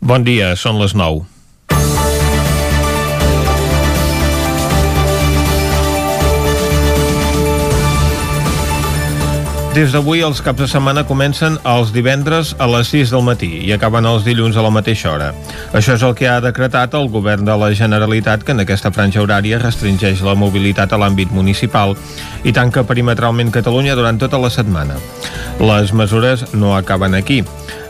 Bon dia, són les 9. Des d'avui els caps de setmana comencen els divendres a les 6 del matí i acaben els dilluns a la mateixa hora. Això és el que ha decretat el govern de la Generalitat que en aquesta franja horària restringeix la mobilitat a l'àmbit municipal i tanca perimetralment Catalunya durant tota la setmana. Les mesures no acaben aquí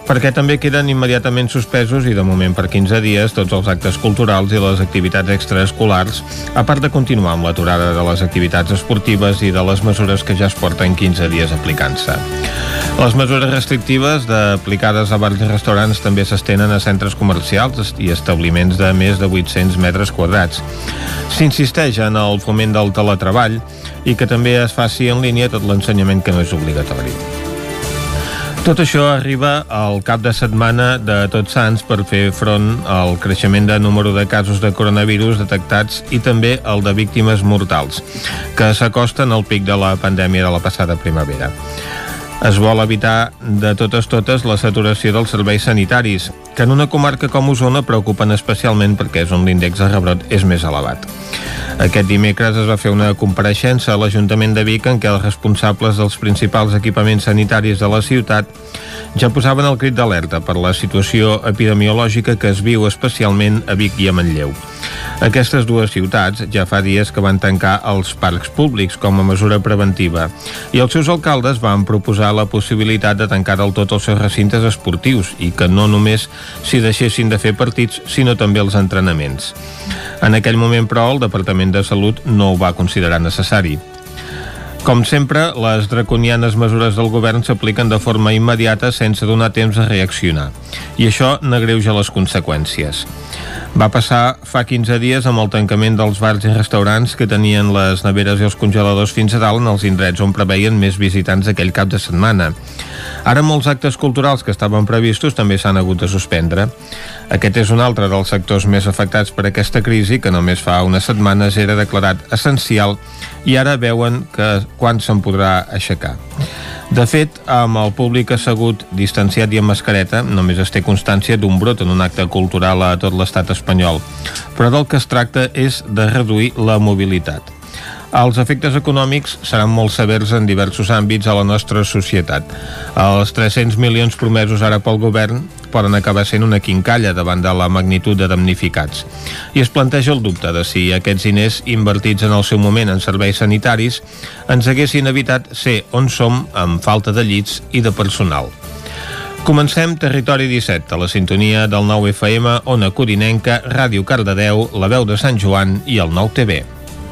perquè també queden immediatament suspesos i de moment per 15 dies tots els actes culturals i les activitats extraescolars, a part de continuar amb l'aturada de les activitats esportives i de les mesures que ja es porten 15 dies aplicant-se. Les mesures restrictives aplicades a bars i restaurants també s'estenen a centres comercials i establiments de més de 800 metres quadrats. S'insisteix en el foment del teletreball i que també es faci en línia tot l'ensenyament que no és obligatori. Tot això arriba al cap de setmana de Tots Sants per fer front al creixement de número de casos de coronavirus detectats i també el de víctimes mortals, que s'acosten al pic de la pandèmia de la passada primavera. Es vol evitar de totes totes la saturació dels serveis sanitaris, que en una comarca com Osona preocupen especialment perquè és on l'índex de rebrot és més elevat. Aquest dimecres es va fer una compareixença a l'Ajuntament de Vic en què els responsables dels principals equipaments sanitaris de la ciutat ja posaven el crit d'alerta per la situació epidemiològica que es viu especialment a Vic i a Manlleu. Aquestes dues ciutats ja fa dies que van tancar els parcs públics com a mesura preventiva i els seus alcaldes van proposar la possibilitat de tancar del tot els seus recintes esportius i que no només s'hi deixessin de fer partits, sinó també els entrenaments. En aquell moment, però, el Departament de Salut no ho va considerar necessari. Com sempre, les draconianes mesures del govern s'apliquen de forma immediata sense donar temps a reaccionar. I això n'agreuja les conseqüències. Va passar fa 15 dies amb el tancament dels bars i restaurants que tenien les neveres i els congeladors fins a dalt en els indrets on preveien més visitants aquell cap de setmana. Ara molts actes culturals que estaven previstos també s'han hagut de suspendre. Aquest és un altre dels sectors més afectats per aquesta crisi que només fa unes setmanes era declarat essencial i ara veuen que quan se'n podrà aixecar. De fet, amb el públic assegut, distanciat i amb mascareta, només es té constància d'un brot en un acte cultural a tot l'estat espanyol. Però del que es tracta és de reduir la mobilitat. Els efectes econòmics seran molt severs en diversos àmbits a la nostra societat. Els 300 milions promesos ara pel govern poden acabar sent una quincalla davant de la magnitud de damnificats. I es planteja el dubte de si aquests diners invertits en el seu moment en serveis sanitaris ens haguessin evitat ser on som amb falta de llits i de personal. Comencem Territori 17, a la sintonia del 9 FM, Ona Corinenca, Ràdio Cardedeu, La Veu de Sant Joan i el 9 TV.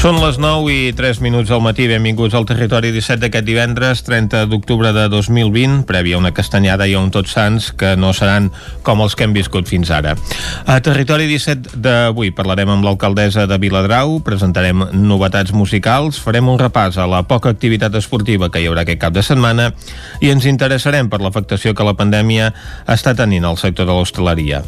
Són les 9 i 3 minuts al matí. Benvinguts al Territori 17 d'aquest divendres, 30 d'octubre de 2020, prèvia una castanyada i a un Tots Sants que no seran com els que hem viscut fins ara. A Territori 17 d'avui parlarem amb l'alcaldessa de Viladrau, presentarem novetats musicals, farem un repàs a la poca activitat esportiva que hi haurà aquest cap de setmana i ens interessarem per l'afectació que la pandèmia està tenint al sector de l'hostaleria.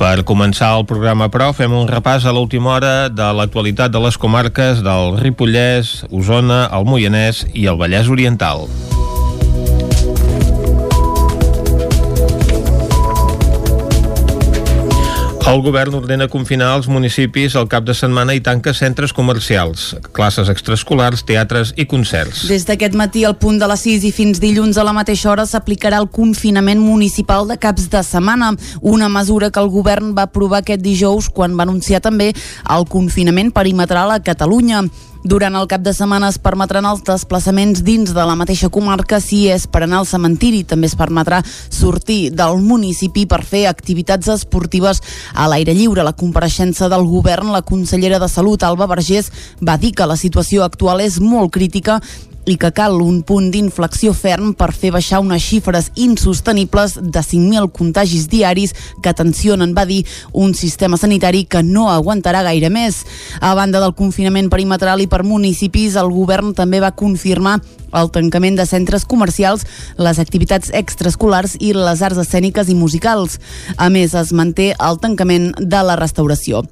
Per començar el programa, però, fem un repàs a l'última hora de l'actualitat de les comarques comarques del Ripollès, Osona, el Moianès i el Vallès Oriental. El govern ordena confinar els municipis al cap de setmana i tanca centres comercials, classes extraescolars, teatres i concerts. Des d'aquest matí al punt de les 6 i fins dilluns a la mateixa hora s'aplicarà el confinament municipal de caps de setmana, una mesura que el govern va aprovar aquest dijous quan va anunciar també el confinament perimetral a Catalunya. Durant el cap de setmana es permetran els desplaçaments dins de la mateixa comarca si és per anar al cementiri. També es permetrà sortir del municipi per fer activitats esportives a l'aire lliure. La compareixença del govern, la consellera de Salut, Alba Vergés, va dir que la situació actual és molt crítica i que cal un punt d'inflexió ferm per fer baixar unes xifres insostenibles de 5.000 contagis diaris que tensionen, va dir, un sistema sanitari que no aguantarà gaire més. A banda del confinament perimetral i per municipis, el govern també va confirmar el tancament de centres comercials, les activitats extraescolars i les arts escèniques i musicals. A més, es manté el tancament de la restauració.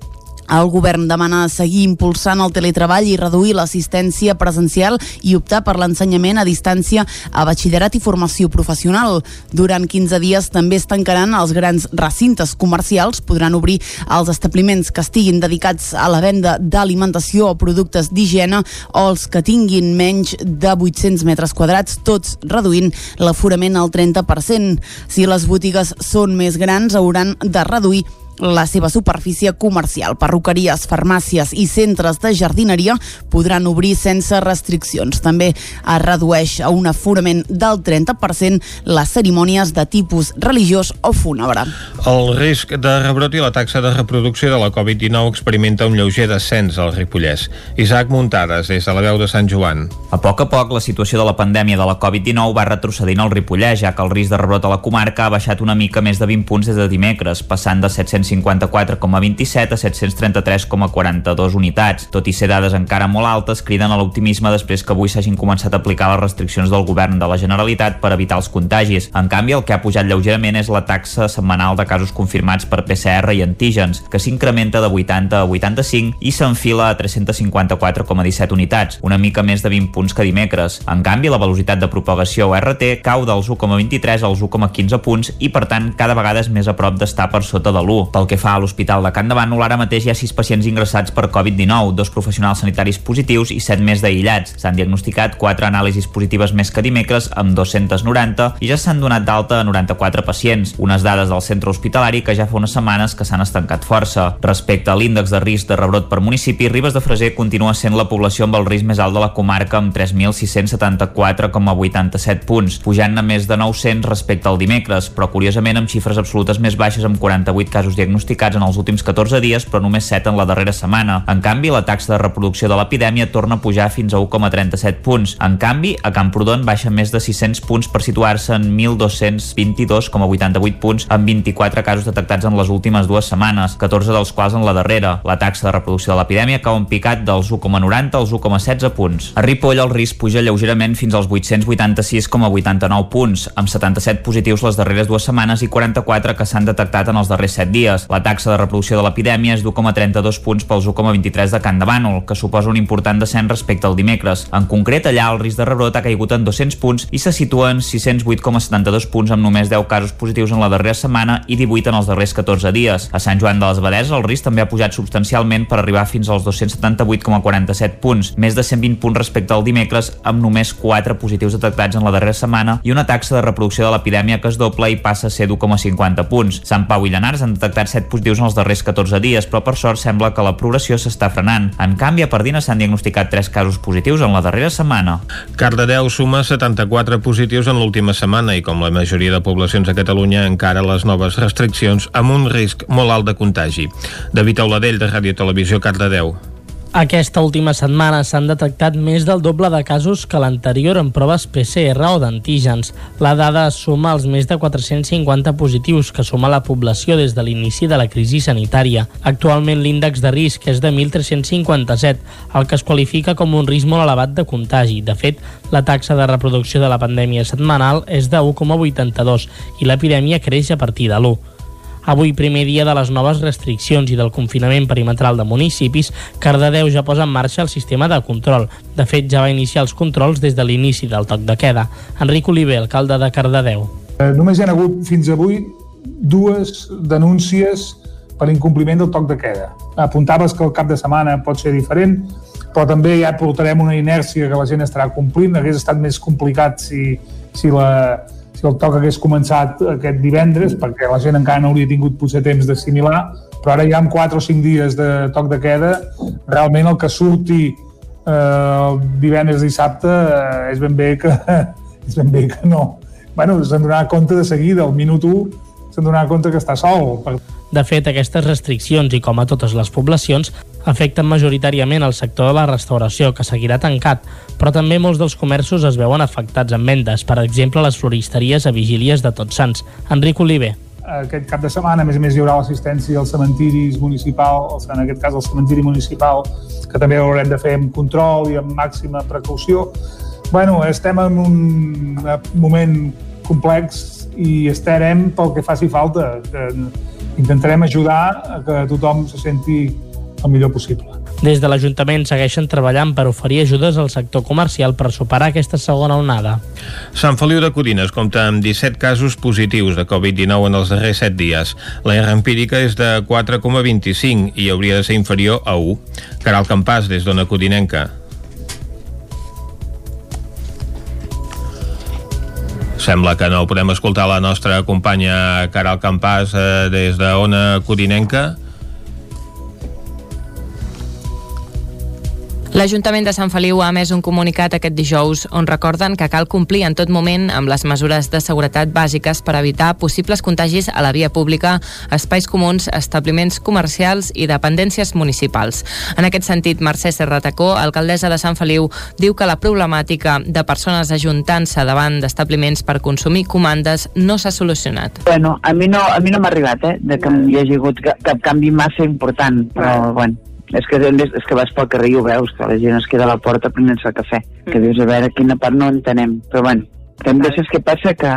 El govern demana seguir impulsant el teletreball i reduir l'assistència presencial i optar per l'ensenyament a distància a batxillerat i formació professional. Durant 15 dies també es tancaran els grans recintes comercials, podran obrir els establiments que estiguin dedicats a la venda d'alimentació o productes d'higiene o els que tinguin menys de 800 metres quadrats, tots reduint l'aforament al 30%. Si les botigues són més grans, hauran de reduir la seva superfície comercial. Perruqueries, farmàcies i centres de jardineria podran obrir sense restriccions. També es redueix a un aforament del 30% les cerimònies de tipus religiós o fúnebre. El risc de rebrot i la taxa de reproducció de la Covid-19 experimenta un lleuger descens al Ripollès. Isaac Muntades, des de la veu de Sant Joan. A poc a poc, la situació de la pandèmia de la Covid-19 va retrocedint al Ripollès, ja que el risc de rebrot a la comarca ha baixat una mica més de 20 punts des de dimecres, passant de 700 754,27 a 733,42 unitats. Tot i ser dades encara molt altes, criden a l'optimisme després que avui s'hagin començat a aplicar les restriccions del govern de la Generalitat per evitar els contagis. En canvi, el que ha pujat lleugerament és la taxa setmanal de casos confirmats per PCR i antígens, que s'incrementa de 80 a 85 i s'enfila a 354,17 unitats, una mica més de 20 punts que dimecres. En canvi, la velocitat de propagació RT cau dels 1,23 als 1,15 punts i, per tant, cada vegada és més a prop d'estar per sota de l'1. Pel que fa a l'Hospital de Can de Bànol, ara mateix hi ha 6 pacients ingressats per Covid-19, dos professionals sanitaris positius i 7 més d'aïllats. S'han diagnosticat 4 anàlisis positives més que dimecres, amb 290, i ja s'han donat d'alta a 94 pacients, unes dades del centre hospitalari que ja fa unes setmanes que s'han estancat força. Respecte a l'índex de risc de rebrot per municipi, Ribes de Freser continua sent la població amb el risc més alt de la comarca, amb 3.674,87 punts, pujant a més de 900 respecte al dimecres, però curiosament amb xifres absolutes més baixes amb 48 casos diagnosticats diagnosticats en els últims 14 dies, però només 7 en la darrera setmana. En canvi, la taxa de reproducció de l'epidèmia torna a pujar fins a 1,37 punts. En canvi, a Camprodon baixa més de 600 punts per situar-se en 1.222,88 punts amb 24 casos detectats en les últimes dues setmanes, 14 dels quals en la darrera. La taxa de reproducció de l'epidèmia cau en picat dels 1,90 als 1,16 punts. A Ripoll el risc puja lleugerament fins als 886,89 punts, amb 77 positius les darreres dues setmanes i 44 que s'han detectat en els darrers 7 dies. La taxa de reproducció de l'epidèmia és d'1,32 punts pels 1,23 de Can de Bànol, que suposa un important descens respecte al dimecres. En concret, allà el risc de rebrot ha caigut en 200 punts i se situa en 608,72 punts amb només 10 casos positius en la darrera setmana i 18 en els darrers 14 dies. A Sant Joan de les Badeses el risc també ha pujat substancialment per arribar fins als 278,47 punts, més de 120 punts respecte al dimecres, amb només 4 positius detectats en la darrera setmana i una taxa de reproducció de l'epidèmia que es dobla i passa a ser d'1,50 punts. Sant Pau i Llanars han detectat 7 positius en els darrers 14 dies, però per sort sembla que la progressió s'està frenant. En canvi, a Pardina s'han diagnosticat 3 casos positius en la darrera setmana. Cardedeu suma 74 positius en l'última setmana i com la majoria de poblacions a Catalunya encara les noves restriccions amb un risc molt alt de contagi. David Auladell, de Ràdio Televisió, Cardedeu. Aquesta última setmana s'han detectat més del doble de casos que l'anterior en proves PCR o d'antígens. La dada suma els més de 450 positius que suma la població des de l'inici de la crisi sanitària. Actualment l'índex de risc és de 1.357, el que es qualifica com un risc molt elevat de contagi. De fet, la taxa de reproducció de la pandèmia setmanal és de 1,82 i l'epidèmia creix a partir de l'1. Avui, primer dia de les noves restriccions i del confinament perimetral de municipis, Cardedeu ja posa en marxa el sistema de control. De fet, ja va iniciar els controls des de l'inici del toc de queda. Enric Oliver, alcalde de Cardedeu. Eh, només hi ha hagut fins avui dues denúncies per incompliment del toc de queda. Apuntaves que el cap de setmana pot ser diferent, però també ja portarem una inèrcia que la gent estarà complint. Hauria estat més complicat si, si la, si el toc hagués començat aquest divendres, perquè la gent encara no hauria tingut potser temps d'assimilar, però ara ja amb 4 o 5 dies de toc de queda, realment el que surti eh, divendres i dissabte eh, és ben bé que és ben bé que no. Bueno, se'n donarà compte de seguida, al minut 1 se'n donarà compte que està sol. De fet, aquestes restriccions, i com a totes les poblacions, afecten majoritàriament el sector de la restauració, que seguirà tancat, però també molts dels comerços es veuen afectats en vendes, per exemple les floristeries a vigílies de Tots Sants. Enric Oliver aquest cap de setmana, a més a més, hi haurà l'assistència als cementiris municipals, en aquest cas el cementiri municipal, que també haurem de fer amb control i amb màxima precaució. bueno, estem en un moment complex i estarem pel que faci falta. Que intentarem ajudar a que tothom se senti el millor possible. Des de l'Ajuntament segueixen treballant per oferir ajudes al sector comercial per superar aquesta segona onada. Sant Feliu de Codines compta amb 17 casos positius de Covid-19 en els darrers 7 dies. La R empírica és de 4,25 i hauria de ser inferior a 1. Caral Campàs, des d'Ona Codinenca. Sembla que no podem escoltar la nostra companya Caral Campàs eh, des d'Ona Codinenca. L'Ajuntament de Sant Feliu ha emès un comunicat aquest dijous on recorden que cal complir en tot moment amb les mesures de seguretat bàsiques per evitar possibles contagis a la via pública, espais comuns, establiments comercials i dependències municipals. En aquest sentit, Mercè Serratacó, alcaldessa de Sant Feliu, diu que la problemàtica de persones ajuntant-se davant d'establiments per consumir comandes no s'ha solucionat. Bueno, a mi no, a mi no m'ha arribat, eh, de que hi hagi hagut cap canvi massa important, però, bueno, és que, és que vas pel carrer i ho veus, que la gent es queda a la porta prenent-se cafè, que dius, a veure, quina part no entenem, però bueno, també saps què passa? Que,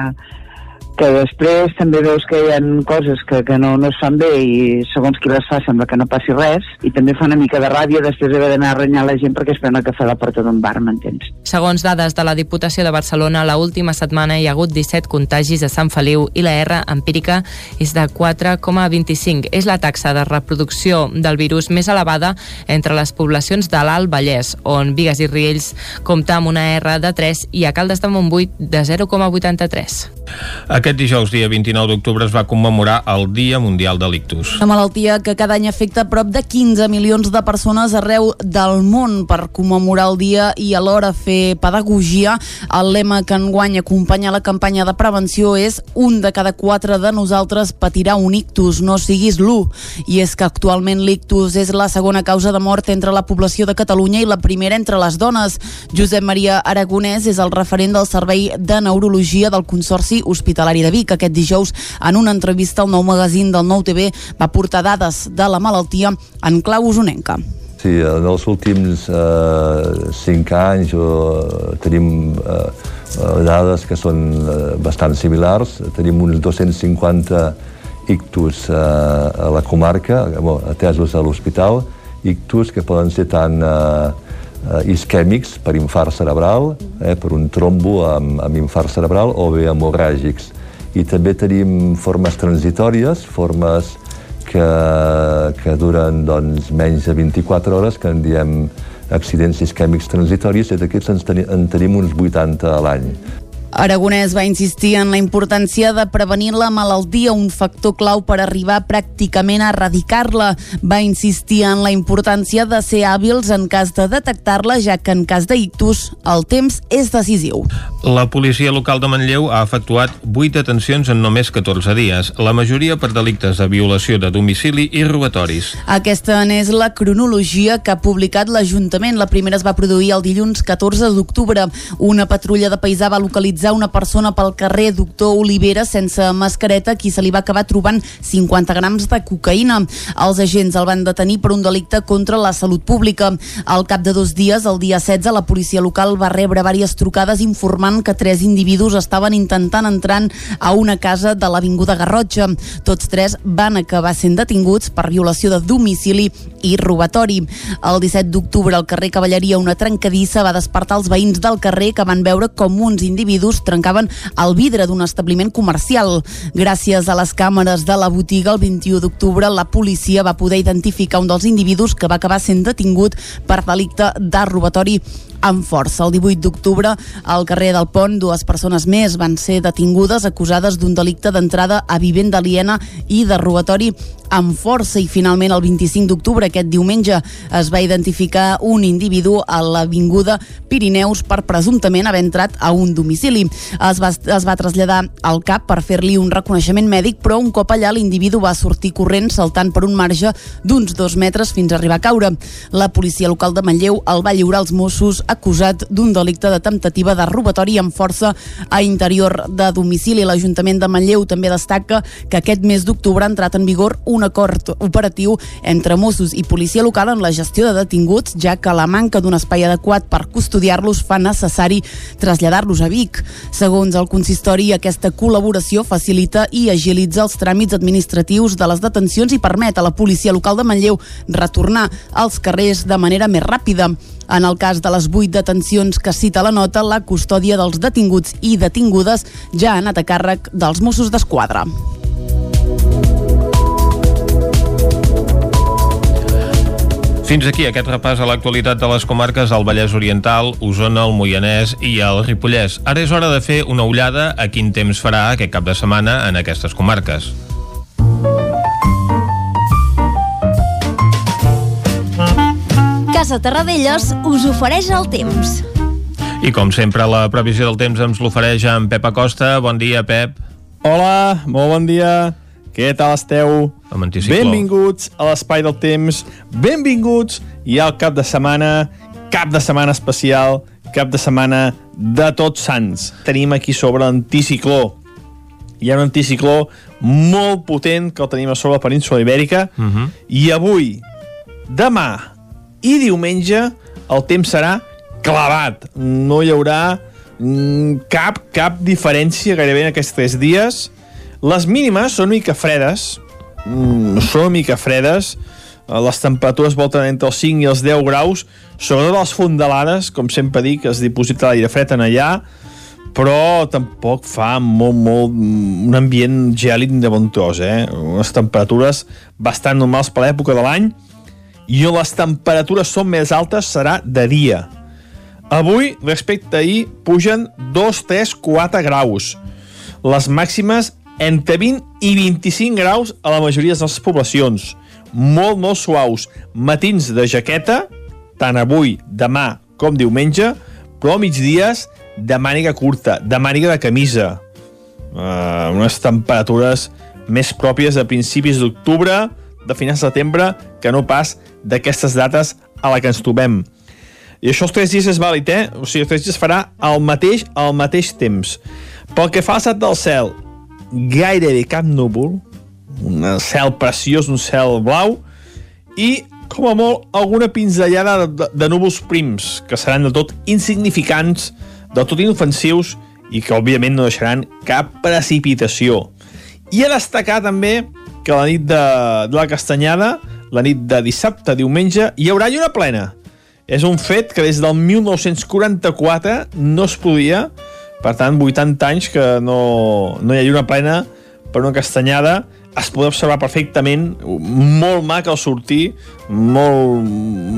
que després també veus que hi ha coses que, que no, no es fan bé i segons qui les fa sembla que no passi res i també fa una mica de ràbia després d'haver d'anar a renyar la gent perquè es pren el cafè a la porta d'un bar, m'entens? Segons dades de la Diputació de Barcelona, la última setmana hi ha hagut 17 contagis a Sant Feliu i la R empírica és de 4,25. És la taxa de reproducció del virus més elevada entre les poblacions de l'Alt Vallès, on Vigues i Riells compta amb una R de 3 i a Caldes de Montbui de 0,83. Aquest dijous, dia 29 d'octubre, es va commemorar el Dia Mundial de l'Ictus. Una malaltia que cada any afecta prop de 15 milions de persones arreu del món per commemorar el dia i alhora fer pedagogia. El lema que enguany acompanya la campanya de prevenció és un de cada quatre de nosaltres patirà un ictus, no siguis l'1. I és que actualment l'ictus és la segona causa de mort entre la població de Catalunya i la primera entre les dones. Josep Maria Aragonès és el referent del Servei de Neurologia del Consorci Hospitalari de Vic. Aquest dijous, en una entrevista al nou magazín del Nou TV, va portar dades de la malaltia en clau usonenca. Sí, en els últims eh, cinc anys eh, tenim eh, dades que són eh, bastant similars. Tenim uns 250 ictus eh, a la comarca, bueno, atesos a l'hospital, ictus que poden ser tant eh, eh, isquèmics per infart cerebral, eh, per un trombo amb, amb infart cerebral, o bé hemorràgics. I també tenim formes transitòries, formes que, que duren doncs, menys de 24 hores, que en diem accidents isquèmics transitoris, i d'aquests en, teni, en tenim uns 80 a l'any. Aragonès va insistir en la importància de prevenir la malaltia, un factor clau per arribar pràcticament a erradicar-la. Va insistir en la importància de ser hàbils en cas de detectar-la, ja que en cas d'ictus el temps és decisiu. La policia local de Manlleu ha efectuat 8 detencions en només 14 dies, la majoria per delictes de violació de domicili i robatoris. Aquesta n'és la cronologia que ha publicat l'Ajuntament. La primera es va produir el dilluns 14 d'octubre. Una patrulla de paisà va localitzar una persona pel carrer Doctor Olivera sense mascareta, qui se li va acabar trobant 50 grams de cocaïna. Els agents el van detenir per un delicte contra la salut pública. Al cap de dos dies, el dia 16, la policia local va rebre diverses trucades informant que tres individus estaven intentant entrar a una casa de l'Avinguda Garrotxa. Tots tres van acabar sent detinguts per violació de domicili i robatori. El 17 d'octubre al carrer Cavalleria una trencadissa va despertar els veïns del carrer que van veure com uns individus trencaven el vidre d'un establiment comercial. Gràcies a les càmeres de la botiga, el 21 d'octubre la policia va poder identificar un dels individus que va acabar sent detingut per delicte de robatori amb força. El 18 d'octubre, al carrer del Pont, dues persones més van ser detingudes acusades d'un delicte d'entrada a vivenda aliena i de robatori amb força i finalment el 25 d'octubre aquest diumenge es va identificar un individu a l'avinguda Pirineus per presumptament haver entrat a un domicili. Es va, es va traslladar al CAP per fer-li un reconeixement mèdic però un cop allà l'individu va sortir corrent saltant per un marge d'uns dos metres fins a arribar a caure. La policia local de Manlleu el va lliurar als Mossos acusat d'un delicte de temptativa de robatori amb força a interior de domicili. L'Ajuntament de Manlleu també destaca que aquest mes d'octubre ha entrat en vigor un acord operatiu entre Mossos i policia local en la gestió de detinguts, ja que la manca d'un espai adequat per custodiar-los fa necessari traslladar-los a Vic. Segons el consistori, aquesta col·laboració facilita i agilitza els tràmits administratius de les detencions i permet a la policia local de Manlleu retornar als carrers de manera més ràpida. En el cas de les vuit detencions que cita la nota, la custòdia dels detinguts i detingudes ja ha anat a càrrec dels Mossos d'Esquadra. Fins aquí aquest repàs a l'actualitat de les comarques del Vallès Oriental, Osona, el Moianès i el Ripollès. Ara és hora de fer una ullada a quin temps farà aquest cap de setmana en aquestes comarques. Casa Terradellos us ofereix el temps. I com sempre, la previsió del temps ens l'ofereix en Pep Acosta. Bon dia, Pep. Hola, molt bon dia. Què tal esteu? Benvinguts a l'Espai del Temps, benvinguts i al cap de setmana, cap de setmana especial, cap de setmana de tots sants. Tenim aquí sobre l'anticicló. Hi ha un anticicló molt potent que el tenim a sobre la península ibèrica Uh -huh. i avui, demà i diumenge el temps serà clavat. No hi haurà mm, cap, cap diferència gairebé en aquests tres dies. Les mínimes són mica fredes, mm, són mica fredes, les temperatures volten entre els 5 i els 10 graus, sobretot les fondalades, com sempre dic, es diposita l'aire fred en allà, però tampoc fa molt, molt, un ambient gèlid de bon tros, eh? Unes temperatures bastant normals per l'època de l'any, i on les temperatures són més altes serà de dia. Avui, respecte ahir, pugen 2, 3, 4 graus. Les màximes entre 20 i 25 graus a la majoria de les poblacions. Molt, molt suaus. Matins de jaqueta, tant avui, demà com diumenge, però migdies de màniga curta, de màniga de camisa. Uh, unes temperatures més pròpies a principis d'octubre, de finals de setembre, que no pas d'aquestes dates a la que ens trobem. I això els tres dies és vàlid, eh? O sigui, els tres dies farà el mateix al mateix temps. Pel que fa al estat del cel, gairebé cap núvol, un cel preciós, un cel blau, i, com a molt, alguna pinzellada de, de núvols prims, que seran de tot insignificants, del tot inofensius, i que, òbviament, no deixaran cap precipitació. I a destacar també que la nit de, de la Castanyada, la nit de dissabte, diumenge, hi haurà lluna plena. És un fet que des del 1944 no es podia, per tant, 80 anys que no, no hi ha lluna plena per una castanyada, es pot observar perfectament, molt maca al sortir, molt,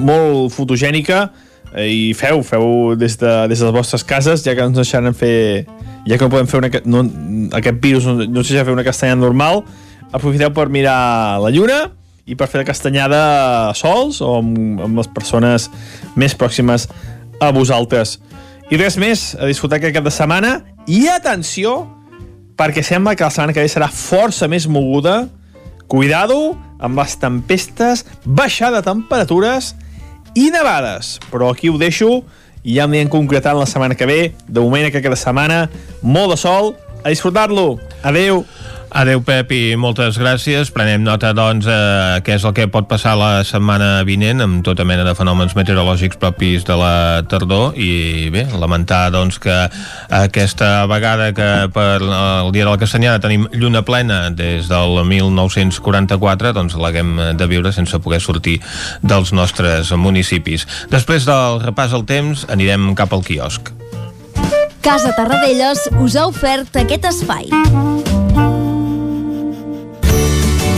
molt fotogènica, i feu, feu des de, des de les vostres cases, ja que no ens deixaran fer... Ja que no podem fer una, no, aquest virus no, no ens deixa fer una castanyada normal, aprofiteu per mirar la lluna i per fer la castanyada sols o amb, amb les persones més pròximes a vosaltres. I res més, a disfrutar aquest cap de setmana i atenció, perquè sembla que la setmana que ve serà força més moguda. Cuidado amb les tempestes, baixada de temperatures i nevades. Però aquí ho deixo i ja m'hi concretat la setmana que ve. De moment, aquest cap de setmana, molt de sol, a disfrutar-lo. Adeu. Adeu, Pep, i moltes gràcies. Prenem nota, doncs, eh, què és el que pot passar la setmana vinent amb tota mena de fenòmens meteorològics propis de la tardor i bé, lamentar doncs, que aquesta vegada que per el dia de la Castanyada tenim lluna plena des del 1944 doncs l'haguem de viure sense poder sortir dels nostres municipis. Després del repàs al temps anirem cap al quiosc. Casa Tarradellas us ha ofert aquest espai.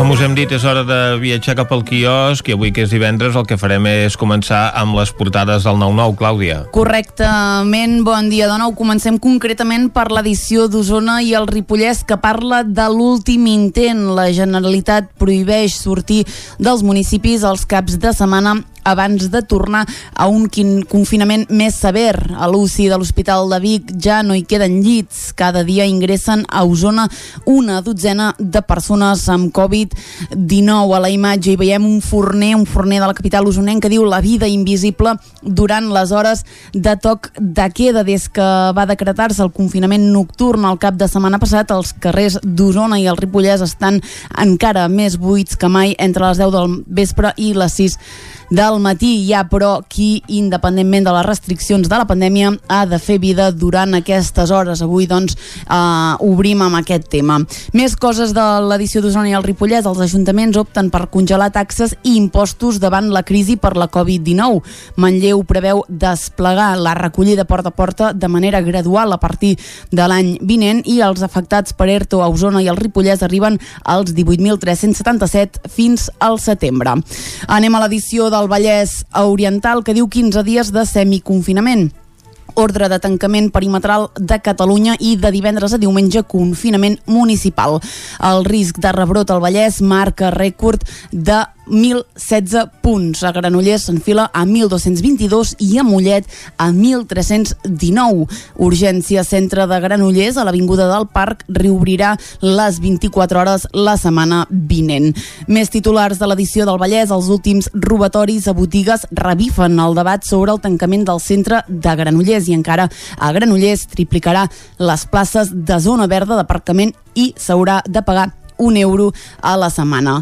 Com us hem dit, és hora de viatjar cap al quiosc i avui que és divendres el que farem és començar amb les portades del 9-9, Clàudia. Correctament, bon dia de nou. Comencem concretament per l'edició d'Osona i el Ripollès que parla de l'últim intent. La Generalitat prohibeix sortir dels municipis els caps de setmana abans de tornar a un confinament més sever. A l'UCI de l'Hospital de Vic ja no hi queden llits. Cada dia ingressen a Osona una dotzena de persones amb Covid-19. A la imatge hi veiem un forner, un forner de la capital usonenca que diu la vida invisible durant les hores de toc de queda. Des que va decretar-se el confinament nocturn al cap de setmana passat, els carrers d'Osona i el Ripollès estan encara més buits que mai entre les 10 del vespre i les 6 del matí. Ha, però, qui, independentment de les restriccions de la pandèmia, ha de fer vida durant aquestes hores. Avui, doncs, eh, obrim amb aquest tema. Més coses de l'edició d'Osona i el Ripollès. Els ajuntaments opten per congelar taxes i impostos davant la crisi per la Covid-19. Manlleu preveu desplegar la recollida porta a porta de manera gradual a partir de l'any vinent i els afectats per ERTO a Osona i el Ripollès arriben als 18.377 fins al setembre. Anem a l'edició de del Vallès Oriental que diu 15 dies de semiconfinament ordre de tancament perimetral de Catalunya i de divendres a diumenge confinament municipal. El risc de rebrot al Vallès marca rècord de 1.016 punts. A Granollers s'enfila a 1.222 i a Mollet a 1.319. Urgència Centre de Granollers a l'Avinguda del Parc reobrirà les 24 hores la setmana vinent. Més titulars de l'edició del Vallès, els últims robatoris a botigues revifen el debat sobre el tancament del centre de Granollers i encara a Granollers triplicarà les places de zona verda d'aparcament i s'haurà de pagar un euro a la setmana.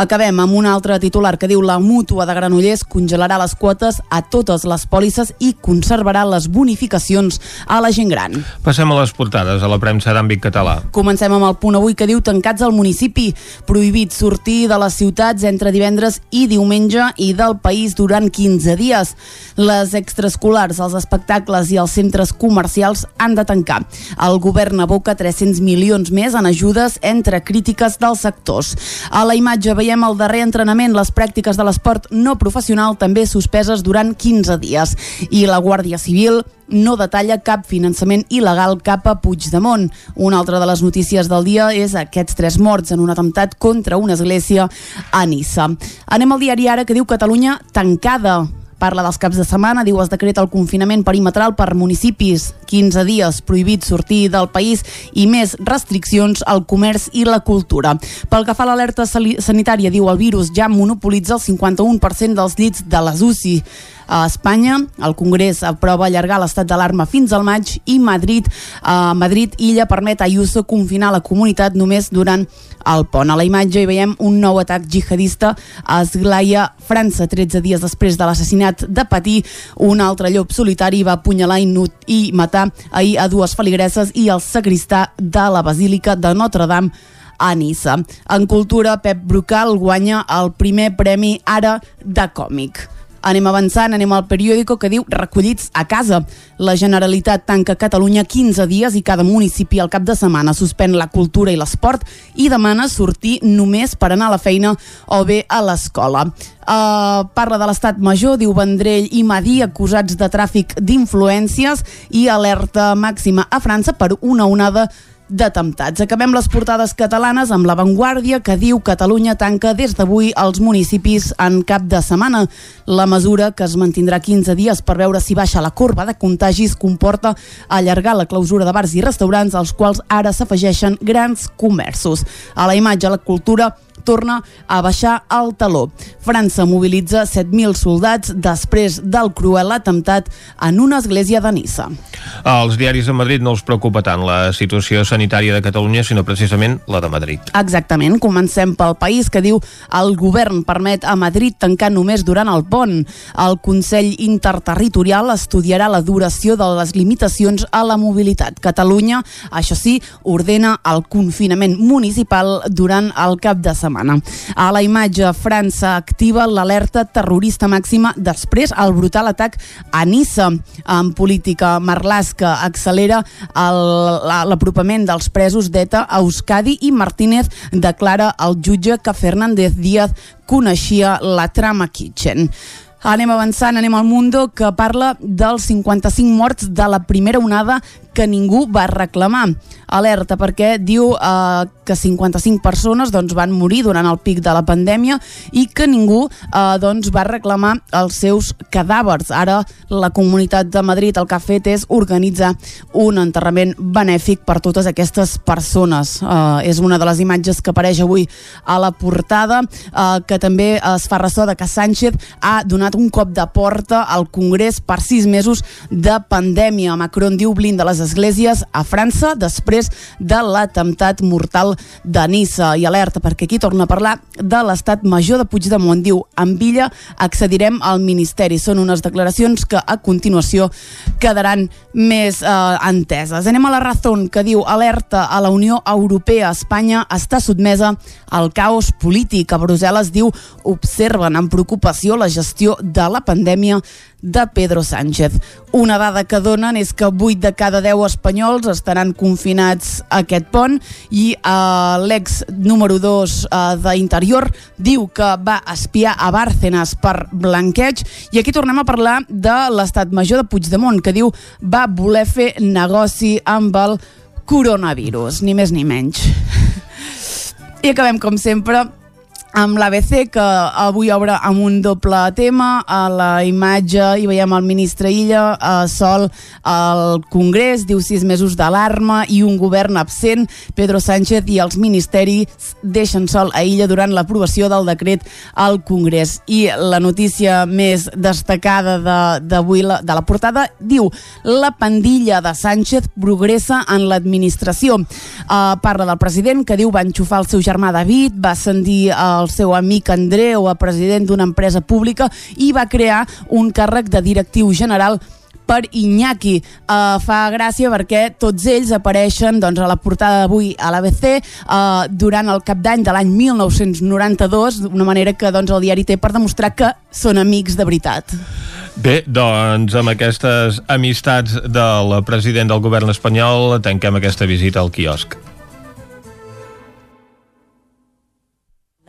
Acabem amb un altre titular que diu la mútua de Granollers congelarà les quotes a totes les pòlisses i conservarà les bonificacions a la gent gran. Passem a les portades a la premsa d'àmbit català. Comencem amb el punt avui que diu tancats al municipi, prohibit sortir de les ciutats entre divendres i diumenge i del país durant 15 dies. Les extraescolars, els espectacles i els centres comercials han de tancar. El govern aboca 300 milions més en ajudes entre crítiques dels sectors. A la imatge veiem veiem el darrer entrenament, les pràctiques de l'esport no professional també suspeses durant 15 dies. I la Guàrdia Civil no detalla cap finançament il·legal cap a Puigdemont. Una altra de les notícies del dia és aquests tres morts en un atemptat contra una església a Nissa. Anem al diari Ara que diu Catalunya tancada Parla dels caps de setmana, diu es decreta el confinament perimetral per municipis, 15 dies prohibit sortir del país i més restriccions al comerç i la cultura. Pel que fa a l'alerta sanitària, diu el virus ja monopolitza el 51% dels llits de les UCI. A Espanya, el Congrés aprova allargar l'estat d'alarma fins al maig i Madrid, a Madrid Illa permet a Ayuso confinar la comunitat només durant el pont. A la imatge hi veiem un nou atac jihadista a Esglaia, França, 13 dies després de l'assassinat de Patí. Un altre llop solitari va apunyalar i, i matar ahir a dues feligreses i el sacristà de la Basílica de Notre Dame a Nissa. En cultura, Pep Brucal guanya el primer premi Ara de còmic. Anem avançant, anem al periòdico que diu recollits a casa. La Generalitat tanca Catalunya 15 dies i cada municipi al cap de setmana suspèn la cultura i l'esport i demana sortir només per anar a la feina o bé a l'escola. Uh, parla de l'estat major, diu Vendrell i Madí acusats de tràfic d'influències i alerta màxima a França per una onada d'atemptats. Acabem les portades catalanes amb l'avantguàrdia que diu Catalunya tanca des d'avui els municipis en cap de setmana. La mesura, que es mantindrà 15 dies per veure si baixa la corba de contagis, comporta allargar la clausura de bars i restaurants als quals ara s'afegeixen grans comerços. A la imatge, la cultura torna a baixar el taló. França mobilitza 7.000 soldats després del cruel atemptat en una església de Nissa. Els diaris de Madrid no els preocupa tant la situació sanitària de Catalunya, sinó precisament la de Madrid. Exactament. Comencem pel país que diu el govern permet a Madrid tancar només durant el pont. El Consell Interterritorial estudiarà la duració de les limitacions a la mobilitat. Catalunya, això sí, ordena el confinament municipal durant el cap de setmana setmana. A la imatge, França activa l'alerta terrorista màxima després el brutal atac a Nissa. En política, Marlaska accelera l'apropament dels presos d'ETA a Euskadi i Martínez declara al jutge que Fernández Díaz coneixia la trama Kitchen. Anem avançant, anem al Mundo, que parla dels 55 morts de la primera onada que ningú va reclamar. Alerta perquè diu eh, que 55 persones doncs, van morir durant el pic de la pandèmia i que ningú eh, doncs, va reclamar els seus cadàvers. Ara la Comunitat de Madrid el que ha fet és organitzar un enterrament benèfic per totes aquestes persones. Eh, és una de les imatges que apareix avui a la portada, eh, que també es fa ressò de que Sánchez ha donat un cop de porta al Congrés per sis mesos de pandèmia. Macron diu blinda les esglésies a França després de l'atemptat mortal de Nissa. I alerta, perquè aquí torna a parlar de l'estat major de Puigdemont. Diu, en Villa accedirem al Ministeri. Són unes declaracions que a continuació quedaran més eh, enteses. Anem a la Razón, que diu, alerta a la Unió Europea. Espanya està sotmesa al caos polític. A Brussel·les diu, observen amb preocupació la gestió de la pandèmia de Pedro Sánchez. Una dada que donen és que 8 de cada 10 espanyols estaran confinats a aquest pont i uh, l'ex número 2 uh, d'Interior diu que va espiar a Bárcenas per blanqueig i aquí tornem a parlar de l'estat major de Puigdemont que diu va voler fer negoci amb el coronavirus, ni més ni menys. I acabem, com sempre, amb l'ABC, que avui obre amb un doble tema. A la imatge hi veiem el ministre Illa a sol al Congrés, diu sis mesos d'alarma i un govern absent. Pedro Sánchez i els ministeris deixen sol a Illa durant l'aprovació del decret al Congrés. I la notícia més destacada d'avui de, de la portada diu la pandilla de Sánchez progressa en l'administració. Uh, parla del president que diu va enxufar el seu germà David, va ascendir el el seu amic Andreu a president d'una empresa pública i va crear un càrrec de directiu general per Iñaki. Uh, fa gràcia perquè tots ells apareixen doncs, a la portada d'avui a l'ABC uh, durant el cap d'any de l'any 1992, d'una manera que doncs, el diari té per demostrar que són amics de veritat. Bé, doncs amb aquestes amistats del president del govern espanyol tanquem aquesta visita al quiosc.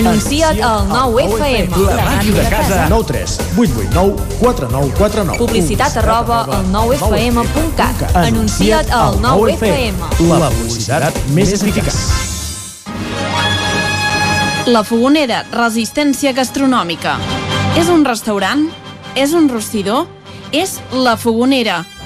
Anuncia't al 9FM. La màquina de casa. 9 3 8 8 9 4 9 4 9. Publicitat arroba al 9FM.cat. Anuncia't al 9FM. La publicitat més eficaç. La Fogonera, resistència gastronòmica. És un restaurant? És un rostidor? És La Fogonera,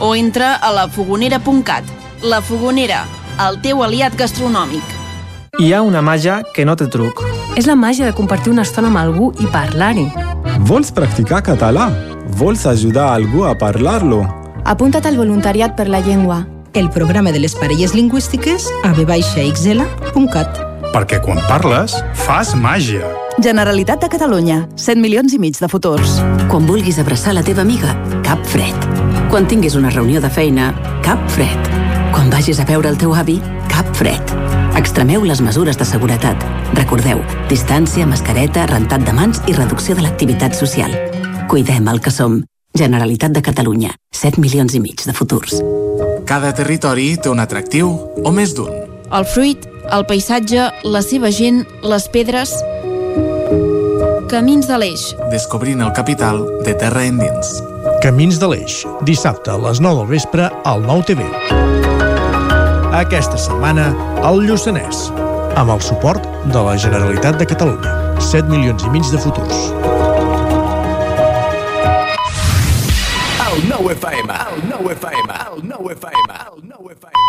o entra a lafogonera.cat. La Fogonera, el teu aliat gastronòmic. Hi ha una màgia que no té truc. És la màgia de compartir una estona amb algú i parlar-hi. Vols practicar català? Vols ajudar algú a parlar-lo? Apunta't al voluntariat per la llengua. El programa de les parelles lingüístiques a vxl.cat Perquè quan parles, fas màgia. Generalitat de Catalunya. 100 milions i mig de futurs. Quan vulguis abraçar la teva amiga, cap fred. Quan tinguis una reunió de feina, cap fred. Quan vagis a veure el teu avi, cap fred. Extremeu les mesures de seguretat. Recordeu, distància, mascareta, rentat de mans i reducció de l'activitat social. Cuidem el que som. Generalitat de Catalunya. 7 milions i mig de futurs. Cada territori té un atractiu o més d'un. El fruit, el paisatge, la seva gent, les pedres... Camins de l'Eix. Descobrint el capital de terra endins. Camins de l'Eix, dissabte a les 9 del vespre al 9 TV. Aquesta setmana, al Lluçanès, amb el suport de la Generalitat de Catalunya. 7 milions i mig de futurs. El nou FM, el nou FM, el nou FM, el nou FM.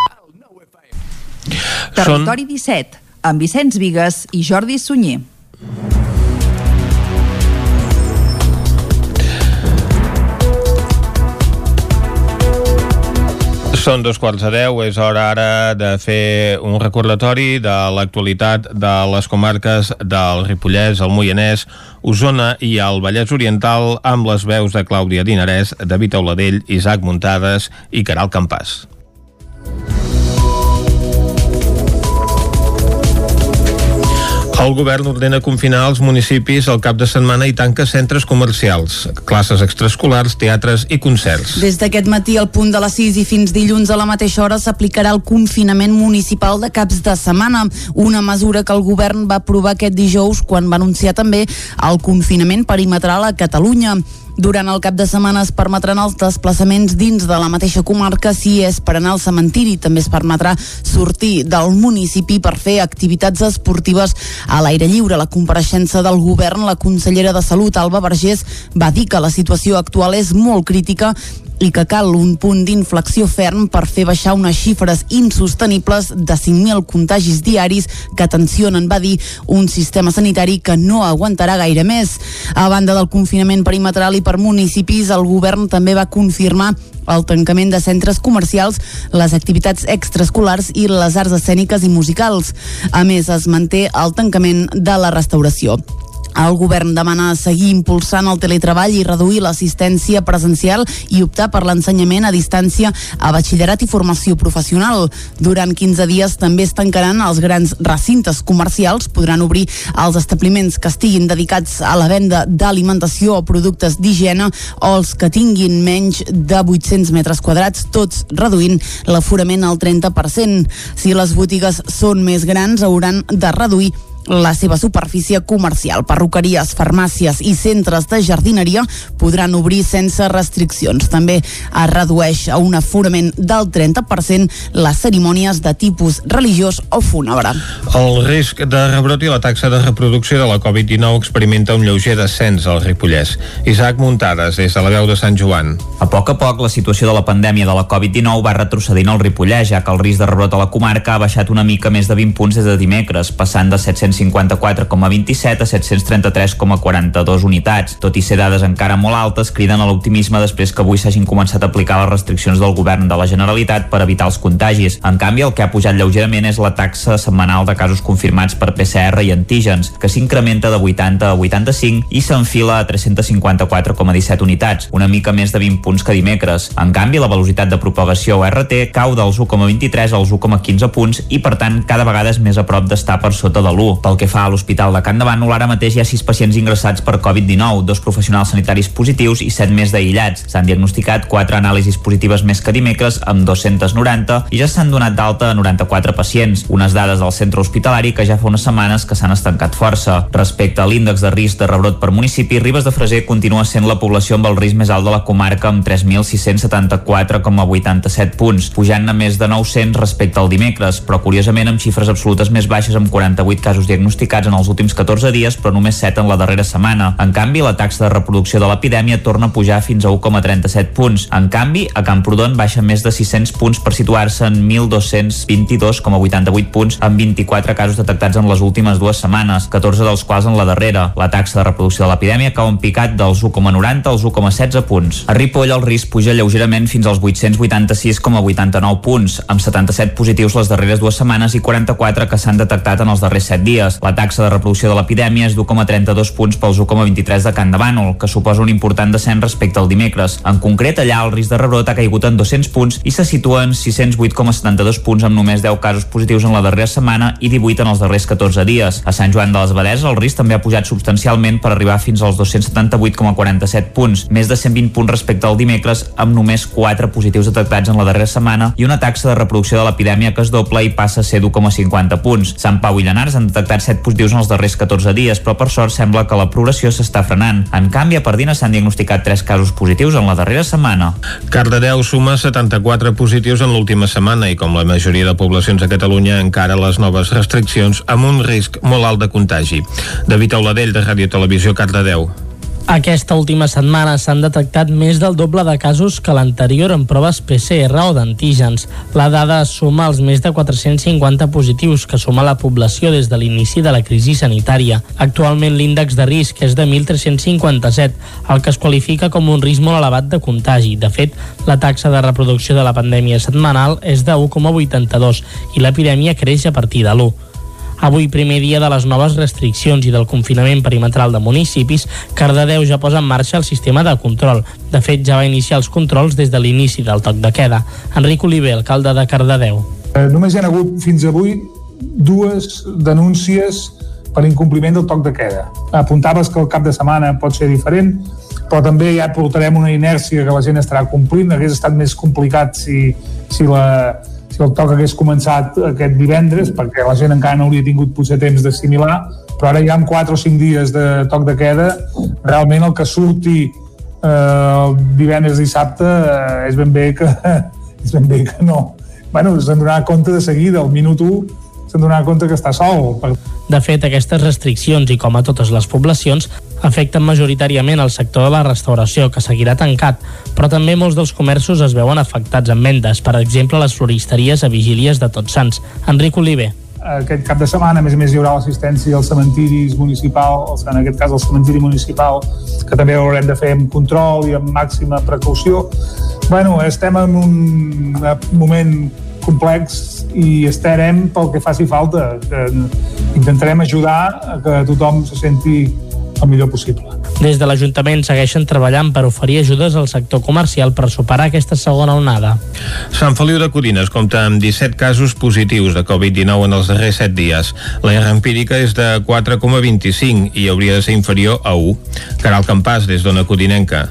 Territori 17, amb Vicenç Vigues i Jordi Sunyer. Són dos quarts de deu, és hora ara de fer un recordatori de l'actualitat de les comarques del Ripollès, el Moianès, Osona i el Vallès Oriental amb les veus de Clàudia Dinarès, David Auladell, Isaac Muntades i Caral Campàs. El govern ordena confinar els municipis al cap de setmana i tanca centres comercials, classes extraescolars, teatres i concerts. Des d'aquest matí al punt de les 6 i fins dilluns a la mateixa hora s'aplicarà el confinament municipal de caps de setmana, una mesura que el govern va aprovar aquest dijous quan va anunciar també el confinament perimetral a Catalunya. Durant el cap de setmana es permetran els desplaçaments dins de la mateixa comarca si és per anar al cementiri. També es permetrà sortir del municipi per fer activitats esportives a l'aire lliure. La compareixença del govern, la consellera de Salut, Alba Vergés, va dir que la situació actual és molt crítica i que cal un punt d'inflexió ferm per fer baixar unes xifres insostenibles de 5.000 contagis diaris que tensionen, va dir, un sistema sanitari que no aguantarà gaire més. A banda del confinament perimetral i per municipis, el govern també va confirmar el tancament de centres comercials, les activitats extraescolars i les arts escèniques i musicals. A més, es manté el tancament de la restauració. El govern demana seguir impulsant el teletreball i reduir l'assistència presencial i optar per l'ensenyament a distància a batxillerat i formació professional. Durant 15 dies també es tancaran els grans recintes comercials, podran obrir els establiments que estiguin dedicats a la venda d'alimentació o productes d'higiene o els que tinguin menys de 800 metres quadrats, tots reduint l'aforament al 30%. Si les botigues són més grans, hauran de reduir la seva superfície comercial. Perruqueries, farmàcies i centres de jardineria podran obrir sense restriccions. També es redueix a un aforament del 30% les cerimònies de tipus religiós o fúnebre. El risc de rebrot i la taxa de reproducció de la Covid-19 experimenta un lleuger descens al Ripollès. Isaac Muntades, des de la veu de Sant Joan. A poc a poc, la situació de la pandèmia de la Covid-19 va retrocedint al Ripollès, ja que el risc de rebrot a la comarca ha baixat una mica més de 20 punts des de dimecres, passant de 754,27 a 733,42 unitats. Tot i ser dades encara molt altes, criden a l'optimisme després que avui s'hagin començat a aplicar les restriccions del govern de la Generalitat per evitar els contagis. En canvi, el que ha pujat lleugerament és la taxa setmanal de casos confirmats per PCR i antígens, que s'incrementa de 80 a 85 i s'enfila a 354,17 unitats, una mica més de 20 punts que dimecres. En canvi, la velocitat de propagació o RT cau dels 1,23 als 1,15 punts i, per tant, cada vegada és més a prop d'estar per sota de l'1. Pel que fa a l'Hospital de Can de Bànol, ara mateix hi ha 6 pacients ingressats per Covid-19, dos professionals sanitaris positius i 7 més d'aïllats. S'han diagnosticat 4 anàlisis positives més que dimecres, amb 290, i ja s'han donat d'alta a 94 pacients, unes dades del centre hospitalari que ja fa unes setmanes que s'han estancat força. Respecte a l'índex de risc de rebrot per municipi, Ribes de Freser continua sent la població amb el risc més alt de la comarca amb 3.674,87 punts, pujant a més de 900 respecte al dimecres, però curiosament amb xifres absolutes més baixes amb 48 casos diagnosticats en els últims 14 dies, però només 7 en la darrera setmana. En canvi, la taxa de reproducció de l'epidèmia torna a pujar fins a 1,37 punts. En canvi, a Camprodon baixa més de 600 punts per situar-se en 1.222,88 punts amb 24 casos detectats en les últimes dues setmanes, 14 dels quals en la darrera. La taxa de reproducció de l'epidèmia cau en picat dels 1,90 als 1,16 punts. A Ripoll el risc puja lleugerament fins als 886,89 punts, amb 77 positius les darreres dues setmanes i 44 que s'han detectat en els darrers 7 dies dies. La taxa de reproducció de l'epidèmia és d'1,32 punts pels 1,23 de Can de Bànol, que suposa un important descens respecte al dimecres. En concret, allà el risc de rebrot ha caigut en 200 punts i se situa en 608,72 punts amb només 10 casos positius en la darrera setmana i 18 en els darrers 14 dies. A Sant Joan de les Abadeses el risc també ha pujat substancialment per arribar fins als 278,47 punts, més de 120 punts respecte al dimecres, amb només 4 positius detectats en la darrera setmana i una taxa de reproducció de l'epidèmia que es dobla i passa a ser d'1,50 punts. Sant Pau i Llanars han detectat 7 positius en els darrers 14 dies, però per sort sembla que la progressió s'està frenant. En canvi, a Pardina s'han diagnosticat 3 casos positius en la darrera setmana. Cardedeu suma 74 positius en l'última setmana i com la majoria de poblacions a Catalunya encara les noves restriccions amb un risc molt alt de contagi. David Auladell de Ràdio Televisió Cardedeu. Aquesta última setmana s'han detectat més del doble de casos que l'anterior en proves PCR o d'antígens. La dada suma els més de 450 positius que suma la població des de l'inici de la crisi sanitària. Actualment l'índex de risc és de 1.357, el que es qualifica com un risc molt elevat de contagi. De fet, la taxa de reproducció de la pandèmia setmanal és de 1,82 i l'epidèmia creix a partir de l'1. Avui, primer dia de les noves restriccions i del confinament perimetral de municipis, Cardedeu ja posa en marxa el sistema de control. De fet, ja va iniciar els controls des de l'inici del toc de queda. Enric Oliver, alcalde de Cardedeu. Eh, només hi ha hagut fins avui dues denúncies per incompliment del toc de queda. Apuntaves que el cap de setmana pot ser diferent, però també ja portarem una inèrcia que la gent estarà complint. Hauria estat més complicat si, si la, el toc hagués començat aquest divendres, perquè la gent encara no hauria tingut potser temps d'assimilar, però ara ja amb 4 o 5 dies de toc de queda, realment el que surti eh, el divendres dissabte eh, és ben bé que és ben bé que no. Bueno, se'n donarà compte de seguida, al minut 1 se'n donarà compte que està sol. De fet, aquestes restriccions, i com a totes les poblacions, afecten majoritàriament el sector de la restauració, que seguirà tancat, però també molts dels comerços es veuen afectats en vendes, per exemple les floristeries a vigílies de Tots Sants. Enric Oliver aquest cap de setmana, a més a més, hi haurà l'assistència als cementiris municipals, en aquest cas el cementiri municipal, que també haurem de fer amb control i amb màxima precaució. bueno, estem en un moment complex i estarem pel que faci falta. Que intentarem ajudar a que tothom se senti el millor possible. Des de l'Ajuntament segueixen treballant per oferir ajudes al sector comercial per superar aquesta segona onada. Sant Feliu de Codines compta amb 17 casos positius de Covid-19 en els darrers 7 dies. La R empírica és de 4,25 i hauria de ser inferior a 1. Caral Campàs, des d'Ona Codinenca.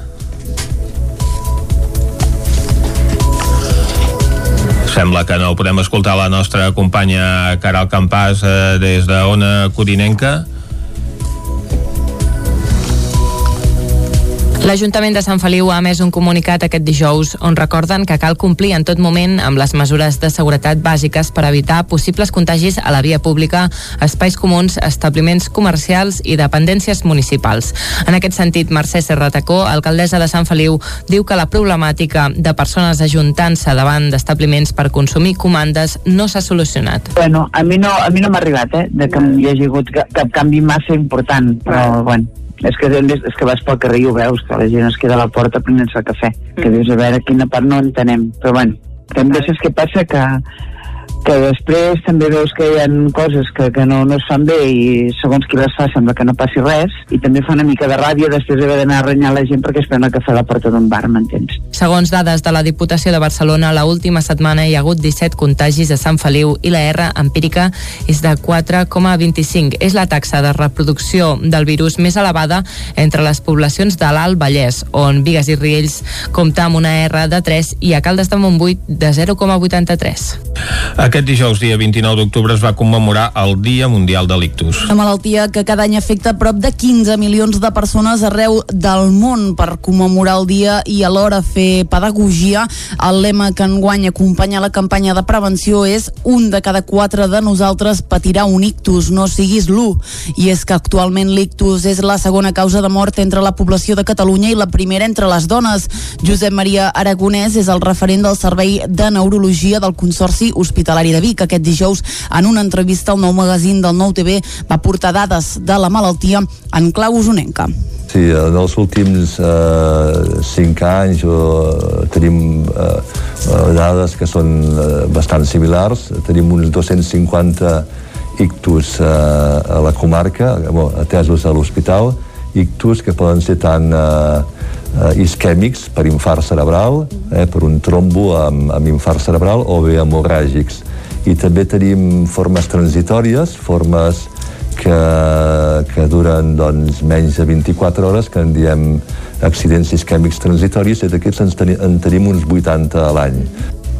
Sembla que no podem escoltar la nostra companya Caral Campàs eh, des d'Ona Codinenca. L'Ajuntament de Sant Feliu ha emès un comunicat aquest dijous on recorden que cal complir en tot moment amb les mesures de seguretat bàsiques per evitar possibles contagis a la via pública, espais comuns, establiments comercials i dependències municipals. En aquest sentit, Mercè Serratacó, alcaldessa de Sant Feliu, diu que la problemàtica de persones ajuntant-se davant d'establiments per consumir comandes no s'ha solucionat. Bueno, a mi no, a mi no m'ha arribat, eh, de que hi hagi hagut cap, cap canvi massa important, però, bueno, és que, és que vas pel carrer i ho veus, que la gent es queda a la porta prenent-se el cafè, que Mm. dius, a veure, quina part no entenem, però bueno, també saps què passa? Que, que després també veus que hi ha coses que, que no, no es fan bé i segons qui les fa sembla que no passi res i també fa una mica de ràbia després d'haver d'anar a renyar la gent perquè es pren el cafè a la porta d'un bar, m'entens? Segons dades de la Diputació de Barcelona, la última setmana hi ha hagut 17 contagis a Sant Feliu i la R empírica és de 4,25. És la taxa de reproducció del virus més elevada entre les poblacions de l'Alt Vallès, on Vigues i Riells compta amb una R de 3 i a Caldes de Montbui de 0,83. Aquest dijous, dia 29 d'octubre, es va commemorar el Dia Mundial de l'Ictus. Una malaltia que cada any afecta prop de 15 milions de persones arreu del món per commemorar el dia i alhora fer pedagogia. El lema que enguany acompanya la campanya de prevenció és un de cada quatre de nosaltres patirà un ictus, no siguis l'1. I és que actualment l'ictus és la segona causa de mort entre la població de Catalunya i la primera entre les dones. Josep Maria Aragonès és el referent del Servei de Neurologia del Consorci Hospitalari de Vic. Aquest dijous, en una entrevista al nou magazín del Nou TV, va portar dades de la malaltia en clau usonenca. Sí, en els últims eh, cinc anys eh, tenim eh, eh, dades que són eh, bastant similars. Tenim uns 250 ictus eh, a la comarca, bueno, atesos a l'hospital, ictus que poden ser tant eh, eh, isquèmics per infart cerebral, eh, per un trombo amb, amb infart cerebral, o bé hemorràgics. I també tenim formes transitòries, formes que, que duren doncs, menys de 24 hores, que en diem accidents isquèmics transitoris, i d'aquests en, en tenim uns 80 a l'any.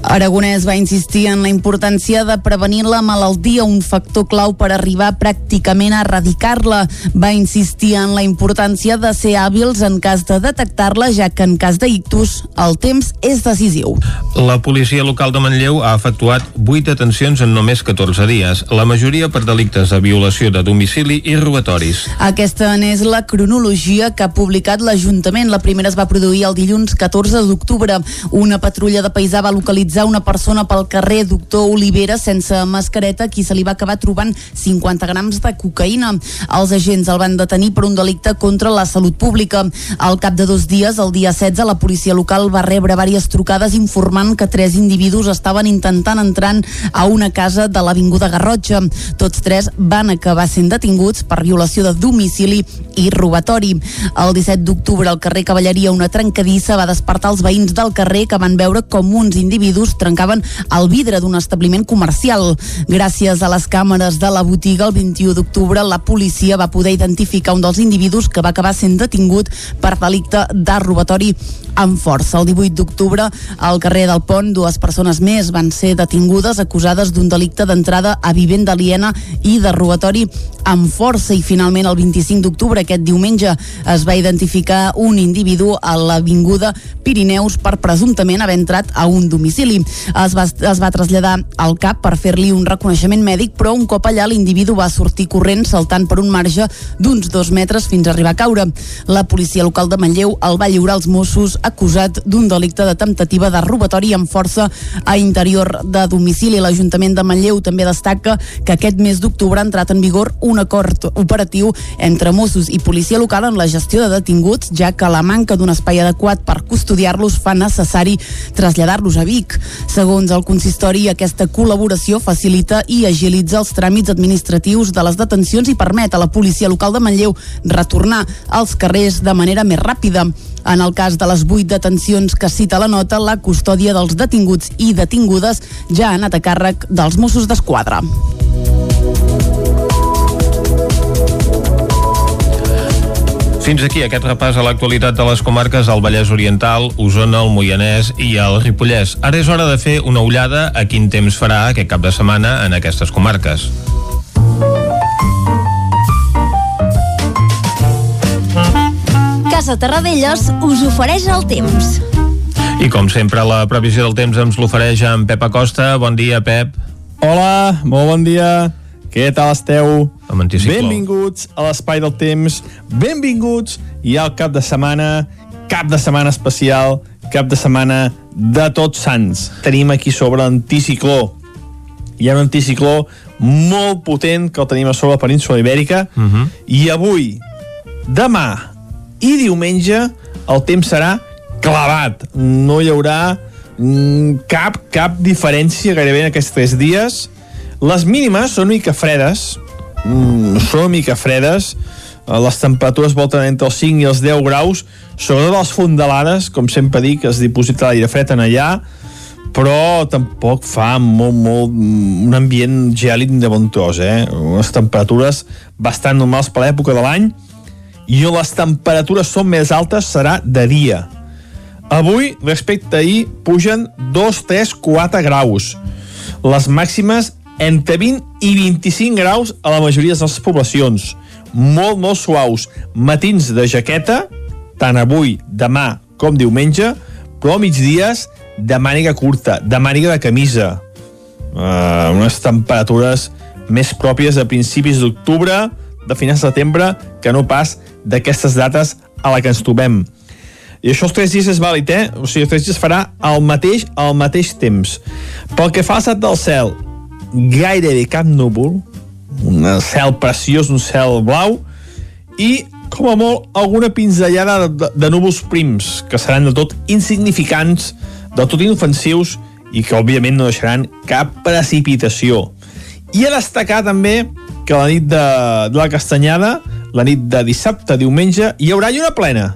Aragonès va insistir en la importància de prevenir la malaltia, un factor clau per arribar pràcticament a erradicar-la. Va insistir en la importància de ser hàbils en cas de detectar-la, ja que en cas d'ictus el temps és decisiu. La policia local de Manlleu ha efectuat 8 detencions en només 14 dies, la majoria per delictes de violació de domicili i robatoris. Aquesta n'és la cronologia que ha publicat l'Ajuntament. La primera es va produir el dilluns 14 d'octubre. Una patrulla de paisà va localitzar una persona pel carrer Doctor Olivera sense mascareta, qui se li va acabar trobant 50 grams de cocaïna. Els agents el van detenir per un delicte contra la salut pública. Al cap de dos dies, el dia 16, la policia local va rebre diverses trucades informant que tres individus estaven intentant entrar a una casa de l'Avinguda Garrotxa. Tots tres van acabar sent detinguts per violació de domicili i robatori. El 17 d'octubre, al carrer Cavalleria, una trencadissa va despertar els veïns del carrer que van veure com uns individus trencaven el vidre d'un establiment comercial. Gràcies a les càmeres de la botiga, el 21 d'octubre, la policia va poder identificar un dels individus que va acabar sent detingut per delicte de robatori amb força. El 18 d'octubre, al carrer del Pont, dues persones més van ser detingudes acusades d'un delicte d'entrada a vivenda aliena i de robatori amb força i finalment el 25 d'octubre, aquest diumenge, es va identificar un individu a l'avinguda Pirineus per presumptament haver entrat a un domicili. Es va, es va traslladar al CAP per fer-li un reconeixement mèdic, però un cop allà l'individu va sortir corrent saltant per un marge d'uns dos metres fins a arribar a caure. La policia local de Manlleu el va lliurar als Mossos acusat d'un delicte de temptativa de robatori amb força a interior de domicili. L'Ajuntament de Manlleu també destaca que aquest mes d'octubre ha entrat en vigor un acord operatiu entre Mossos i policia local en la gestió de detinguts, ja que la manca d'un espai adequat per custodiar-los fa necessari traslladar-los a Vic. Segons el consistori, aquesta col·laboració facilita i agilitza els tràmits administratius de les detencions i permet a la policia local de Manlleu retornar als carrers de manera més ràpida. En el cas de les vuit detencions que cita la nota, la custòdia dels detinguts i detingudes ja ha anat a càrrec dels Mossos d'Esquadra. Fins aquí aquest repàs a l'actualitat de les comarques del Vallès Oriental, Osona, el Moianès i el Ripollès. Ara és hora de fer una ullada a quin temps farà aquest cap de setmana en aquestes comarques. Casa Terradellos us ofereix el temps. I com sempre, la previsió del temps ens l'ofereix en Pep Acosta. Bon dia, Pep. Hola, molt bon dia. Què tal esteu? Amb anticicló. Benvinguts a l'Espai del Temps, benvinguts i al cap de setmana, cap de setmana especial, cap de setmana de tots sants. Tenim aquí sobre l'anticicló. Hi ha un anticicló molt potent que el tenim a sobre la península Ibèrica Uh -huh. i avui, demà i diumenge el temps serà clavat. No hi haurà mm, cap, cap diferència gairebé en aquests tres dies. Les mínimes són mica fredes, mm, són mica fredes, les temperatures volten entre els 5 i els 10 graus, sobretot les fondalades, com sempre dic, es diposita l'aire fred en allà, però tampoc fa molt, molt, un ambient gèlid de bon tros, eh? Unes temperatures bastant normals per l'època de l'any, i on les temperatures són més altes serà de dia. Avui, respecte a ahir, pugen 2, 3, 4 graus. Les màximes entre 20 i 25 graus a la majoria de les poblacions. Molt, molt suaus. Matins de jaqueta, tant avui, demà com diumenge, però a migdies de màniga curta, de màniga de camisa. Uh, unes temperatures més pròpies a principis d'octubre, de finals de setembre, que no pas d'aquestes dates a la que ens trobem. I això els tres dies és vàlid, eh? O sigui, els tres dies farà el mateix al mateix temps. Pel que fa al estat del cel, gairebé cap núvol, un cel preciós, un cel blau, i, com a molt, alguna pinzellada de, de núvols prims, que seran de tot insignificants, del tot inofensius, i que, òbviament, no deixaran cap precipitació. I a destacar també que la nit de, de la Castanyada, la nit de dissabte, diumenge, hi haurà lluna plena.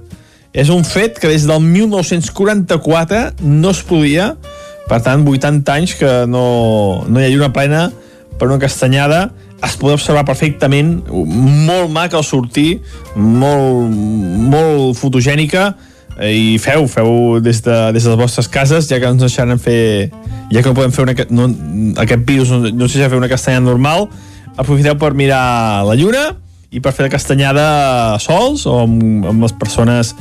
És un fet que des del 1944 no es podia, per tant, 80 anys que no, no hi ha lluna plena per una castanyada, es pot observar perfectament, molt maca al sortir, molt, molt fotogènica, i feu, feu des de, des de les vostres cases, ja que ens deixaran fer ja que no podem fer una, no, aquest virus no, no sé si fer una castanyada normal. Aprofiteu per mirar la lluna i per fer la castanyada sols o amb, amb les persones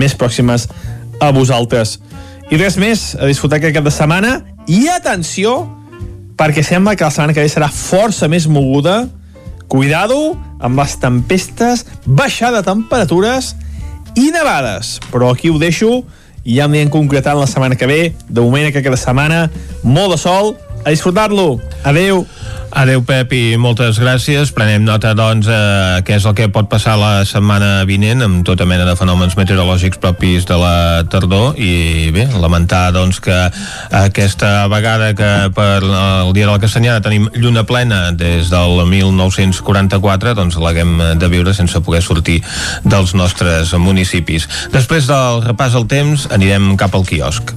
més pròximes a vosaltres. I res més, a disfrutar aquest cap de setmana. I atenció perquè sembla que la setmana que ve serà força més moguda. Cuidado amb les tempestes baixada de temperatures i nevades. Però aquí ho deixo i ja anirem concretant la setmana que ve. De moment que cada setmana molt de sol a disfrutar-lo. Adeu. Adeu, Pep, i moltes gràcies. Prenem nota, doncs, eh, què és el que pot passar la setmana vinent amb tota mena de fenòmens meteorològics propis de la tardor i, bé, lamentar, doncs, que aquesta vegada que per el dia de la Castanyada tenim lluna plena des del 1944, doncs l'haguem de viure sense poder sortir dels nostres municipis. Després del repàs al temps, anirem cap al quiosc.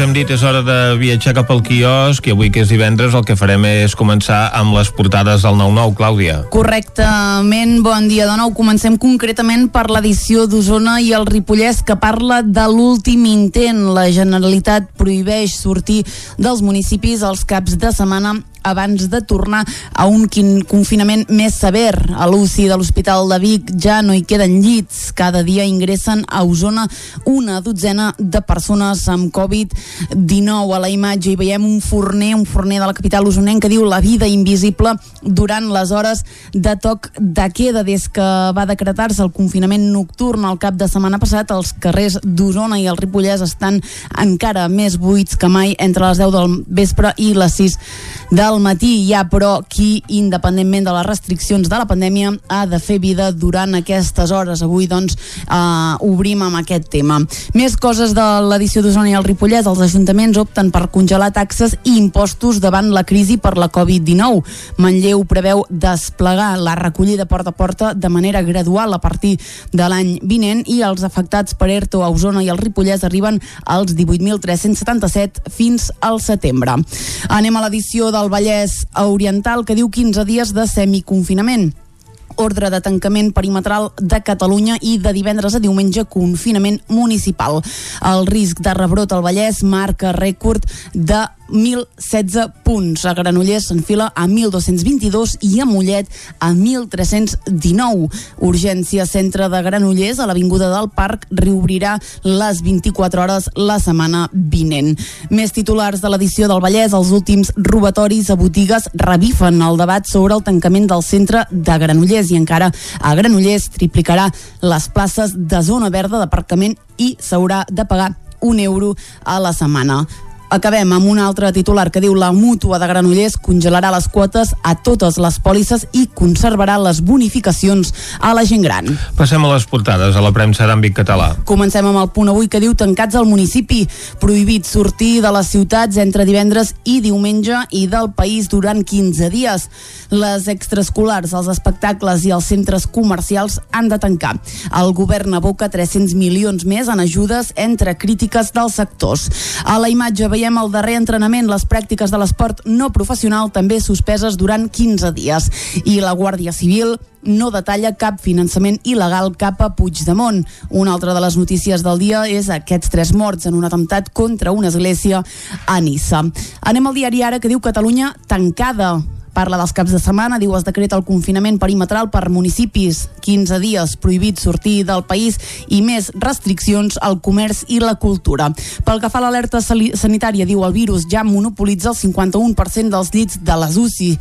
Hem dit, és hora de viatjar cap al quiosc i avui que és divendres el que farem és començar amb les portades del 9-9, Clàudia. Correctament, bon dia de nou. Comencem concretament per l'edició d'Osona i el Ripollès que parla de l'últim intent. La Generalitat prohibeix sortir dels municipis els caps de setmana abans de tornar a un confinament més sever. A l'UCI de l'Hospital de Vic ja no hi queden llits. Cada dia ingressen a Osona una dotzena de persones amb Covid-19. A la imatge hi veiem un forner, un forner de la capital osonenca que diu la vida invisible durant les hores de toc de queda. Des que va decretar-se el confinament nocturn al cap de setmana passat, els carrers d'Osona i el Ripollès estan encara més buits que mai entre les 10 del vespre i les 6 del matí. Hi ha, però, qui, independentment de les restriccions de la pandèmia, ha de fer vida durant aquestes hores. Avui, doncs, eh, obrim amb aquest tema. Més coses de l'edició d'Osona i el Ripollès. Els ajuntaments opten per congelar taxes i impostos davant la crisi per la Covid-19. Manlleu preveu desplegar la recollida porta a porta de manera gradual a partir de l'any vinent i els afectats per ERTO a Osona i el Ripollès arriben als 18.377 fins al setembre. Anem a l'edició del Vallès Oriental que diu 15 dies de semiconfinament ordre de tancament perimetral de Catalunya i de divendres a diumenge confinament municipal. El risc de rebrot al Vallès marca rècord de 1.016 punts. A Granollers s'enfila a 1.222 i a Mollet a 1.319. Urgència Centre de Granollers a l'Avinguda del Parc reobrirà les 24 hores la setmana vinent. Més titulars de l'edició del Vallès, els últims robatoris a botigues revifen el debat sobre el tancament del centre de Granollers i encara a Granollers triplicarà les places de zona verda d'aparcament i s'haurà de pagar un euro a la setmana. Acabem amb un altre titular que diu la mútua de Granollers congelarà les quotes a totes les pòlisses i conservarà les bonificacions a la gent gran. Passem a les portades a la premsa d'àmbit català. Comencem amb el punt avui que diu tancats al municipi, prohibit sortir de les ciutats entre divendres i diumenge i del país durant 15 dies. Les extraescolars, els espectacles i els centres comercials han de tancar. El govern aboca 300 milions més en ajudes entre crítiques dels sectors. A la imatge veiem el darrer entrenament, les pràctiques de l'esport no professional també suspeses durant 15 dies. I la Guàrdia Civil no detalla cap finançament il·legal cap a Puigdemont. Una altra de les notícies del dia és aquests tres morts en un atemptat contra una església a Nissa. Anem al diari Ara que diu Catalunya tancada parla dels caps de setmana, diu es decreta el confinament perimetral per municipis, 15 dies prohibit sortir del país i més restriccions al comerç i la cultura. Pel que fa a l'alerta sanitària, diu el virus ja monopolitza el 51% dels llits de les UCI.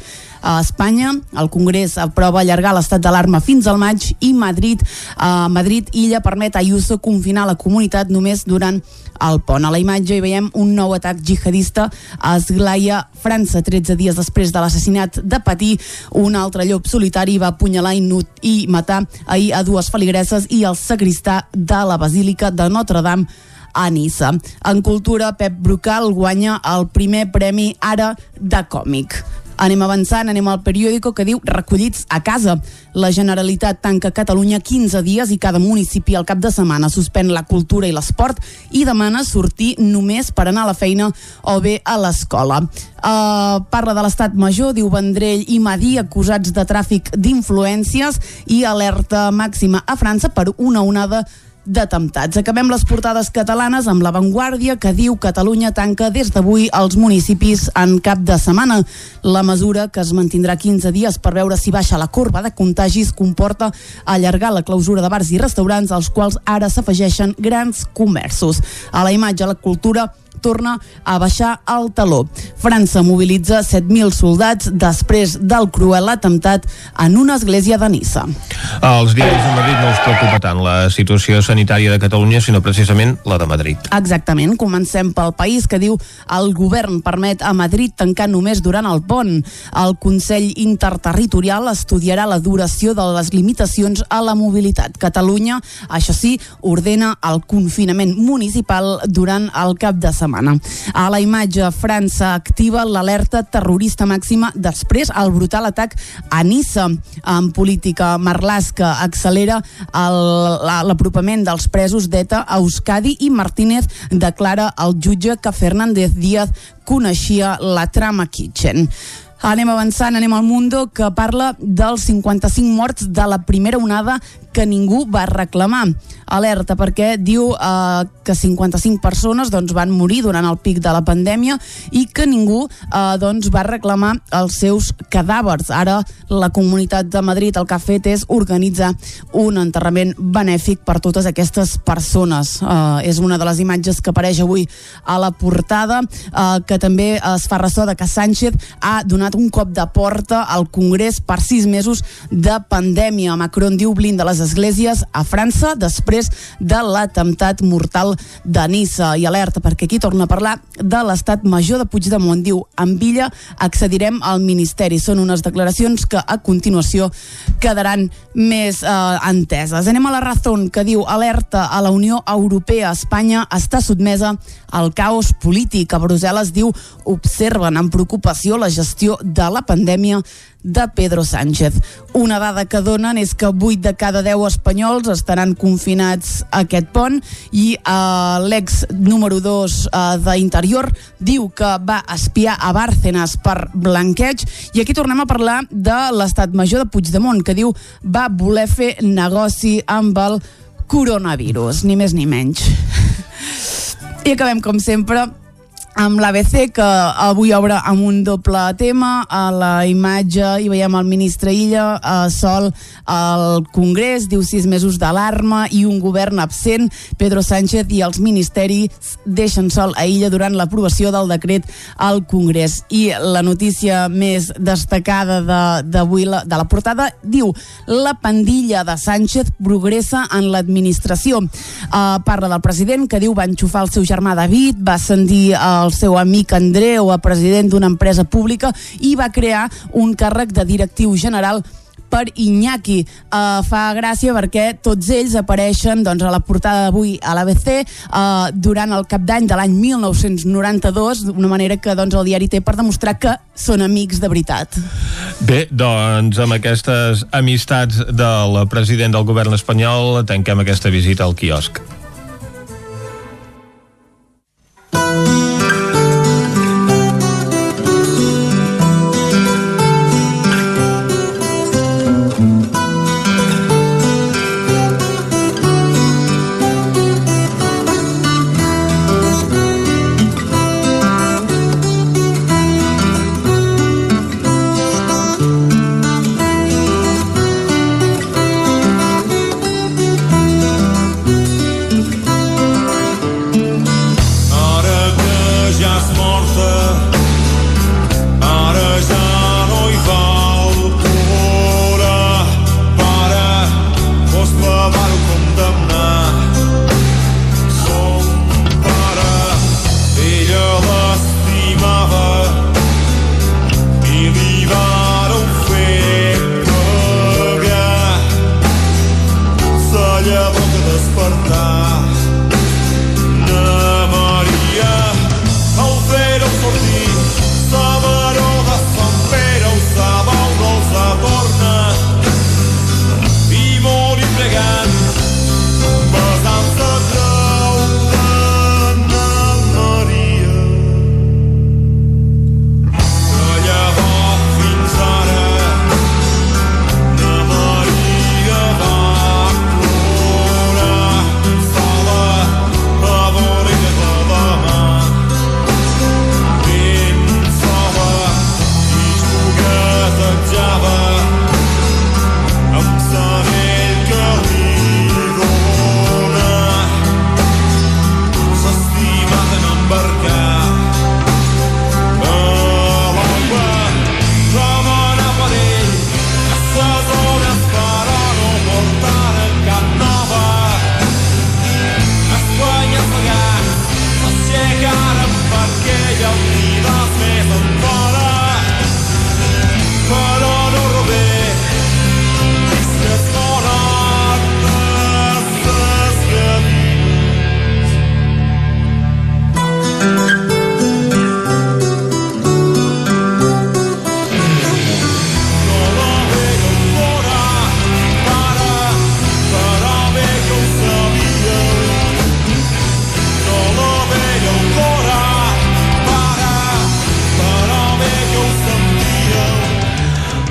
A Espanya, el Congrés aprova allargar l'estat d'alarma fins al maig i Madrid, a Madrid Illa permet a Ayuso confinar la comunitat només durant el pont. A la imatge hi veiem un nou atac jihadista a Esglaia, França, 13 dies després de l'assassinat de Patí. Un altre llop solitari va apunyalar i, i matar ahir a dues feligreses i el sacristà de la Basílica de Notre Dame a Nissa. En cultura, Pep Brucal guanya el primer premi Ara de còmic. Anem avançant, anem al periòdico que diu recollits a casa. La Generalitat tanca Catalunya 15 dies i cada municipi al cap de setmana suspèn la cultura i l'esport i demana sortir només per anar a la feina o bé a l'escola. Uh, parla de l'estat major, diu Vendrell i Madí acusats de tràfic d'influències i alerta màxima a França per una onada d'atemptats. Acabem les portades catalanes amb l'avantguàrdia que diu Catalunya tanca des d'avui els municipis en cap de setmana. La mesura, que es mantindrà 15 dies per veure si baixa la corba de contagis, comporta allargar la clausura de bars i restaurants als quals ara s'afegeixen grans comerços. A la imatge, la cultura torna a baixar el taló. França mobilitza 7.000 soldats després del cruel atemptat en una església de Nissa. Els diaris de Madrid no us preocupa tant la situació sanitària de Catalunya, sinó precisament la de Madrid. Exactament. Comencem pel país que diu el govern permet a Madrid tancar només durant el pont. El Consell Interterritorial estudiarà la duració de les limitacions a la mobilitat. Catalunya, això sí, ordena el confinament municipal durant el cap de setmana setmana. A la imatge, França activa l'alerta terrorista màxima després el brutal atac a Nissa. En política, Marlaska accelera l'apropament dels presos d'ETA a Euskadi i Martínez declara al jutge que Fernández Díaz coneixia la trama Kitchen. Anem avançant, anem al Mundo, que parla dels 55 morts de la primera onada que ningú va reclamar. Alerta perquè diu eh, que 55 persones doncs, van morir durant el pic de la pandèmia i que ningú eh, doncs, va reclamar els seus cadàvers. Ara la Comunitat de Madrid el que ha fet és organitzar un enterrament benèfic per totes aquestes persones. Eh, és una de les imatges que apareix avui a la portada, eh, que també es fa ressò de que Sánchez ha donat un cop de porta al Congrés per sis mesos de pandèmia. Macron diu blinda les esglésies a França després de l'atemptat mortal de Nissa. I alerta, perquè aquí torna a parlar de l'estat major de Puigdemont. Diu, en Villa accedirem al Ministeri. Són unes declaracions que a continuació quedaran més eh, enteses. Anem a la Razón, que diu, alerta a la Unió Europea. Espanya està sotmesa al caos polític. A Brussel·les diu, observen amb preocupació la gestió de la pandèmia de Pedro Sánchez. Una dada que donen és que 8 de cada 10 espanyols estaran confinats a aquest pont i uh, l'ex número 2 uh, d'Interior diu que va espiar a Bárcenas per blanqueig i aquí tornem a parlar de l'estat major de Puigdemont que diu va voler fer negoci amb el coronavirus, ni més ni menys. I acabem, com sempre, amb l'ABC, que avui obre amb un doble tema. A la imatge hi veiem el ministre Illa, a sol al Congrés, diu sis mesos d'alarma i un govern absent. Pedro Sánchez i els ministeris deixen sol a Illa durant l'aprovació del decret al Congrés. I la notícia més destacada d'avui de, de la portada diu la pandilla de Sánchez progressa en l'administració. Uh, parla del president que diu va enxufar el seu germà David, va ascendir el el seu amic Andreu a president d'una empresa pública i va crear un càrrec de directiu general per Iñaki. Uh, fa gràcia perquè tots ells apareixen doncs, a la portada d'avui a l'ABC uh, durant el cap d'any de l'any 1992, d'una manera que doncs, el diari té per demostrar que són amics de veritat. Bé, doncs amb aquestes amistats del president del govern espanyol tanquem aquesta visita al quiosc.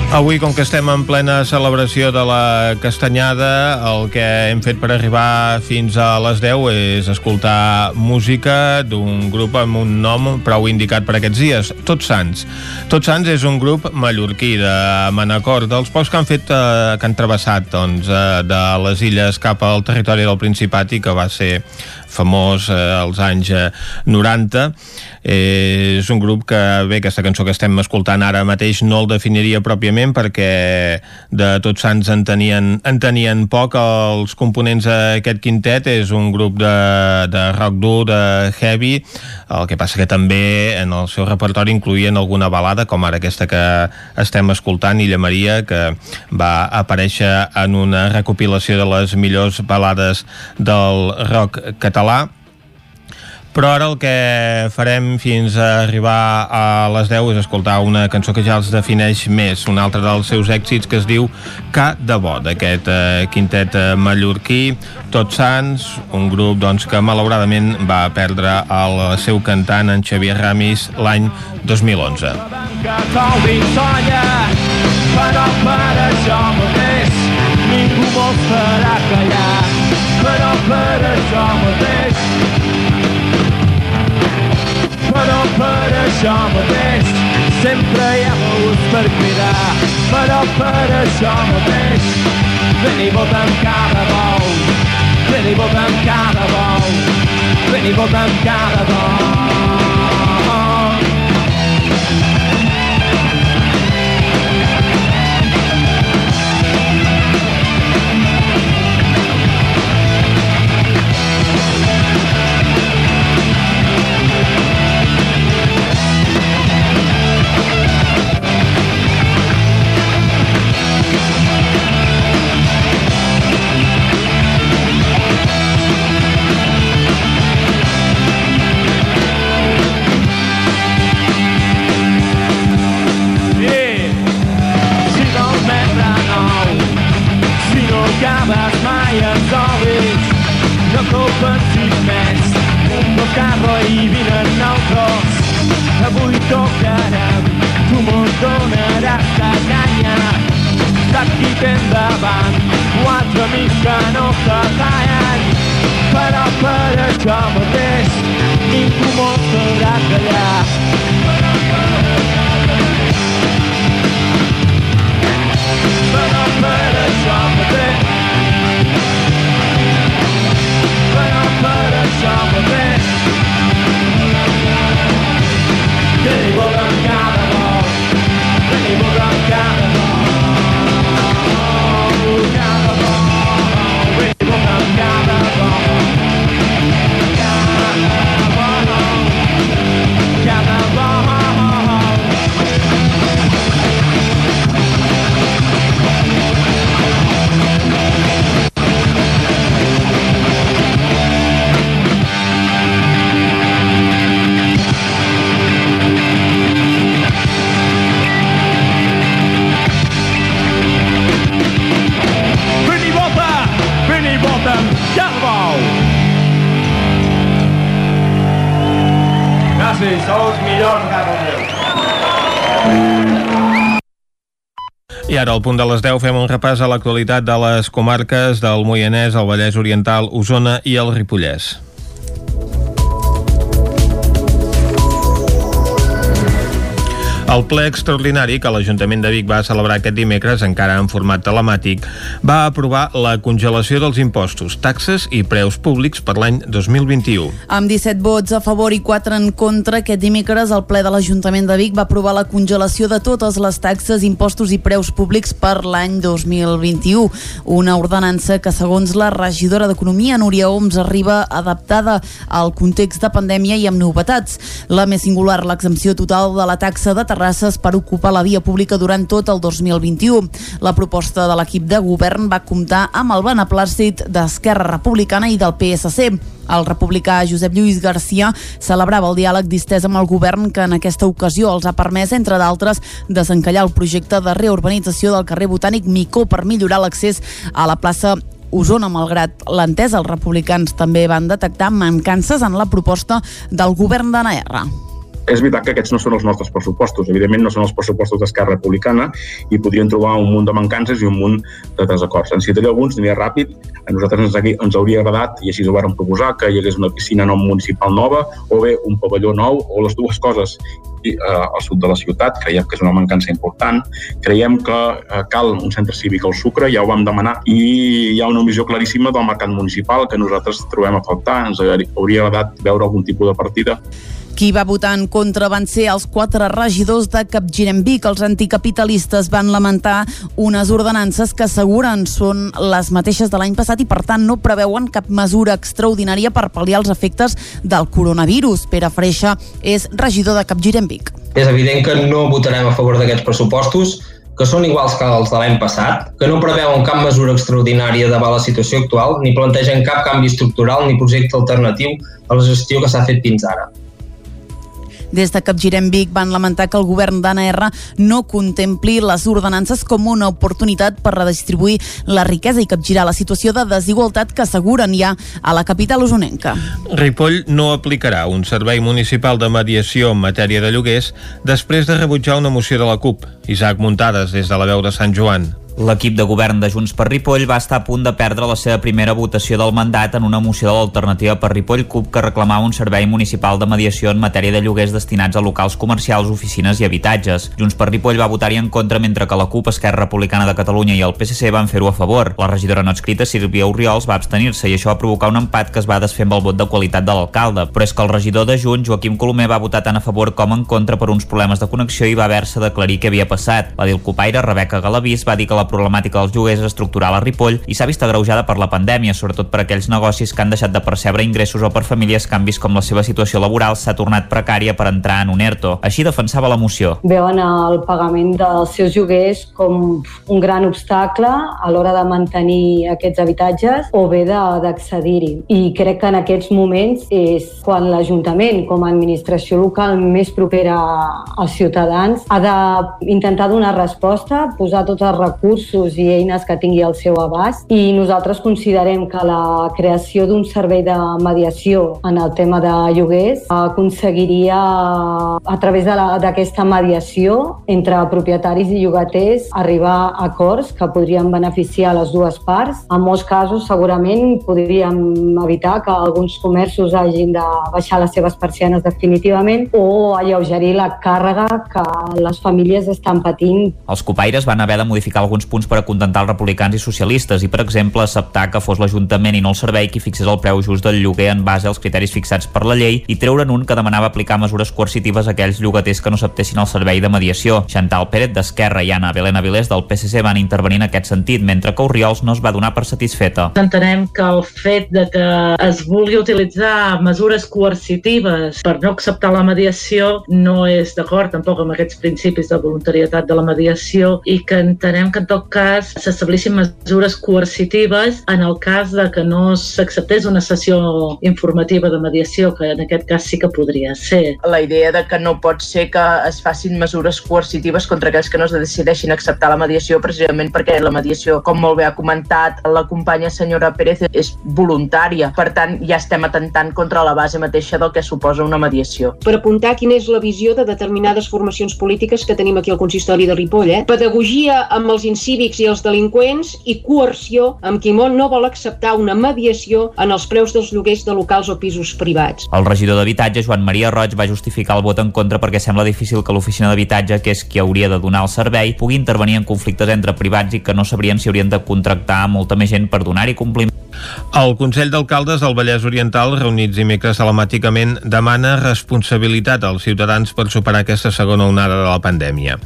Avui, com que estem en plena celebració de la castanyada, el que hem fet per arribar fins a les 10 és escoltar música d'un grup amb un nom prou indicat per aquests dies, Tots Sants. Tots Sants és un grup mallorquí de Manacor, dels pocs que han fet eh, que han travessat doncs, eh, de les illes cap al territori del Principat i que va ser famós eh, als anys eh, 90 eh, és un grup que bé, aquesta cançó que estem escoltant ara mateix no el definiria pròpiament perquè de tots sants en tenien, en tenien poc. Els components d'aquest quintet és un grup de, de rock dur, de heavy. El que passa que també en el seu repertori incluïen alguna balada com ara aquesta que estem escoltant Illa Maria que va aparèixer en una recopilació de les millors balades del rock català però ara el que farem fins a arribar a les 10 és escoltar una cançó que ja els defineix més, un altre dels seus èxits que es diu Ca de Bo, d'aquest eh, quintet eh, mallorquí, Tots Sants, un grup doncs, que malauradament va perdre el seu cantant, en Xavier Ramis, l'any 2011. però per això mateix ningú vol farà callar, per això mateix. Però per això mateix. Sempre hi ha mots per cridar, però per això mateix. Ven i vota'm cada bou, ven i vota'm cada bou, ven i vota'm cada bou. No acabes mai els olis, no compensis més, no carro i vine nosaltres. Avui tocarem, tu mos donaràs la canya, d'aquí endavant, quatre amics que no se tallen, però per això mateix ningú mos podrà callar. Però per això per això mateix Que li volem cada vol Que li volem cada vol Gràcies, sou els millors casa meu. I ara, al punt de les 10, fem un repàs a l'actualitat de les comarques del Moianès, el Vallès Oriental, Osona i el Ripollès. El ple extraordinari que l'Ajuntament de Vic va celebrar aquest dimecres, encara en format telemàtic, va aprovar la congelació dels impostos, taxes i preus públics per l'any 2021. Amb 17 vots a favor i 4 en contra, aquest dimecres el ple de l'Ajuntament de Vic va aprovar la congelació de totes les taxes, impostos i preus públics per l'any 2021. Una ordenança que, segons la regidora d'Economia, Núria Oms, arriba adaptada al context de pandèmia i amb novetats. La més singular, l'exempció total de la taxa de terrasses per ocupar la via pública durant tot el 2021. La proposta de l'equip de govern va comptar amb el beneplàcit d'Esquerra Republicana i del PSC. El republicà Josep Lluís Garcia celebrava el diàleg distès amb el govern que en aquesta ocasió els ha permès, entre d'altres, desencallar el projecte de reurbanització del carrer Botànic Micó per millorar l'accés a la plaça Osona, malgrat l'entesa, els republicans també van detectar mancances en la proposta del govern de Naerra. És veritat que aquests no són els nostres pressupostos, evidentment no són els pressupostos d'Esquerra Republicana i podrien trobar un munt de mancances i un munt de desacords. En citaré alguns, aniré ràpid. A nosaltres ens, hagui- ens hauria agradat, i així ho vàrem proposar, que hi hagués una piscina no municipal nova o bé un pavelló nou o les dues coses eh, al sud de la ciutat, creiem que és una mancança important. Creiem que eh, cal un centre cívic al Sucre, ja ho vam demanar, i hi ha una omissió claríssima del mercat municipal que nosaltres trobem a faltar. Ens hauria agradat veure algun tipus de partida Qui va votar en contra van ser els quatre regidors de Capgirem Vic. Els anticapitalistes van lamentar unes ordenances que asseguren són les mateixes de l'any passat i, per tant, no preveuen cap mesura extraordinària per pal·liar els efectes del coronavirus. Pere Freixa és regidor de Capgirem Vic. És evident que no votarem a favor d'aquests pressupostos, que són iguals que els de l'any passat, que no preveuen cap mesura extraordinària davant la situació actual, ni plantegen cap canvi estructural ni projecte alternatiu a la gestió que s'ha fet fins ara. Des de Capgirem Vic van lamentar que el govern d'Anna R no contempli les ordenances com una oportunitat per redistribuir la riquesa i capgirar la situació de desigualtat que asseguren ja a la capital usonenca. Ripoll no aplicarà un servei municipal de mediació en matèria de lloguers després de rebutjar una moció de la CUP. Isaac Muntades, des de la veu de Sant Joan. L'equip de govern de Junts per Ripoll va estar a punt de perdre la seva primera votació del mandat en una moció de l'alternativa per Ripoll CUP que reclamava un servei municipal de mediació en matèria de lloguers destinats a locals comercials, oficines i habitatges. Junts per Ripoll va votar-hi en contra mentre que la CUP, Esquerra Republicana de Catalunya i el PSC van fer-ho a favor. La regidora no escrita, Sílvia Oriols, va abstenir-se i això va provocar un empat que es va desfer amb el vot de qualitat de l'alcalde. Però és que el regidor de Junts, Joaquim Colomer, va votar tant a favor com en contra per uns problemes de connexió i va haver-se d'aclarir què havia passat. La Dilcopaire, Rebeca Galavís, va dir que la problemàtica dels lloguers estructural a Ripoll i s'ha vist agreujada per la pandèmia, sobretot per aquells negocis que han deixat de percebre ingressos o per famílies que han vist com la seva situació laboral s'ha tornat precària per entrar en un ERTO. Així defensava la moció. veuen el pagament dels seus lloguers com un gran obstacle a l'hora de mantenir aquests habitatges o bé d'accedir-hi. I crec que en aquests moments és quan l'Ajuntament, com a administració local més propera als ciutadans, ha d'intentar donar resposta, posar tots els recursos i eines que tingui al seu abast i nosaltres considerem que la creació d'un servei de mediació en el tema de lloguers aconseguiria a través d'aquesta mediació entre propietaris i llogaters arribar a acords que podrien beneficiar les dues parts. En molts casos segurament podríem evitar que alguns comerços hagin de baixar les seves persianes definitivament o alleugerir la càrrega que les famílies estan patint Els copaires van haver de modificar alguns punts per acontentar els republicans i socialistes i, per exemple, acceptar que fos l'Ajuntament i no el servei qui fixés el preu just del lloguer en base als criteris fixats per la llei i treure'n un que demanava aplicar mesures coercitives a aquells llogaters que no acceptessin el servei de mediació. Chantal Pérez d'Esquerra i Anna Belén Avilés del PSC van intervenir en aquest sentit, mentre que Oriols no es va donar per satisfeta. Entenem que el fet de que es vulgui utilitzar mesures coercitives per no acceptar la mediació no és d'acord tampoc amb aquests principis de voluntarietat de la mediació i que entenem que tot cas s'establissin mesures coercitives en el cas de que no s'acceptés una sessió informativa de mediació, que en aquest cas sí que podria ser. la idea de que no pot ser que es facin mesures coercitives contra aquells que no es decideixin acceptar la mediació precisament perquè la mediació, com molt bé ha comentat la companya senyora Pérez, és voluntària. Per tant, ja estem atentant contra la base mateixa del que suposa una mediació. per apuntar quina és la visió de determinades formacions polítiques que tenim aquí al consistori de Ripoll. Eh? Pedagogia amb els incívics i els delinqüents i coerció amb qui molt no vol acceptar una mediació en els preus dels lloguers de locals o pisos privats. El regidor d'Habitatge, Joan Maria Roig, va justificar el vot en contra perquè sembla difícil que l'oficina d'habitatge, que és qui hauria de donar el servei, pugui intervenir en conflictes entre privats i que no sabrien si haurien de contractar molta més gent per donar-hi compliment. El Consell d'Alcaldes del Vallès Oriental, reunits dimecres telemàticament, demana responsabilitat als ciutadans per superar aquesta segona onada de la pandèmia.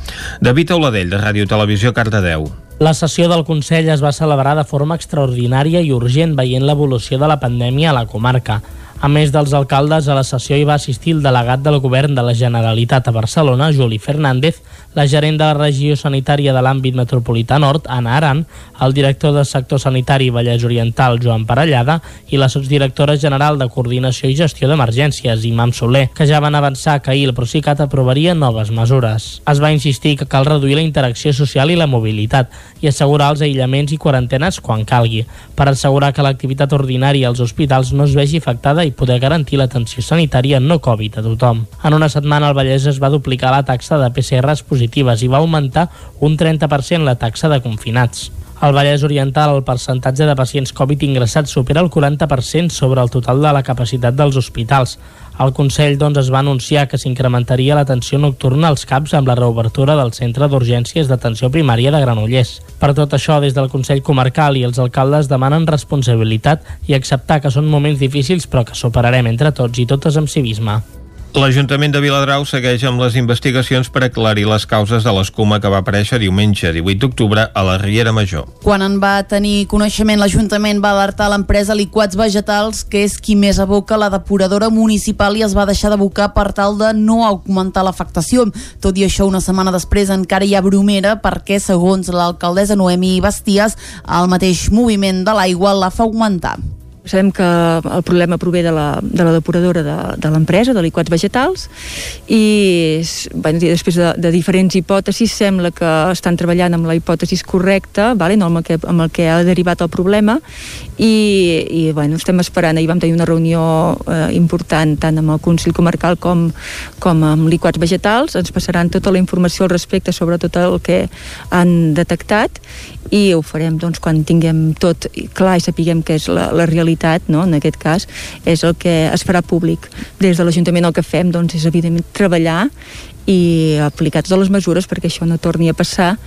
David Auladell, de Ràdio Televisió, Cardedeu. La sessió del Consell es va celebrar de forma extraordinària i urgent veient l'evolució de la pandèmia a la comarca. A més dels alcaldes, a la sessió hi va assistir el delegat del govern de la Generalitat a Barcelona, Juli Fernández, la gerent de la regió sanitària de l'àmbit metropolità nord, Anna Aran, el director del sector sanitari Vallès Oriental, Joan Parellada, i la sotsdirectora general de Coordinació i Gestió d'Emergències, Imam Soler, que ja van avançar que ahir el Procicat aprovaria noves mesures. Es va insistir que cal reduir la interacció social i la mobilitat i assegurar els aïllaments i quarantenes quan calgui, per assegurar que l'activitat ordinària als hospitals no es vegi afectada i poder garantir l'atenció sanitària no Covid a tothom. En una setmana al Vallès es va duplicar la taxa de PCRs positives i va augmentar un 30% la taxa de confinats. Al Vallès Oriental, el percentatge de pacients Covid ingressats supera el 40% sobre el total de la capacitat dels hospitals. El Consell doncs, es va anunciar que s'incrementaria l'atenció nocturna als CAPs amb la reobertura del Centre d'Urgències d'Atenció Primària de Granollers. Per tot això, des del Consell Comarcal i els alcaldes demanen responsabilitat i acceptar que són moments difícils però que superarem entre tots i totes amb civisme. L'Ajuntament de Viladrau segueix amb les investigacions per aclarir les causes de l'escuma que va aparèixer diumenge 18 d'octubre a la Riera Major. Quan en va tenir coneixement, l'Ajuntament va alertar l'empresa Liquats Vegetals, que és qui més aboca la depuradora municipal i es va deixar d'abocar per tal de no augmentar l'afectació. Tot i això, una setmana després encara hi ha bromera perquè, segons l'alcaldessa Noemi Basties, el mateix moviment de l'aigua la fa augmentar. Sabem que el problema prové de la, de la depuradora de, de l'empresa, de liquats vegetals, i bueno, després de, de diferents hipòtesis sembla que estan treballant amb la hipòtesi correcta, vale? no amb, el que, amb el que ha derivat el problema, i, i bueno, estem esperant. Ahir vam tenir una reunió eh, important tant amb el Consell Comarcal com, com amb liquats vegetals, ens passaran tota la informació al respecte sobre tot el que han detectat i ho farem doncs, quan tinguem tot clar i sapiguem què és la, la realitat, no? en aquest cas, és el que es farà públic. Des de l'Ajuntament el que fem doncs, és evidentment treballar i aplicar totes les mesures perquè això no torni a passar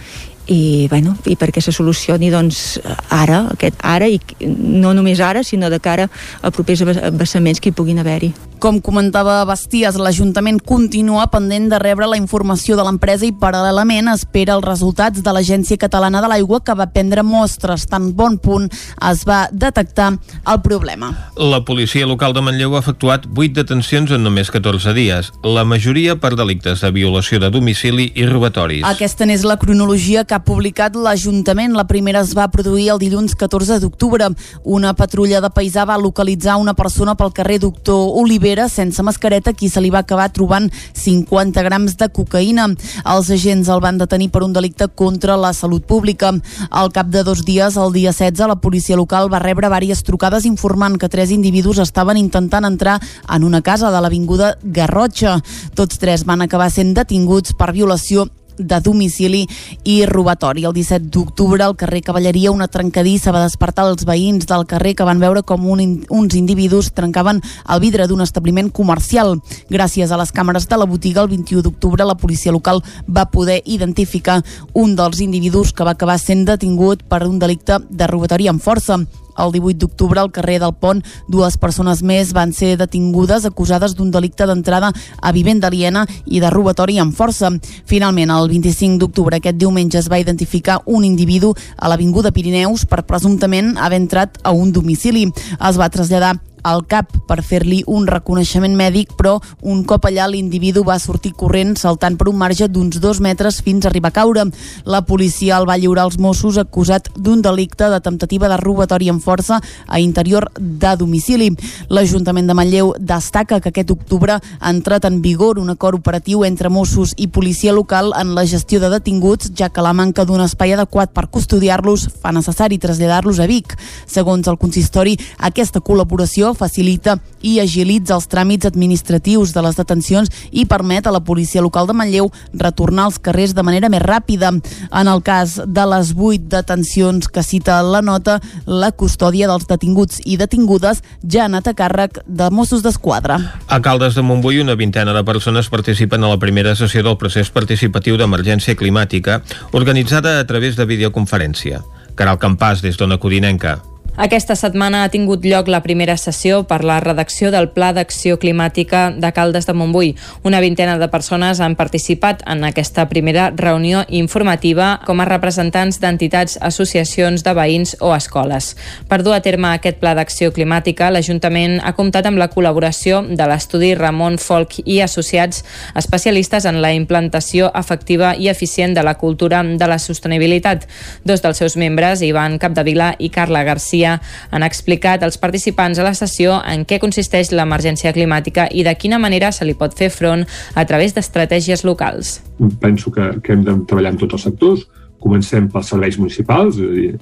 i, bueno, i perquè se solucioni doncs, ara, aquest ara, i no només ara, sinó de cara a propers vessaments que hi puguin haver-hi. Com comentava Basties, l'Ajuntament continua pendent de rebre la informació de l'empresa i paral·lelament espera els resultats de l'Agència Catalana de l'Aigua que va prendre mostres. Tan bon punt es va detectar el problema. La policia local de Manlleu ha efectuat 8 detencions en només 14 dies, la majoria per delictes de violació de domicili i robatoris. Aquesta n'és la cronologia que ha publicat l'Ajuntament. La primera es va produir el dilluns 14 d'octubre. Una patrulla de paisà va localitzar una persona pel carrer Doctor Olivera sense mascareta qui se li va acabar trobant 50 grams de cocaïna. Els agents el van detenir per un delicte contra la salut pública. Al cap de dos dies, el dia 16, la policia local va rebre diverses trucades informant que tres individus estaven intentant entrar en una casa de l'avinguda Garrotxa. Tots tres van acabar sent detinguts per violació de domicili i robatori. El 17 d'octubre al carrer Cavalleria una trencadissa va despertar els veïns del carrer que van veure com un, uns individus trencaven el vidre d'un establiment comercial. Gràcies a les càmeres de la botiga, el 21 d'octubre la policia local va poder identificar un dels individus que va acabar sent detingut per un delicte de robatori amb força. El 18 d'octubre, al carrer del Pont, dues persones més van ser detingudes acusades d'un delicte d'entrada a vivenda aliena i de robatori amb força. Finalment, el 25 d'octubre, aquest diumenge, es va identificar un individu a l'Avinguda Pirineus per presumptament haver entrat a un domicili. Es va traslladar al cap per fer-li un reconeixement mèdic, però un cop allà l'individu va sortir corrent saltant per un marge d'uns dos metres fins a arribar a caure. La policia el va lliurar als Mossos acusat d'un delicte de temptativa de robatori amb força a interior de domicili. L'Ajuntament de Manlleu destaca que aquest octubre ha entrat en vigor un acord operatiu entre Mossos i policia local en la gestió de detinguts, ja que la manca d'un espai adequat per custodiar-los fa necessari traslladar-los a Vic. Segons el consistori, aquesta col·laboració facilita i agilitza els tràmits administratius de les detencions i permet a la policia local de Manlleu retornar als carrers de manera més ràpida. En el cas de les vuit detencions que cita la nota, la custòdia dels detinguts i detingudes ja ha anat a càrrec de Mossos d'Esquadra. A Caldes de Montbui, una vintena de persones participen a la primera sessió del procés participatiu d'emergència climàtica organitzada a través de videoconferència. Caral Campàs, des d'Ona Codinenca. Aquesta setmana ha tingut lloc la primera sessió per la redacció del Pla d'Acció Climàtica de Caldes de Montbui. Una vintena de persones han participat en aquesta primera reunió informativa com a representants d'entitats, associacions de veïns o escoles. Per dur a terme aquest Pla d'Acció Climàtica, l'Ajuntament ha comptat amb la col·laboració de l'estudi Ramon Folk i Associats, especialistes en la implantació efectiva i eficient de la cultura de la sostenibilitat. Dos dels seus membres, Ivan Capdevila i Carla Garcia, dia han explicat als participants a la sessió en què consisteix l'emergència climàtica i de quina manera se li pot fer front a través d'estratègies locals. Penso que, que hem de treballar en tots els sectors. Comencem pels serveis municipals, és a dir,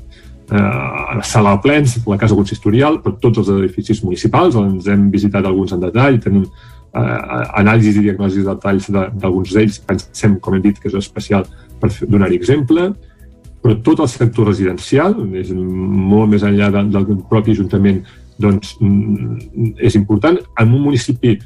eh, sala de plens, la Casa Consistorial, però tots els edificis municipals, ens hem visitat alguns en detall, tenim eh, anàlisis i diagnosis de detalls d'alguns d'ells, pensem, com hem dit, que és especial per donar-hi exemple, però tot el sector residencial, és molt més enllà de, del propi Ajuntament, doncs mm, és important. En un municipi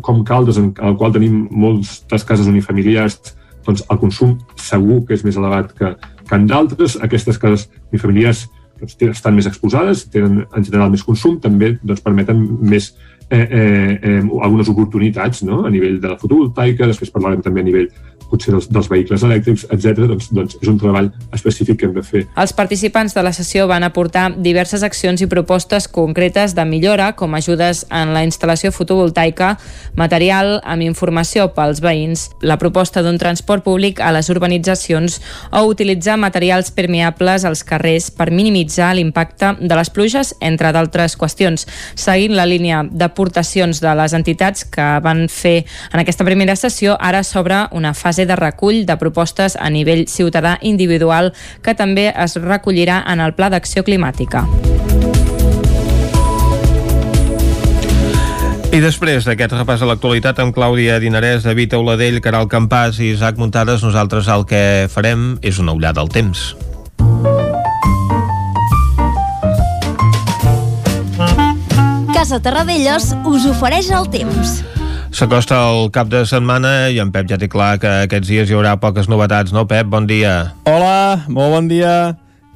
com Caldes, en el qual tenim moltes cases unifamiliars, doncs el consum segur que és més elevat que, que en d'altres. Aquestes cases unifamiliars doncs, estan més exposades, tenen en general més consum, també doncs, permeten més eh, eh, eh, algunes oportunitats no? a nivell de la fotovoltaica, després parlarem també a nivell potser dels, dels vehicles elèctrics, etc. Doncs, doncs és un treball específic que hem de fer. Els participants de la sessió van aportar diverses accions i propostes concretes de millora, com ajudes en la instal·lació fotovoltaica, material amb informació pels veïns, la proposta d'un transport públic a les urbanitzacions o utilitzar materials permeables als carrers per minimitzar l'impacte de les pluges, entre d'altres qüestions. Seguint la línia d'aportacions de les entitats que van fer en aquesta primera sessió, ara s'obre una fase de recull de propostes a nivell ciutadà individual que també es recollirà en el Pla d'Acció Climàtica. I després d'aquest repàs a l'actualitat amb Clàudia Dinarès, David Auladell, Caral Campàs i Isaac Muntades, nosaltres el que farem és una ullada al temps. Casa Terradellos us ofereix el temps. S'acosta el cap de setmana i en Pep ja té clar que aquests dies hi haurà poques novetats, no, Pep? Bon dia. Hola, molt bon dia.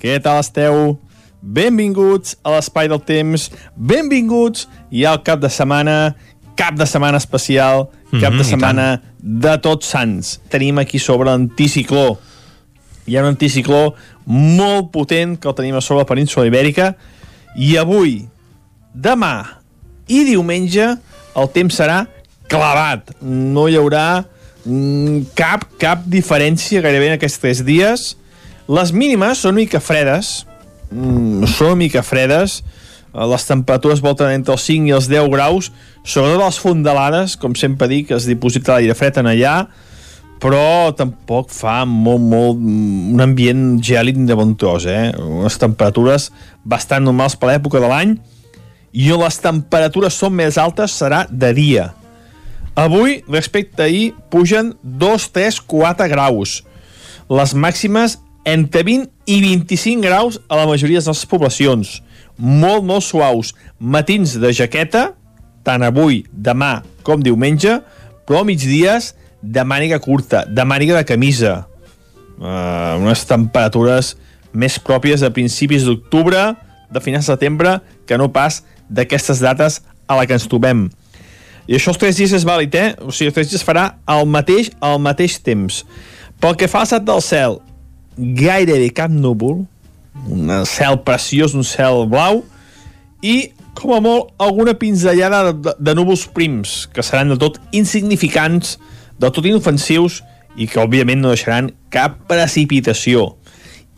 Què tal esteu? Benvinguts a l'Espai del Temps. Benvinguts ja al cap de setmana, cap de setmana especial, cap mm -hmm, de setmana de tots sants. Tenim aquí sobre l'anticicló. Hi ha un anticicló molt potent que el tenim a sobre la península ibèrica i avui, demà i diumenge el temps serà clavat. No hi haurà mm, cap, cap diferència gairebé en aquests tres dies. Les mínimes són mica fredes, mm, són mica fredes, eh, les temperatures volten entre els 5 i els 10 graus, sobretot les fondalades, com sempre dic, es diposita l'aire fred en allà, però tampoc fa molt, molt, un ambient gèlid de bon tros, eh? Unes temperatures bastant normals per l'època de l'any, i on les temperatures són més altes serà de dia. Avui, respecte a ahir, pugen 2, 3, 4 graus. Les màximes entre 20 i 25 graus a la majoria de les poblacions. Molt, molt suaus. Matins de jaqueta, tant avui, demà com diumenge, però migdies de màniga curta, de màniga de camisa. Uh, unes temperatures més pròpies a principis d'octubre, de finals de setembre, que no pas d'aquestes dates a la que ens trobem. I això els tres dies és vàlid, eh? O sigui, els tres dies farà el mateix al mateix temps. Pel que fa al estat del cel, gairebé cap núvol, un cel preciós, un cel blau, i, com a molt, alguna pinzellada de, de, de núvols prims, que seran de tot insignificants, de tot inofensius, i que, òbviament, no deixaran cap precipitació.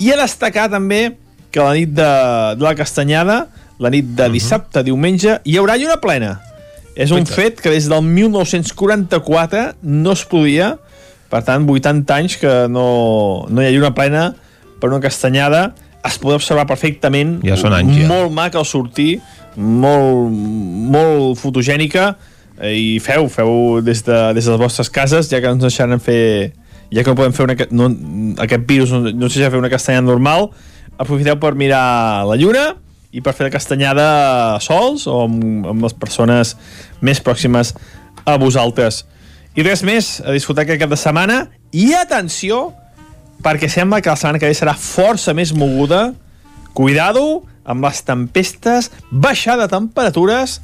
I a destacar, també, que la nit de, de la Castanyada, la nit de dissabte, uh -huh. diumenge, hi haurà lluna plena. És un fet que des del 1944 no es podia, per tant, 80 anys que no, no hi ha lluna plena per una castanyada, es pot observar perfectament. Ja són anys, ja. Molt maca al sortir, molt, molt fotogènica, i feu, feu des de, des de les vostres cases, ja que ens deixaran fer ja que no podem fer una, no, aquest virus no, no sé si fer una castanyada normal. Aprofiteu per mirar la lluna i per fer la castanyada sols o amb, amb les persones més pròximes a vosaltres. I res més, a disfrutar aquest cap de setmana i atenció, perquè sembla que la setmana que ve serà força més moguda. Cuidado amb les tempestes, baixada de temperatures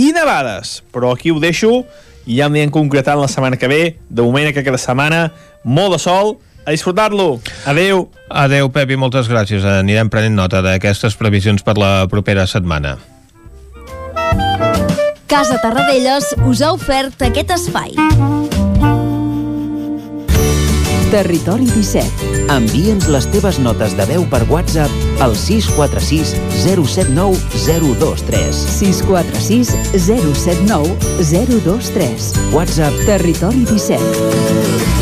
i nevades. Però aquí ho deixo i ja anirem concretant la setmana que ve. De moment, aquesta setmana, molt de sol, a disfrutar-lo. Adeu. Adeu, Pep, i moltes gràcies. Anirem prenent nota d'aquestes previsions per la propera setmana. Casa Tarradellas us ha ofert aquest espai. Territori 17. Envia'ns les teves notes de veu per WhatsApp al 646 079 023. 646 079 023. WhatsApp Territori 17.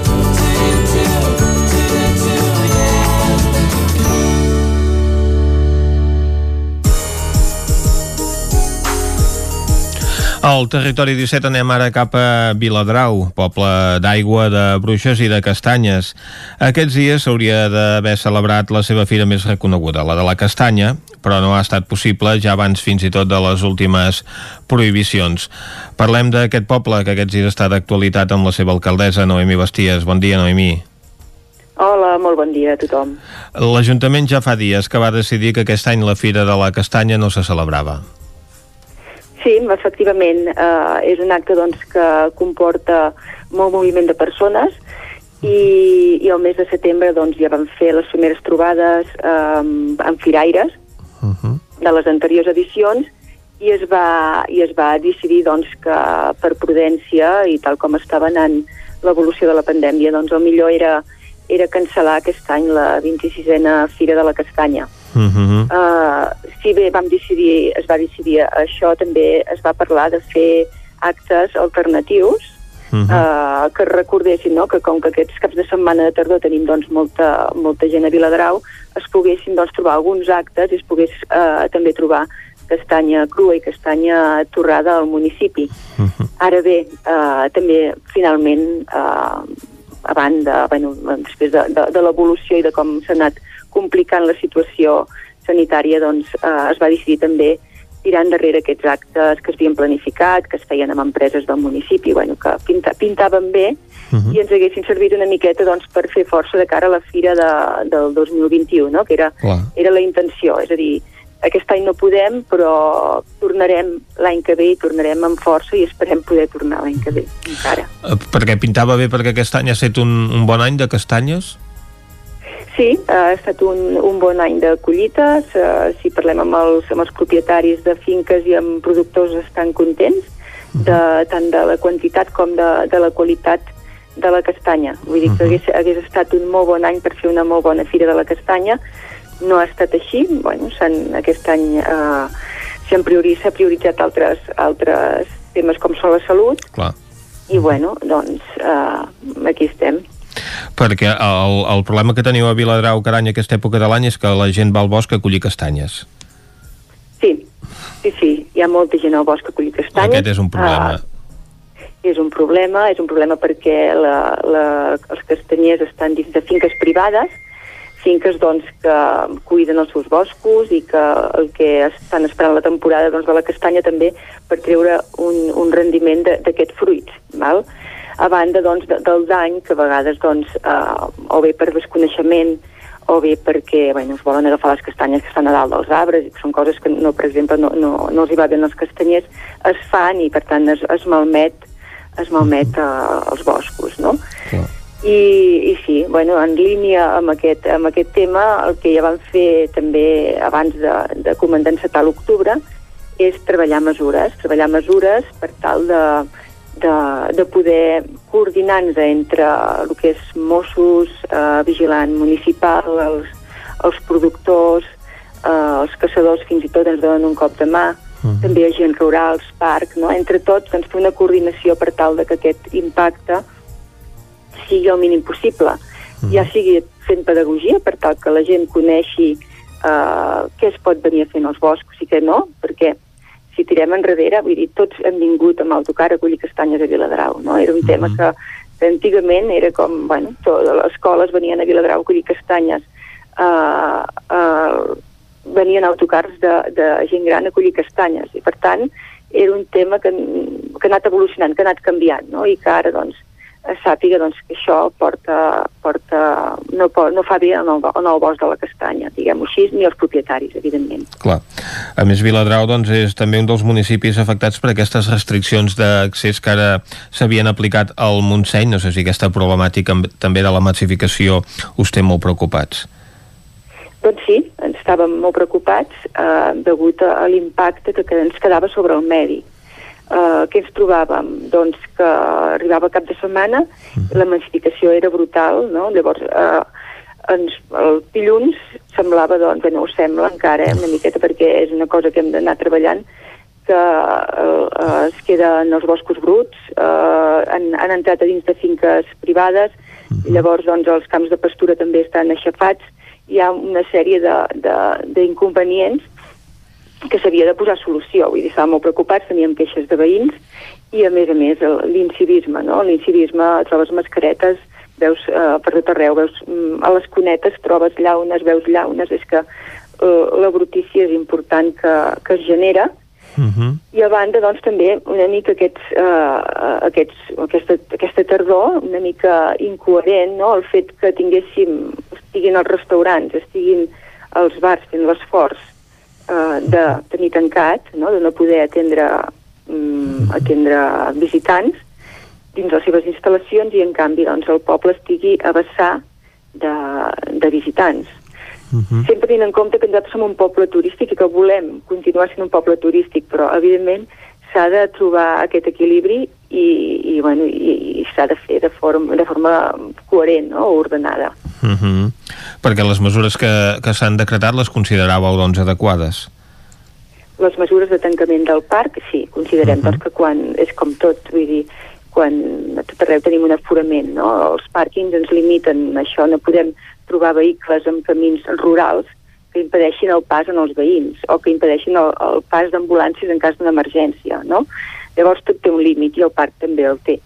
Al territori 17 anem ara cap a Viladrau, poble d'aigua, de bruixes i de castanyes. Aquests dies s'hauria d'haver celebrat la seva fira més reconeguda, la de la castanya, però no ha estat possible ja abans fins i tot de les últimes prohibicions. Parlem d'aquest poble que aquests dies està d'actualitat amb la seva alcaldessa, Noemi Basties. Bon dia, Noemi. Hola, molt bon dia a tothom. L'Ajuntament ja fa dies que va decidir que aquest any la Fira de la Castanya no se celebrava. Sí, efectivament, eh, és un acte doncs, que comporta molt moviment de persones i, i el mes de setembre doncs, ja vam fer les primeres trobades eh, amb firaires uh -huh. de les anteriors edicions i es va, i es va decidir doncs, que per prudència i tal com estava anant l'evolució de la pandèmia, doncs el millor era, era cancel·lar aquest any la 26a Fira de la Castanya. Uh -huh. Uh, si bé vam decidir, es va decidir això, també es va parlar de fer actes alternatius uh -huh. uh, que recordessin no? que com que aquests caps de setmana de tardor tenim doncs, molta, molta gent a Viladrau, es poguessin doncs, trobar alguns actes i es pogués uh, també trobar castanya crua i castanya torrada al municipi. Uh -huh. Ara bé, uh, també finalment uh, a banda, bueno, després de, de, de l'evolució i de com s'ha anat complicant la situació sanitària, doncs eh, es va decidir també tirar endarrere aquests actes que es havien planificat, que es feien amb empreses del municipi, bueno, que pinta, pintaven bé uh -huh. i ens haguessin servit una miqueta doncs, per fer força de cara a la fira de, del 2021, no? que era, Clar. era la intenció, és a dir, aquest any no podem, però tornarem l'any que ve i tornarem amb força i esperem poder tornar l'any que ve, encara. Eh, Perquè pintava bé perquè aquest any ha estat un, un bon any de castanyes? Sí, ha estat un, un bon any de collites. Uh, si parlem amb els, amb els propietaris de finques i amb productors estan contents, de, tant de la quantitat com de, de la qualitat de la castanya. Vull dir que hagués, hagués estat un molt bon any per fer una molt bona fira de la castanya. No ha estat així. Bueno, aquest any uh, s'han priori, prioritzat altres, altres temes com són la salut. Clar. I bueno, doncs uh, aquí estem. Perquè el, el problema que teniu a Viladrau cada any a aquesta època de l'any és que la gent va al bosc a collir castanyes. Sí, sí, sí, hi ha molta gent al bosc a collir castanyes. Aquest és un problema. Uh, és un problema, és un problema perquè la, la, els castanyers estan dins de finques privades, finques doncs, que cuiden els seus boscos i que el que estan esperant la temporada doncs, de la castanya també per treure un, un rendiment d'aquests fruits. Val? A banda doncs, de, del dany que a vegades doncs, eh, o bé per desconeixement o bé perquè bueno, es volen agafar les castanyes que estan a dalt dels arbres i que són coses que, no, per exemple, no, no, no els hi va bé als castanyers, es fan i per tant es, es malmet es malmet uh, als boscos, no? Clar. I, I sí, bueno, en línia amb aquest, amb aquest tema, el que ja vam fer també abans de, de començar encetar l'octubre és treballar mesures, treballar mesures per tal de, de, de poder coordinar-nos entre el que és Mossos, eh, vigilant municipal, els, els productors, eh, els caçadors fins i tot ens donen un cop de mà, uh -huh. també agents rurals, parc, no? entre tots doncs, fer una coordinació per tal de que aquest impacte sigui el mínim possible. Uh -huh. Ja sigui fent pedagogia per tal que la gent coneixi eh, què es pot venir a fer en els boscos i què no, perquè si tirem enrere, vull dir, tots hem vingut amb autocar a collir castanyes a Viladrau, no? Era un tema que, antigament era com, bueno, tot, les escoles venien a Viladrau a collir castanyes, uh, uh, venien autocars de, de gent gran a collir castanyes, i per tant era un tema que, que ha anat evolucionant, que ha anat canviant, no? I que ara, doncs, sàpiga doncs, que això porta, porta, no, no fa bé en el, en el bosc de la castanya, diguem-ho així, ni els propietaris, evidentment. Clar. A més, Viladrau doncs, és també un dels municipis afectats per aquestes restriccions d'accés que ara s'havien aplicat al Montseny. No sé si aquesta problemàtica també de la massificació us té molt preocupats. Doncs sí, estàvem molt preocupats eh, degut a, a l'impacte que ens quedava sobre el medi. Uh, què ens trobàvem? Doncs que arribava cap de setmana, la massificació era brutal, no? Llavors, uh, ens, el dilluns semblava, doncs, no ho sembla encara, eh, una miqueta, perquè és una cosa que hem d'anar treballant, que eh, es queden els boscos bruts, eh, han, han entrat a dins de finques privades, i llavors doncs, els camps de pastura també estan aixafats, hi ha una sèrie d'inconvenients que s'havia de posar solució, vull dir, estàvem molt preocupats, teníem queixes de veïns, i a més a més el- l'incivisme, no? L'incivisme, trobes mascaretes, veus eh, per tot arreu, veus mm, a les cunetes trobes llaunes, veus llaunes, és que eh, la brutícia és important que, que es genera, i a banda, doncs, també una mica aquests, eh, aquests, aquesta, aquesta tardor, una mica incoherent, no?, el fet que tinguéssim, estiguin els restaurants, estiguin els bars fent l'esforç eh, de tenir tancat, no?, de no poder atendre, mm, atendre visitants dins les seves instal·lacions i, en canvi, doncs, el poble estigui a vessar de, de visitants. Sempre tenint en compte que nosaltres som un poble turístic i que volem continuar sent un poble turístic, però evidentment s'ha de trobar aquest equilibri i, i, bueno, i, i s'ha de fer de forma, de forma coherent no? ordenada. Uh -huh. Perquè les mesures que, que s'han decretat les consideràveu, doncs, adequades. Les mesures de tancament del parc, sí, considerem uh -huh. doncs, que quan és com tot, vull dir, quan a tot arreu tenim un aforament, no? Els pàrquings ens limiten això, no podem trobar vehicles en camins rurals que impedeixin el pas en els veïns o que impedeixin el, el pas d'ambulàncies en cas d'una emergència, no? Llavors tot té un límit i el parc també el té.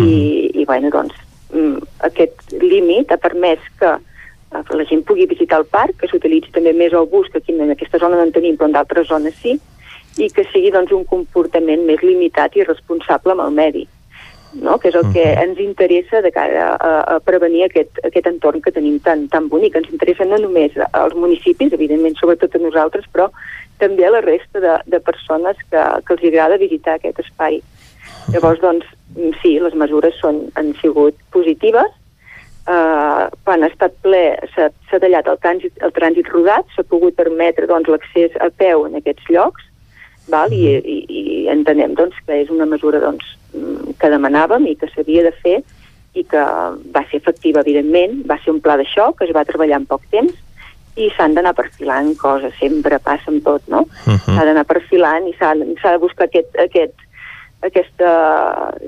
I, i bueno, doncs, aquest límit ha permès que eh, la gent pugui visitar el parc, que s'utilitzi també més el bus, que aquí en aquesta zona no en tenim, però en d'altres zones sí, i que sigui doncs, un comportament més limitat i responsable amb el medi no? que és el que ens interessa de cara a, a prevenir aquest, aquest entorn que tenim tan, tan bonic. Ens interessa no només als municipis, evidentment, sobretot a nosaltres, però també a la resta de, de persones que, que els agrada visitar aquest espai. Llavors, doncs, sí, les mesures són, han sigut positives. Uh, quan ha estat ple s'ha tallat el trànsit, el trànsit rodat, s'ha pogut permetre doncs, l'accés a peu en aquests llocs, val? I, i, i entenem doncs, que és una mesura doncs, mm, que demanàvem i que s'havia de fer i que va ser efectiva, evidentment, va ser un pla de xoc que es va treballar en poc temps i s'han d'anar perfilant coses, sempre passa amb tot, no? Uh S'ha d'anar perfilant i s'ha de buscar aquest, aquest, aquesta,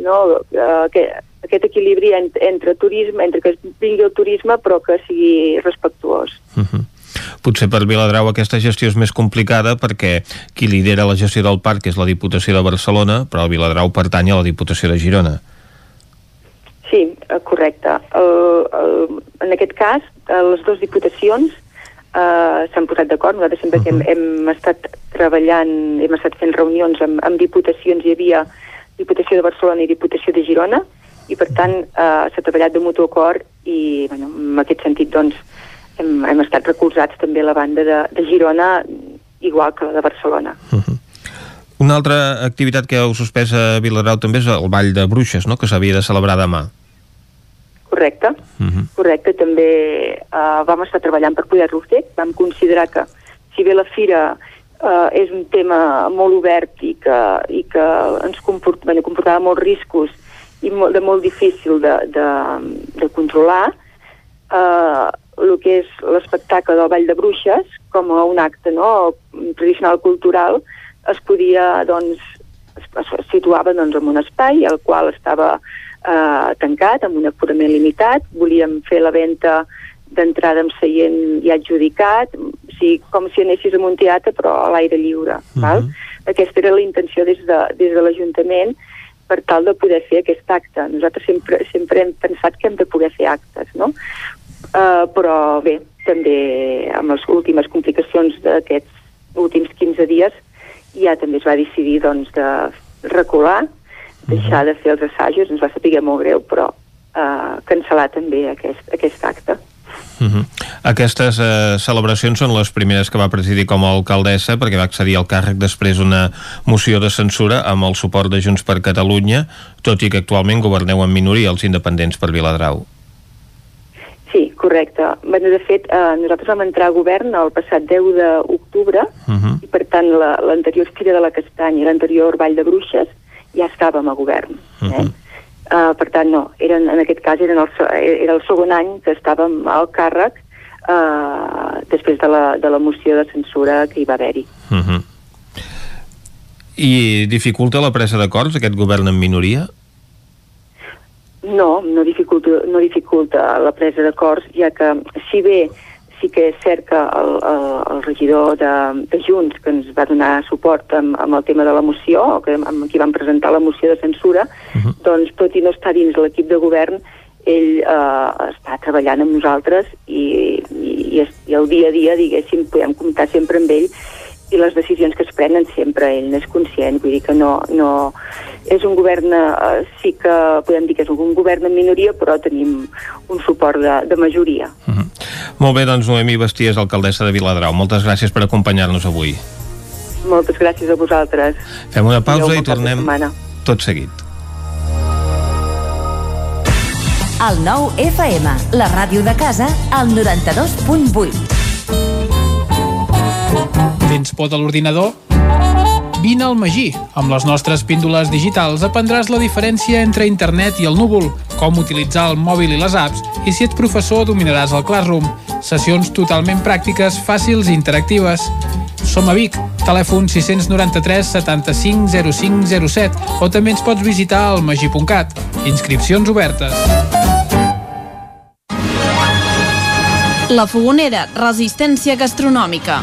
no, eh, aquest, aquest equilibri entre, entre turisme, entre que vingui el turisme però que sigui respectuós. Potser per Viladrau aquesta gestió és més complicada perquè qui lidera la gestió del parc és la Diputació de Barcelona, però el Viladrau pertany a la Diputació de Girona. Sí, eh, correcte. El, el, en aquest cas, les dues diputacions eh, s'han posat d'acord. Nosaltres sempre que hem, hem estat treballant, hem estat fent reunions amb, amb diputacions, hi havia Diputació de Barcelona i Diputació de Girona, i per tant eh, s'ha treballat de mutu acord i bueno, en aquest sentit doncs, hem, hem estat recolzats també a la banda de, de Girona, igual que la de Barcelona. Una altra activitat que heu suspès a Viladrau també és el Ball de Bruixes, no?, que s'havia de celebrar demà. Correcte. Correcte, també eh, vam estar treballant per poder-lo fer. Vam considerar que, si bé la fira eh, és un tema molt obert i que, i que ens comport, bueno, comportava molts riscos i molt, de molt difícil de, de, de controlar, eh, el que és l'espectacle del Ball de Bruixes, com a un acte no, tradicional cultural, es podia, doncs, es, es situava doncs, en un espai al qual estava eh, tancat, amb un aforament limitat, volíem fer la venda d'entrada amb seient ja adjudicat, sigui, com si anessis a un teatre però a l'aire lliure. Uh -huh. val? Aquesta era la intenció des de, des de l'Ajuntament per tal de poder fer aquest acte. Nosaltres sempre, sempre hem pensat que hem de poder fer actes, no? Uh, però bé, també amb les últimes complicacions d'aquests últims 15 dies ja també es va decidir doncs, de recular, deixar de fer els assajos, ens va saber molt greu, però uh, cancel·lar també aquest, aquest acte. Uh -huh. Aquestes eh, celebracions són les primeres que va presidir com a alcaldessa perquè va accedir al càrrec després una moció de censura amb el suport de Junts per Catalunya, tot i que actualment governeu en minoria els independents per Viladrau. Sí, correcte. Bueno, de fet, eh, nosaltres vam entrar a govern el passat 10 d'octubre Uh -huh. i, per tant, la- l'anterior la, Fira de la Castanya i l'anterior Vall de Bruixes ja estàvem a govern. Eh? Uh, per tant, no, eren, en aquest cas eren el, se- era el segon any que estàvem al càrrec uh, després de la, de la moció de censura que hi va haver-hi. Uh -huh. I dificulta la presa d'acords aquest govern en minoria? No, no dificulta, no dificulta la presa d'acords, ja que si bé sí que és cert que el, el, el regidor de, de Junts, que ens va donar suport amb, amb el tema de la moció, o que, amb qui van presentar la moció de censura, uh -huh. doncs tot i no estar dins l'equip de govern, ell eh, està treballant amb nosaltres i, i, i el dia a dia, diguéssim, podem comptar sempre amb ell i les decisions que es prenen sempre ell n'és conscient, vull dir que no, no és un govern, eh, sí que podem dir que és un govern en minoria, però tenim un suport de, de majoria. Uh -huh. Molt bé, doncs Noemi Basties, alcaldessa de Viladrau. Moltes gràcies per acompanyar-nos avui. Moltes gràcies a vosaltres. Fem una pausa Adéu, i tornem tot seguit. El nou FM, la ràdio de casa, al 92.8. Tens por de l'ordinador? Vine al Magí. Amb les nostres píndoles digitals aprendràs la diferència entre internet i el núvol, com utilitzar el mòbil i les apps, i si ets professor dominaràs el Classroom. Sessions totalment pràctiques, fàcils i interactives. Som a Vic, telèfon 693 75 0507 o també ens pots visitar al magi.cat. Inscripcions obertes. La Fogonera, resistència gastronòmica.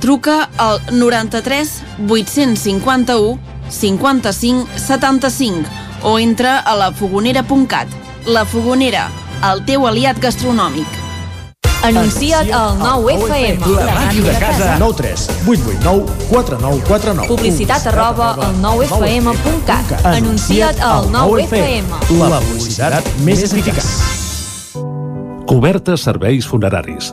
Truca al 93 851 55 75 o entra a lafogonera.cat. La Fogonera, el teu aliat gastronòmic. Anuncia't al 9FM. La màquina de casa. 9 3 8 8 9 4 9 4 9. Publicitat arroba al 9FM.cat. Anuncia't al 9FM. La publicitat més eficaç. Cobertes serveis funeraris.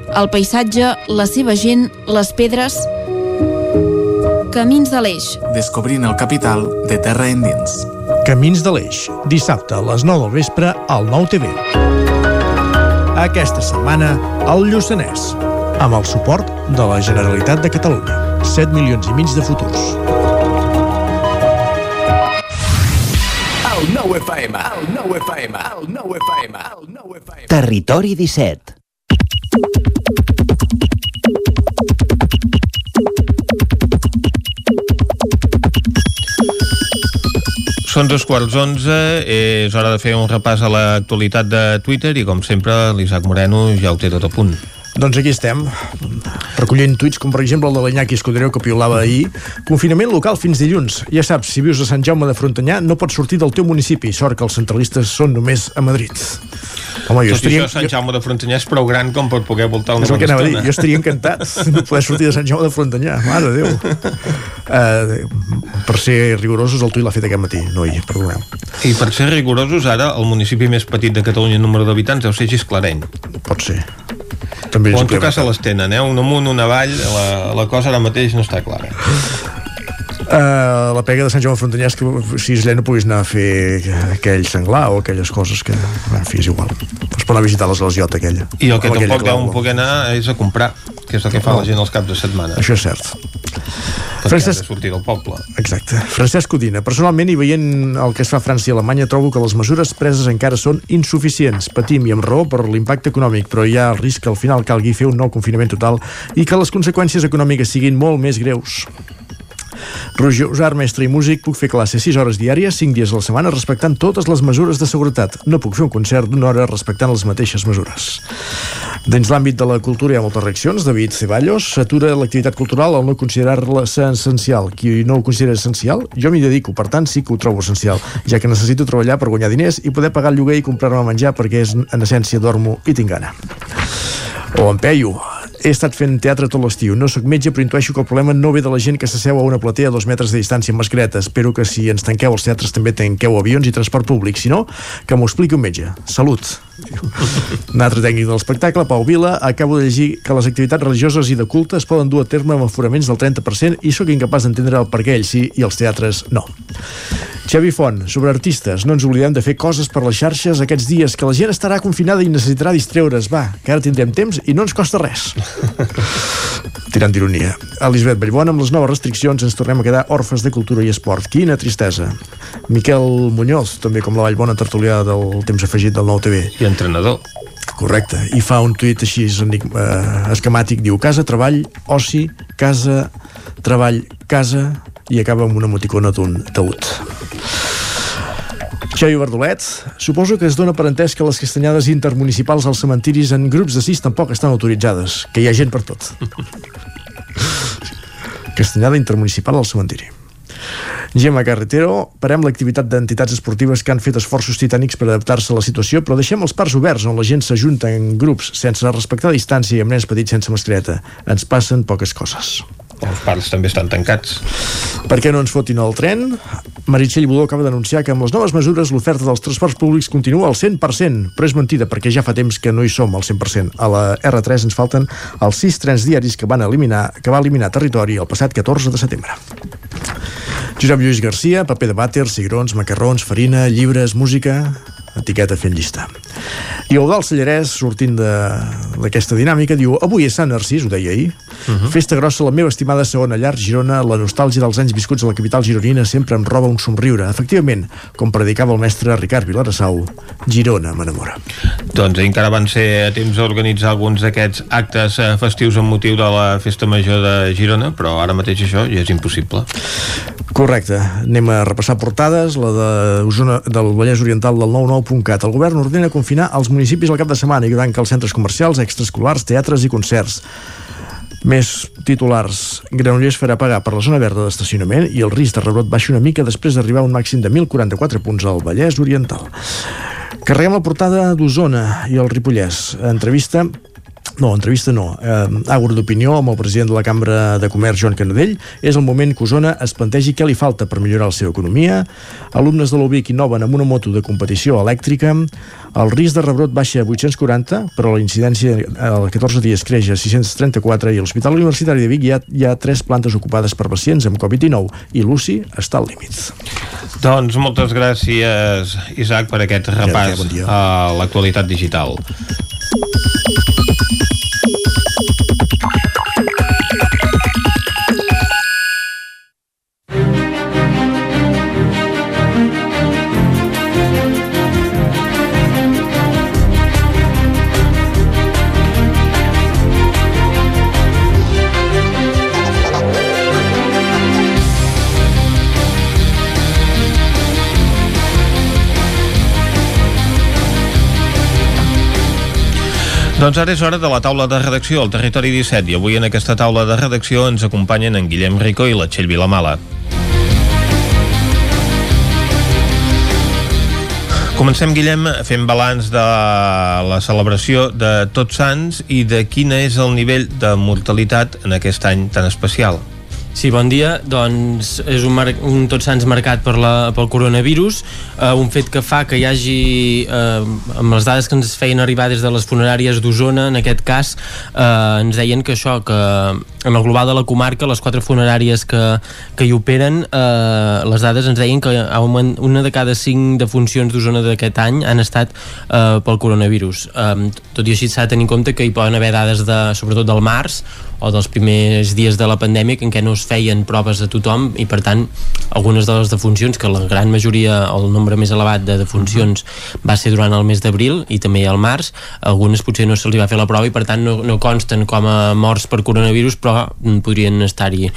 el paisatge, la seva gent, les pedres... Camins de l'Eix. Descobrint el capital de terra endins. Camins de l'Eix, dissabte a les 9 del vespre al 9 TV. Aquesta setmana, al Lluçanès, amb el suport de la Generalitat de Catalunya. 7 milions i mig de futurs. El 9 FM, el 9 FM, el 9 FM, el 9 FM. Territori 17. Són dos quarts onze, és hora de fer un repàs a l'actualitat de Twitter i com sempre l'Isaac Moreno ja ho té tot a punt. Doncs aquí estem, recollint tuits com per exemple el de l'Iñaki Escudero que piolava ahir. Confinament local fins dilluns. Ja saps, si vius a Sant Jaume de Frontanyà no pots sortir del teu municipi. Sort que els centralistes són només a Madrid. Home, jo Tot estaria... això, Sant Jaume de Frontanyà és prou gran com per poder voltar una És el que bona anava a dir, estona. jo estaria encantat de poder sortir de Sant Jaume de Frontanyà, mare de Déu. Uh, per ser rigorosos, el tuit l'ha fet aquest matí, noi, perdoneu. I per ser rigorosos, ara el municipi més petit de Catalunya en número d'habitants deu ser Gisclareny. Pot ser. També o en tot cas se les tenen, eh? Un amunt, una avall, la, la cosa ara mateix no està clara. Uh, la pega de Sant Jaume de Frontanyà és que si és no puguis anar a fer aquell senglar o aquelles coses que, en fi, és igual. Es pot anar a visitar l'esglésiota aquella. I el que tampoc clau. poder anar és a comprar, que és el que fa la gent els caps de setmana. Això és cert. perquè Francesc- sortir del poble. Exacte. Francesc Codina, personalment i veient el que es fa a França i Alemanya trobo que les mesures preses encara són insuficients. Patim i amb raó per l'impacte econòmic, però hi ha el risc que al final calgui fer un nou confinament total i que les conseqüències econòmiques siguin molt més greus. Roger Usar, mestre i músic, puc fer classe 6 hores diàries, 5 dies a la setmana, respectant totes les mesures de seguretat. No puc fer un concert d'una hora respectant les mateixes mesures. Dins l'àmbit de la cultura hi ha moltes reaccions. David Ceballos s'atura l'activitat cultural al no considerar-la essencial. Qui no ho considera essencial, jo m'hi dedico, per tant sí que ho trobo essencial, ja que necessito treballar per guanyar diners i poder pagar el lloguer i comprar-me menjar perquè és, en essència dormo i tinc gana. O en Peyu. He estat fent teatre tot l'estiu. No sóc metge, però intueixo que el problema no ve de la gent que s'asseu a una platea a dos metres de distància amb mascareta. Espero que si ens tanqueu els teatres també tanqueu avions i transport públic. Si no, que m'ho expliqui un metge. Salut. Un altre tècnic de l'espectacle, Pau Vila, acabo de llegir que les activitats religioses i de culte es poden dur a terme amb aforaments del 30% i sóc incapaç d'entendre el per què ells sí i els teatres no. Xavi Font, sobre artistes, no ens oblidem de fer coses per les xarxes aquests dies, que la gent estarà confinada i necessitarà distreure's. Va, que ara tindrem temps i no ens costa res. Tirant d'ironia. Elisabet Vallbona, amb les noves restriccions ens tornem a quedar orfes de cultura i esport. Quina tristesa. Miquel Muñoz, també com la Vallbona tertulià del temps afegit del nou TV. I entrenador. Correcte. I fa un tuit així enigm, eh, esquemàtic. Diu casa, treball, oci, casa, treball, casa i acaba amb una emoticona d'un taüt. Xavi Verdolet, suposo que es dona per entès que les castanyades intermunicipals als cementiris en grups de sis tampoc estan autoritzades, que hi ha gent per tot. Castanyada intermunicipal al cementiri. Gemma Carretero, parem l'activitat d'entitats esportives que han fet esforços titànics per adaptar-se a la situació, però deixem els parcs oberts on la gent s'ajunta en grups sense respectar distància i amb nens petits sense mascareta. Ens passen poques coses. Els parcs també estan tancats. Per què no ens fotin el tren? Meritxell Budó acaba d'anunciar que amb les noves mesures l'oferta dels transports públics continua al 100%, però és mentida perquè ja fa temps que no hi som al 100%. A la R3 ens falten els sis trens diaris que van eliminar que va eliminar territori el passat 14 de setembre. Josep Lluís Garcia, paper de vàter, cigrons, macarrons, farina, llibres, música etiqueta fent llista. I Eudal Sallarès, sortint d'aquesta dinàmica, diu Avui és Sant Narcís, ho deia ahir, uh -huh. festa grossa la meva estimada segona llar, Girona, la nostàlgia dels anys viscuts a la capital gironina sempre em roba un somriure. Efectivament, com predicava el mestre Ricard Vilarassau, Girona m'enamora. Doncs encara van ser a temps d'organitzar alguns d'aquests actes eh, festius amb motiu de la Festa Major de Girona, però ara mateix això ja és impossible. Correcte. Anem a repassar portades. La de Osona, del Vallès Oriental del 99.cat. El govern ordena confinar els municipis al cap de setmana i tanca els centres comercials, extraescolars, teatres i concerts. Més titulars. Granollers farà pagar per la zona verda d'estacionament i el risc de rebrot baixa una mica després d'arribar a un màxim de 1.044 punts al Vallès Oriental. Carreguem la portada d'Osona i el Ripollès. Entrevista no, entrevista no. Eh, Àgora d'opinió amb el president de la Cambra de Comerç, Joan Canadell. És el moment que Osona es plantegi què li falta per millorar la seva economia. Alumnes de l'UBIC innoven amb una moto de competició elèctrica. El risc de rebrot baixa a 840, però la incidència a 14 dies creix a 634 i a l'Hospital Universitari de Vic hi ha, hi ha tres plantes ocupades per pacients amb Covid-19 i l'UCI està al límit. Doncs moltes gràcies, Isaac, per aquest repàs bon dia. a l'actualitat digital. Doncs ara és hora de la taula de redacció al Territori 17 i avui en aquesta taula de redacció ens acompanyen en Guillem Rico i la Txell Vilamala. Comencem, Guillem, fent balanç de la celebració de Tots Sants i de quin és el nivell de mortalitat en aquest any tan especial. Sí, bon dia. Doncs és un, mar un Tots Sants marcat per la, pel coronavirus, eh, un fet que fa que hi hagi, eh, amb les dades que ens feien arribar des de les funeràries d'Osona, en aquest cas, eh, ens deien que això, que en el global de la comarca, les quatre funeràries que, que hi operen, eh, les dades ens deien que una de cada cinc defuncions d'Osona d'aquest any han estat eh, pel coronavirus. Eh, tot i així s'ha de tenir en compte que hi poden haver dades, de, sobretot del març, o dels primers dies de la pandèmia en què no es feien proves a tothom i per tant algunes de les defuncions que la gran majoria el nombre més elevat de defuncions va ser durant el mes d'abril i també al març, algunes potser no se'ls va fer la prova i per tant no, no consten com a morts per coronavirus però podrien estar-hi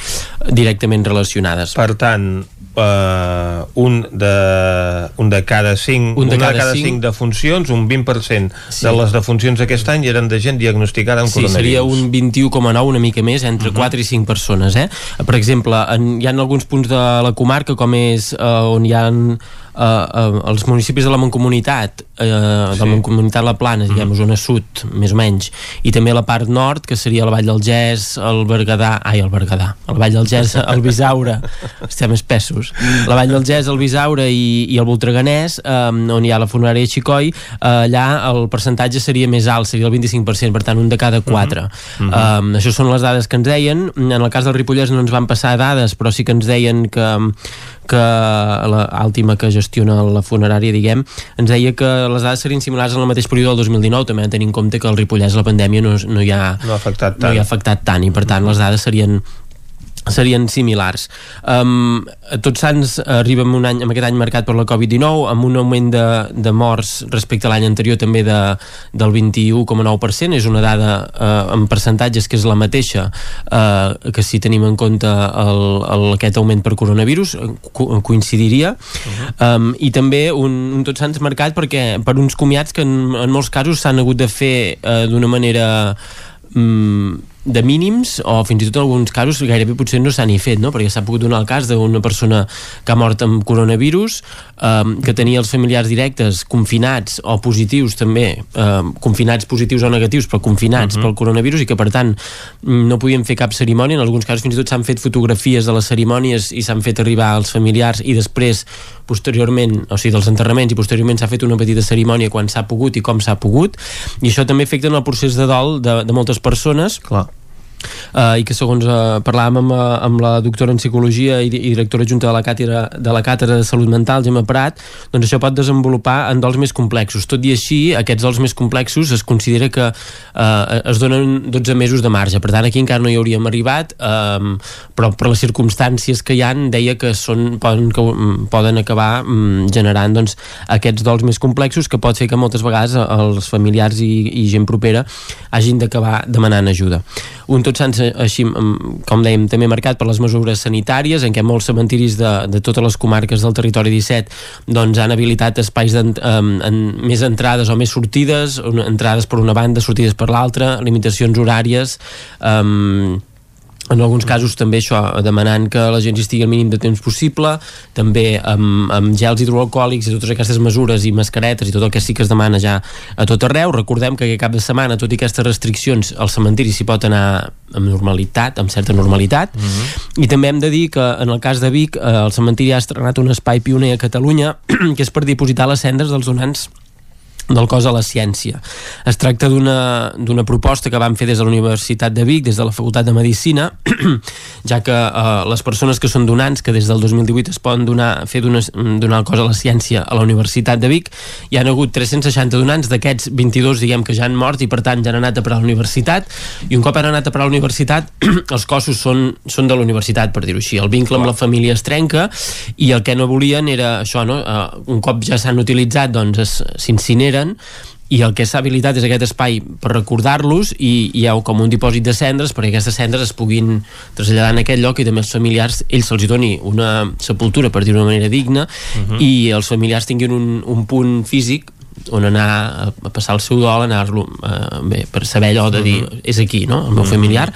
directament relacionades. Per tant, uh, un, de, un de cada 5 Un de cada de cada cinc. 5 defuncions, un 20% Sí. de les defuncions aquest any eren de gent diagnosticada amb Sí, seria un 21,9 una mica més, entre uh -huh. 4 i 5 persones. Eh? Per exemple, en, hi ha alguns punts de la comarca com és eh, on hi ha eh, eh, els municipis de la Mancomunitat eh, de la Mancomunitat La Plana, diguem, zona sud, més o menys, i també la part nord, que seria la Vall del Gès, el Berguedà, ai, el Berguedà, el Vall del Gès, el Bisaure, estem espessos, la Vall del Gès, el Bisaure i, i el Voltreganès, eh, on hi ha la funerària Xicoi, eh, allà el percentatge seria més alt, seria el 25%, per tant, un de cada quatre. Mhm. Um, això són les dades que ens deien. En el cas del Ripollès no ens van passar dades, però sí que ens deien que, que l'àltima que gestiona la funerària, diguem, ens deia que les dades serien similars en el mateix període del 2019, també tenint en compte que el Ripollès la pandèmia no, no, hi, ha, no ha afectat no hi ha afectat tant i per tant les dades serien serien similars. Um, tots Sants arriba amb, un any, amb aquest any marcat per la Covid-19, amb un augment de, de morts respecte a l'any anterior també de, del 21,9%, és una dada uh, en percentatges que és la mateixa uh, que si tenim en compte el, el, aquest augment per coronavirus eh, co coincidiria. Um, i també un, un Tots Sants marcat perquè per uns comiats que en, en molts casos s'han hagut de fer uh, d'una manera mm, de mínims o fins i tot en alguns casos gairebé potser no s'ha ni fet, no? perquè s'ha pogut donar el cas d'una persona que ha mort amb coronavirus um, que tenia els familiars directes confinats o positius també um, confinats positius o negatius però confinats uh -huh. pel coronavirus i que per tant no podien fer cap cerimònia en alguns casos fins i tot s'han fet fotografies de les cerimònies i s'han fet arribar als familiars i després posteriorment, o sigui dels enterraments i posteriorment s'ha fet una petita cerimònia quan s'ha pogut i com s'ha pogut i això també afecta en el procés de dol de, de moltes persones. Clar uh, i que segons uh, parlàvem amb, uh, amb la doctora en psicologia i, i directora junta de la càtedra de la càtedra de salut mental, Gemma Prat doncs això pot desenvolupar en dols més complexos. Tot i així, aquests dols més complexos es considera que uh, es donen 12 mesos de marge, per tant aquí encara no hi hauríem arribat um, però per les circumstàncies que hi han deia que són, poden, que, mm, poden acabar um, generant doncs, aquests dols més complexos que pot fer que moltes vegades eh, els familiars i, i gent propera hagin d'acabar demanant ajuda. Un tots sants eh, així, mm, com dèiem, també marcat per les mesures sanitàries, en què molts cementiris de, de totes les comarques del territori 17 doncs han habilitat espais en, en, en més entrades o més sortides, entrades per una banda, sortides per l'altra, limitacions horàries, um, en alguns casos també això, demanant que la gent estigui el mínim de temps possible, també amb, amb gels hidroalcohòlics i totes aquestes mesures i mascaretes i tot el que sí que es demana ja a tot arreu. Recordem que aquest cap de setmana, tot i aquestes restriccions, al cementiri s'hi pot anar amb normalitat, amb certa normalitat, i també hem de dir que en el cas de Vic, eh, el cementiri ha estrenat un espai pioner a Catalunya que és per dipositar les cendres dels donants del cos a la ciència. Es tracta d'una proposta que van fer des de la Universitat de Vic, des de la Facultat de Medicina, ja que eh, les persones que són donants, que des del 2018 es poden donar, fer donar, donar el cos a la ciència a la Universitat de Vic, hi han hagut 360 donants, d'aquests 22 diguem que ja han mort i per tant ja han anat a parar a la universitat, i un cop han anat a parar a la universitat, els cossos són, són de la universitat, per dir-ho així. El vincle amb la família es trenca i el que no volien era això, no? Uh, un cop ja s'han utilitzat, doncs es- s'incineren i el que s'ha habilitat és aquest espai per recordar-los i hi ha com un dipòsit de cendres perquè aquestes cendres es puguin traslladar en aquest lloc i també els familiars, ells se'ls doni una sepultura, per dir-ho d'una manera digna Mhm. i els familiars tinguin un, un punt físic on anar a, passar el seu dol, anar-lo eh, bé, per saber allò de dir, és aquí, no?, el meu Mhm. familiar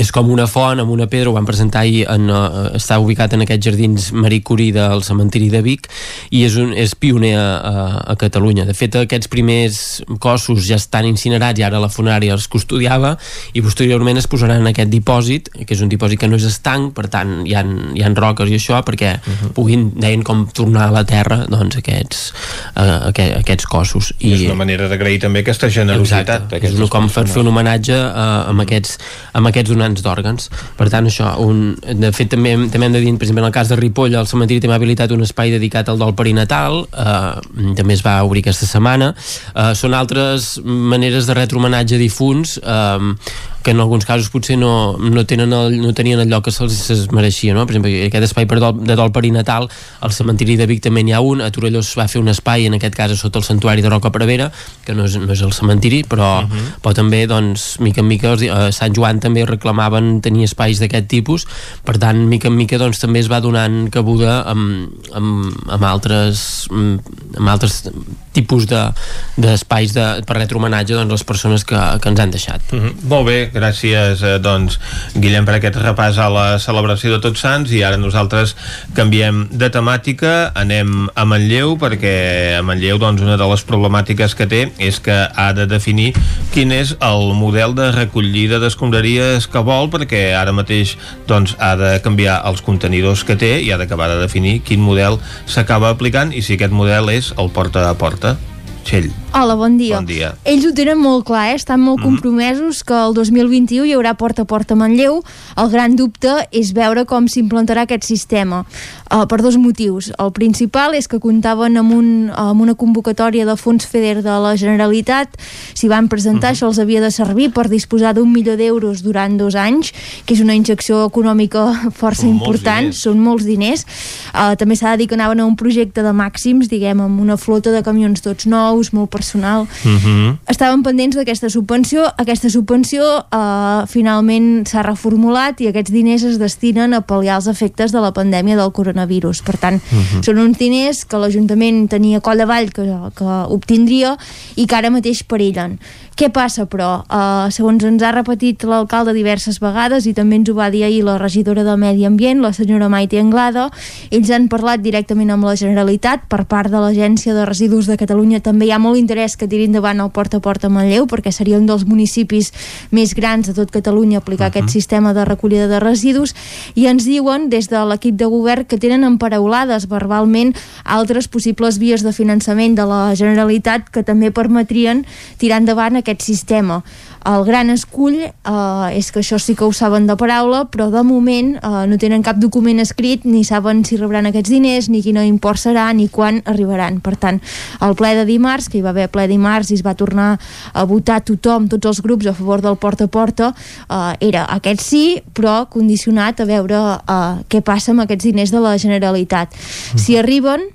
és com una font amb una pedra, ho van presentar ahir en, uh, està ubicat en aquests jardins Marie Curie del cementiri de Vic i és, un, és pioner a, a, a Catalunya. De fet aquests primers cossos ja estan incinerats i ara la funerària els custodiava i posteriorment es posaran en aquest dipòsit que és un dipòsit que no és estanc per tant hi ha, hi ha roques i això perquè puguin, deien com tornar a la terra doncs aquests, uh, aquest, aquests cossos. I és una manera d'agrair també aquesta generositat Exacte, és una, com per fer un homenatge uh, amb, aquests, amb aquests donants d'òrgans. Per tant, això, un, de fet, també, també hem de dir, per exemple, en el cas de Ripoll, el cementiri també ha habilitat un espai dedicat al dol perinatal, eh, també es va obrir aquesta setmana. Eh, són altres maneres de retre homenatge a difunts, eh, que en alguns casos potser no, no, tenen el, no tenien el lloc que se'ls mereixia no? per exemple, aquest espai per dol, de dol perinatal al cementiri de Vic també n'hi ha un a Torelló es va fer un espai en aquest cas sota el santuari de Roca Prevera que no és, no és el cementiri però, uh -huh. però també doncs mica en mica a Sant Joan també reclamaven tenir espais d'aquest tipus per tant mica en mica doncs també es va donant cabuda amb, amb, amb altres amb altres tipus d'espais de, de, per retre homenatge doncs, les persones que, que ens han deixat. Mm -hmm. Molt bé, gràcies eh, doncs, Guillem per aquest repàs a la celebració de Tots Sants i ara nosaltres canviem de temàtica, anem a Manlleu perquè a Manlleu doncs, una de les problemàtiques que té és que ha de definir quin és el model de recollida d'escombraries que vol perquè ara mateix doncs, ha de canviar els contenidors que té i ha d'acabar de definir quin model s'acaba aplicant i si aquest model és el porta a porta. Txell. Hola, bon dia. Bon dia. Ells ho tenen molt clar, eh? estan molt mm -hmm. compromesos que el 2021 hi haurà porta a porta a Manlleu. El gran dubte és veure com s'implantarà aquest sistema, uh, per dos motius. El principal és que comptaven amb, un, amb una convocatòria de fons FEDER de la Generalitat. Si van presentar, mm això els havia de servir per disposar d'un milió d'euros durant dos anys, que és una injecció econòmica força Són important, molts són molts diners. Uh, també s'ha de dir que anaven a un projecte de màxims, diguem, amb una flota de camions tots nous, molt personal. Uh Mhm. -huh. Estaven pendents d'aquesta subvenció. Aquesta subvenció eh, finalment s'ha reformulat i aquests diners es destinen a pal·liar els efectes de la pandèmia del coronavirus. Per tant, uh -huh. són uns diners que l'Ajuntament tenia coll avall que, que obtindria i que ara mateix perillen. Què passa, però? Uh, segons ens ha repetit l'alcalde diverses vegades i també ens ho va dir ahir la regidora de Medi Ambient, la senyora Maite Anglada, ells han parlat directament amb la Generalitat per part de l'Agència de Residus de Catalunya també hi ha molt interès que tiri endavant el Porta a Porta a Manlleu perquè seria un dels municipis més grans de tot Catalunya aplicar uh -huh. aquest sistema de recollida de residus i ens diuen des de l'equip de govern que tenen emparaulades verbalment altres possibles vies de finançament de la Generalitat que també permetrien tirar endavant aquest sistema. El gran escull eh, és que això sí que ho saben de paraula, però de moment eh, no tenen cap document escrit, ni saben si rebran aquests diners, ni quin import serà, ni quan arribaran. Per tant, el ple de dimarts, que hi va haver ple dimarts i es va tornar a votar tothom, tots els grups a favor del porta a porta, eh, era aquest sí, però condicionat a veure eh, què passa amb aquests diners de la Generalitat. Si arriben,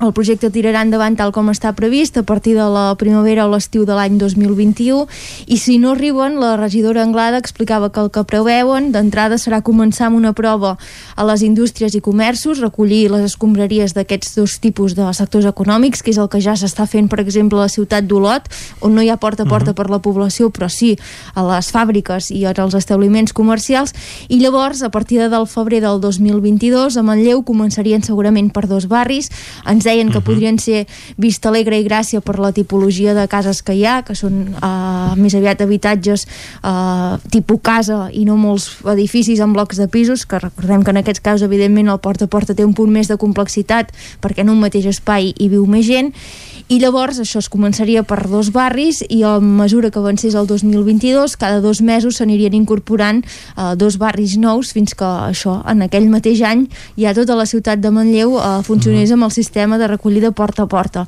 el projecte tirarà endavant tal com està previst a partir de la primavera o l'estiu de l'any 2021 i si no arriben, la regidora Anglada explicava que el que preveuen d'entrada serà començar amb una prova a les indústries i comerços, recollir les escombraries d'aquests dos tipus de sectors econòmics, que és el que ja s'està fent, per exemple, a la ciutat d'Olot, on no hi ha porta a porta uh -huh. per la població, però sí a les fàbriques i als establiments comercials, i llavors, a partir del febrer del 2022, a Manlleu començarien segurament per dos barris, ens deien que uh -huh. podrien ser Vista Alegre i Gràcia per la tipologia de cases que hi ha, que són uh, més aviat habitatges uh, tipus casa i no molts edificis amb blocs de pisos, que recordem que en aquests casos evidentment el porta a porta té un punt més de complexitat perquè en un mateix espai hi viu més gent i llavors això es començaria per dos barris i a mesura que avancés el 2022 cada dos mesos s'anirien incorporant uh, dos barris nous fins que això en aquell mateix any ja tota la ciutat de Manlleu uh, funcionés amb el sistema de recollida porta a porta.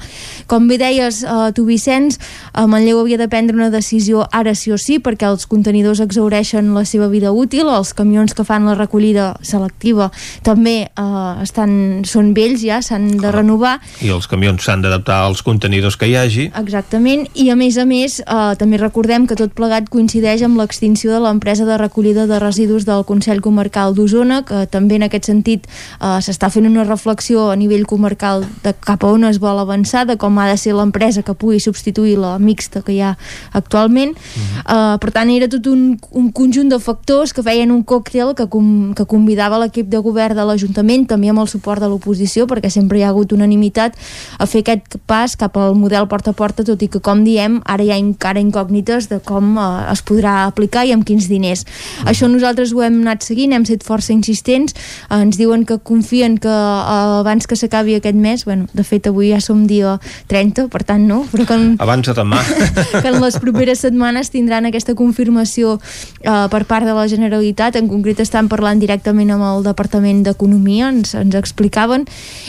Com bé deies uh, tu Vicenç, uh, Manlleu havia de prendre una decisió ara sí o sí perquè els contenidors exaureixen la seva vida útil, els camions que fan la recollida selectiva també uh, estan, són vells ja, s'han de renovar. I els camions s'han d'adaptar als contenidors que hi hagi. Exactament, i a més a més eh, també recordem que tot plegat coincideix amb l'extinció de l'empresa de recollida de residus del Consell Comarcal d'Osona, que també en aquest sentit eh, s'està fent una reflexió a nivell comarcal de cap a on es vol avançar, de com ha de ser l'empresa que pugui substituir la mixta que hi ha actualment. Uh -huh. eh, per tant, era tot un, un conjunt de factors que feien un còctel que, com, que convidava l'equip de govern de l'Ajuntament, també amb el suport de l'oposició, perquè sempre hi ha hagut unanimitat a fer aquest pas cap al model porta a porta, tot i que, com diem, ara hi ha encara incògnites de com eh, es podrà aplicar i amb quins diners. -huh. Això nosaltres ho hem anat seguint, hem estat força insistents, eh, ens diuen que confien que eh, abans que s'acabi aquest mes bueno, de fet avui ja som dia 30, per tant no, però que en, Abans de demà. que en les properes setmanes tindran aquesta confirmació eh, per part de la Generalitat, en concret estan parlant directament amb el Departament d'Economia, ens, ens explicaven,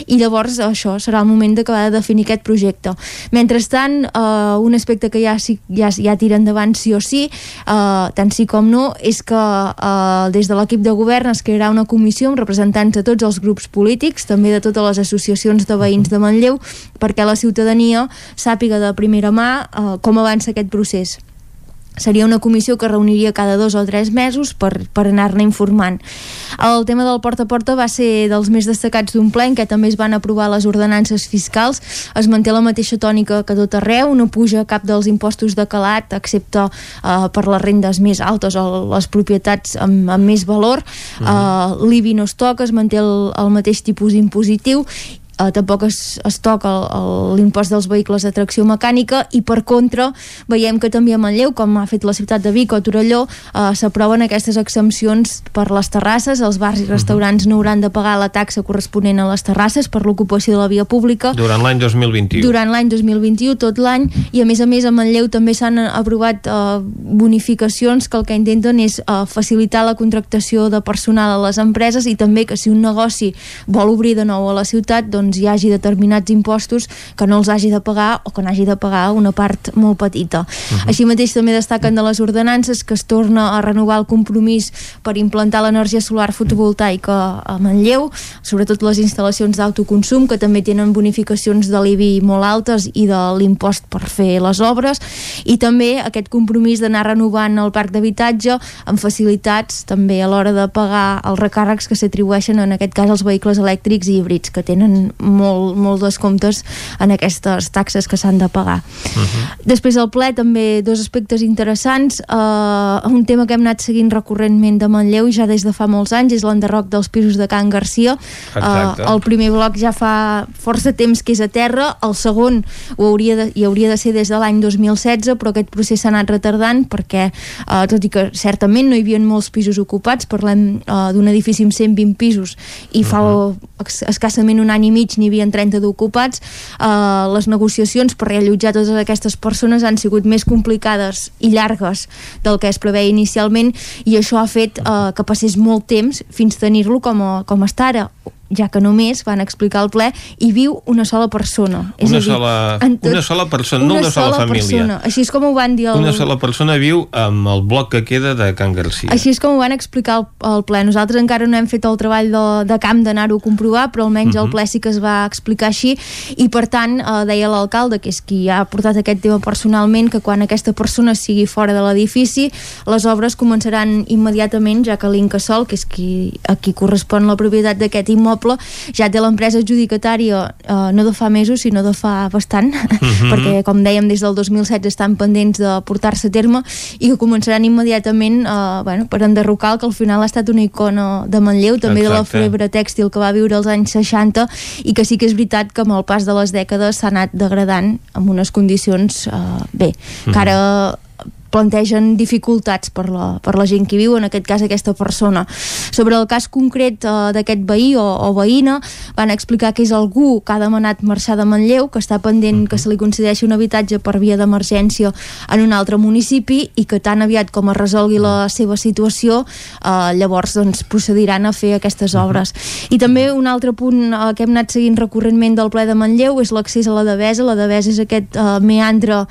i llavors això serà el moment d'acabar de definir aquest projecte. Mentrestant, eh, un aspecte que ja, ja, ja tira endavant sí o sí, eh, tant sí com no, és que eh, des de l'equip de govern es crearà una comissió amb representants de tots els grups polítics, també de totes les associacions de veïns de Manlleu, perquè la ciutadania sàpiga de primera mà eh, com avança aquest procés seria una comissió que reuniria cada dos o tres mesos per, per anar-ne informant. El tema del porta a porta va ser dels més destacats d'un ple en què també es van aprovar les ordenances fiscals. Es manté la mateixa tònica que tot arreu, no puja cap dels impostos de calat, excepte uh, per les rendes més altes o les propietats amb, amb més valor. Uh, L'IBI no es toca, es manté el, el mateix tipus impositiu eh, tampoc es, es toca l'impost dels vehicles de tracció mecànica i per contra veiem que també a Manlleu, com ha fet la ciutat de Vic o Torelló, eh, s'aproven aquestes exempcions per les terrasses, els bars i restaurants no hauran de pagar la taxa corresponent a les terrasses per l'ocupació de la via pública. Durant l'any 2021. durant l'any 2021, tot l'any, i a més a més a Manlleu també s'han aprovat eh, bonificacions que el que intenten és eh, facilitar la contractació de personal a les empreses i també que si un negoci vol obrir de nou a la ciutat doncs hi hagi determinats impostos que no els hagi de pagar o que n'hagi de pagar una part molt petita. Uh -huh. Així mateix també destaquen de les ordenances que es torna a renovar el compromís per implantar l'energia solar fotovoltaica a Manlleu, sobretot les instal·lacions d'autoconsum que també tenen bonificacions de l'IBI molt altes i de l'impost per fer les obres i també aquest compromís d'anar renovant el parc d'habitatge amb facilitats també a l'hora de pagar els recàrrecs que s'atribueixen en aquest cas als vehicles elèctrics i híbrids que tenen molt, molt descomptes en aquestes taxes que s'han de pagar. Després del ple també dos aspectes interessants uh, un tema que hem anat seguint recurrentment de Manlleu ja des de fa molts anys és l'enderroc dels pisos de Can Garcia Exacte. el primer bloc ja fa força temps que és a terra el segon ho hauria de, hi hauria de ser des de l'any 2016 però aquest procés s'ha anat retardant perquè uh, tot i que certament no hi havia molts pisos ocupats parlem uh, d'un edifici amb 120 pisos i fa ex- escassament un any i mig n'hi havia 30 d'ocupats uh, les negociacions per reallotjar totes aquestes persones han sigut més complicades i llargues del que es preveia inicialment i això ha fet uh, que passés molt temps fins tenir-lo com, a, com està ara ja que només van explicar al ple i viu una sola persona Una a dir, sola, tot- una sola persona, no una sola, família. persona. així és com ho van dir el, Una sola persona viu amb el bloc que queda de Can Garcia. Així és com ho van explicar al, al ple. Nosaltres encara no hem fet el treball de, de camp d'anar-ho a comprovar, però almenys Mhm. el ple sí que es va explicar així i per tant eh, deia l'alcalde, que és qui ha portat aquest tema personalment, que quan aquesta persona sigui fora de l'edifici les obres començaran immediatament, ja que l'Incasol, que és qui, a qui correspon la propietat d'aquest immoble, ja té l'empresa adjudicatària eh, no de fa mesos, sinó de fa bastant, Mhm. perquè com dèiem des del 2016 estan pendents de portar-se a terme i que començaran immediatament eh, bueno, per enderrocar el que al final ha estat una icona de Manlleu, també de la Exacte. febre tèxtil que va viure als anys 60 i que sí que és veritat que amb el pas de les dècades s'ha anat degradant amb unes condicions eh, bé, que ara plantegen dificultats per la, per la gent que viu, en aquest cas aquesta persona. Sobre el cas concret eh, d'aquest veí o, o veïna, van explicar que és algú que ha demanat marxar de Manlleu, que està pendent que se li concedeixi un habitatge per via d'emergència en un altre municipi i que tan aviat com es resolgui la seva situació, eh, llavors doncs, procediran a fer aquestes obres. I també un altre punt eh, que hem anat seguint recurrentment del ple de Manlleu és l'accés a la Devesa. La Devesa és aquest eh, meandre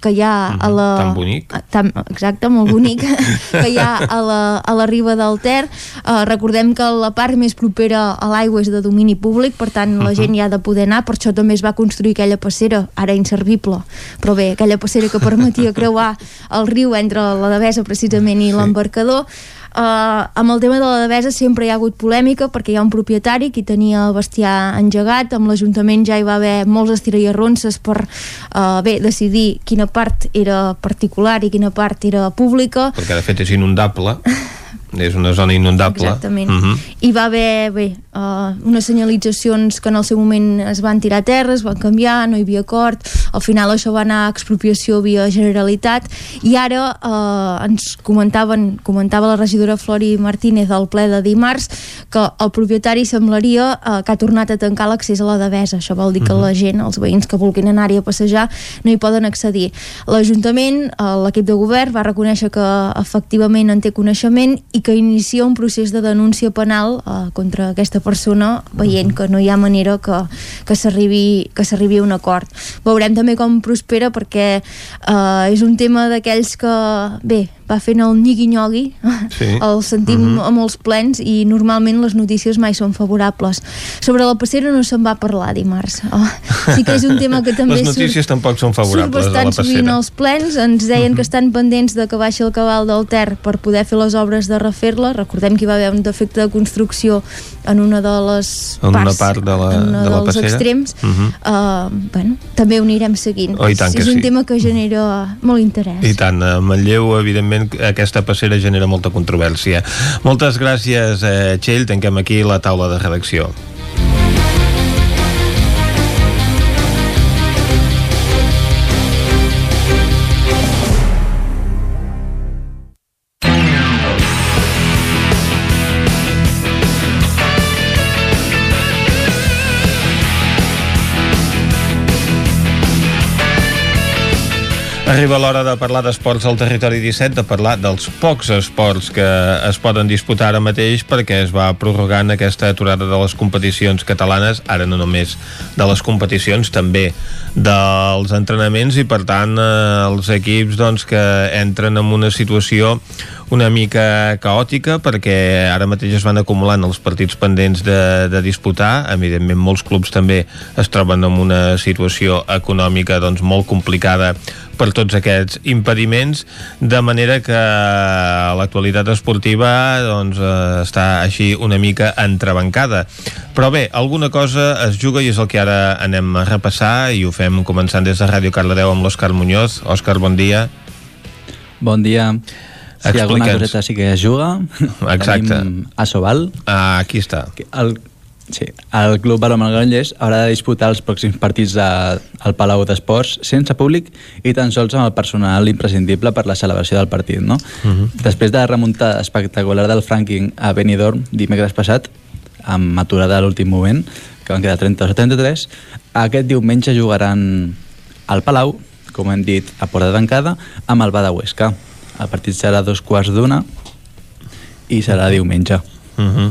que hi ha a la... Tan bonic. Tan, exacte, molt bonic que hi ha a la, a la riba del Ter. Uh, recordem que la part més propera a l'aigua és de domini públic per tant la gent hi ha de poder anar. Per això també es va construir aquella passera, ara inservible. Però bé, aquella passera que permetia creuar el riu entre la Devesa precisament i l'embarcador Uh, amb el tema de la devesa sempre hi ha hagut polèmica perquè hi ha un propietari qui tenia el bestiar engegat, amb l'Ajuntament ja hi va haver molts estira i arronses per uh, bé, decidir quina part era particular i quina part era pública Perquè de fet és inundable. és una zona inundable. Exactament. Mhm. hi va haver bé, uh, unes senyalitzacions que en el seu moment es van tirar a terra, es van canviar, no hi havia acord, al final això va anar a expropiació via Generalitat i ara uh, ens comentaven, comentava la regidora Flori Martínez al ple de dimarts que el propietari semblaria uh, que ha tornat a tancar l'accés a la Devesa, això vol dir que Mhm. la gent, els veïns que vulguin anar-hi a passejar no hi poden accedir. L'Ajuntament, eh, l'equip de govern va reconèixer que efectivament en té coneixement i que inicia un procés de denúncia penal eh, contra aquesta persona veient que no hi ha manera que, que s'arribi a un acord. Veurem també com prospera perquè eh, és un tema d'aquells que, bé, va fent el nyigui-nyogui, Sí. el sentim Mhm. a molts plens i normalment les notícies mai són favorables. Sobre la passera no se'n va parlar dimarts. Oh, sí que és un tema que també Les surt- notícies tampoc són Surt favorables de la bastant sovint passera. als plens, ens deien que estan pendents de que baixi el cabal del Ter per poder fer les obres de refer-la. Recordem que hi va haver un defecte de construcció en una de les En una parts, part de la, en una de la dels passera. extrems. Mhm. Uh, bueno, també ho anirem seguint. Oh, és un sí. tema que genera molt interès. I tant, a Manlleu, evidentment, aquesta passera genera molta controvèrsia. Moltes gràcies, eh, Txell. Tanquem aquí la taula de redacció. Arriba l'hora de parlar d'esports al territori 17, de parlar dels pocs esports que es poden disputar ara mateix perquè es va prorrogant aquesta aturada de les competicions catalanes, ara no només de les competicions, també dels entrenaments i per tant eh, els equips doncs, que entren en una situació una mica caòtica perquè ara mateix es van acumulant els partits pendents de, de disputar. Evidentment molts clubs també es troben en una situació econòmica doncs, molt complicada per tots aquests impediments de manera que l'actualitat esportiva doncs, eh, està així una mica entrebancada. Però bé, alguna cosa es juga i és el que ara anem a repassar i ho fem començant des de Ràdio Cardedeu amb l'Òscar Muñoz. Òscar, bon dia. Bon dia. Sí, alguna coseta sí que es juga. Exacte. Tenim a Sobal. Ah, aquí està. El, sí, el Club Balomar Granollers haurà de disputar els pròxims partits de, al Palau d'Esports sense públic i tan sols amb el personal imprescindible per la celebració del partit. No? Després de la remuntada espectacular del Franking a Benidorm dimecres passat, amb aturada a l'últim moment, que van quedar 32 a 33, aquest diumenge jugaran al Palau, com hem dit, a porta tancada, amb el Bada Huesca. El partit serà dos quarts d'una i serà diumenge. Uh -huh.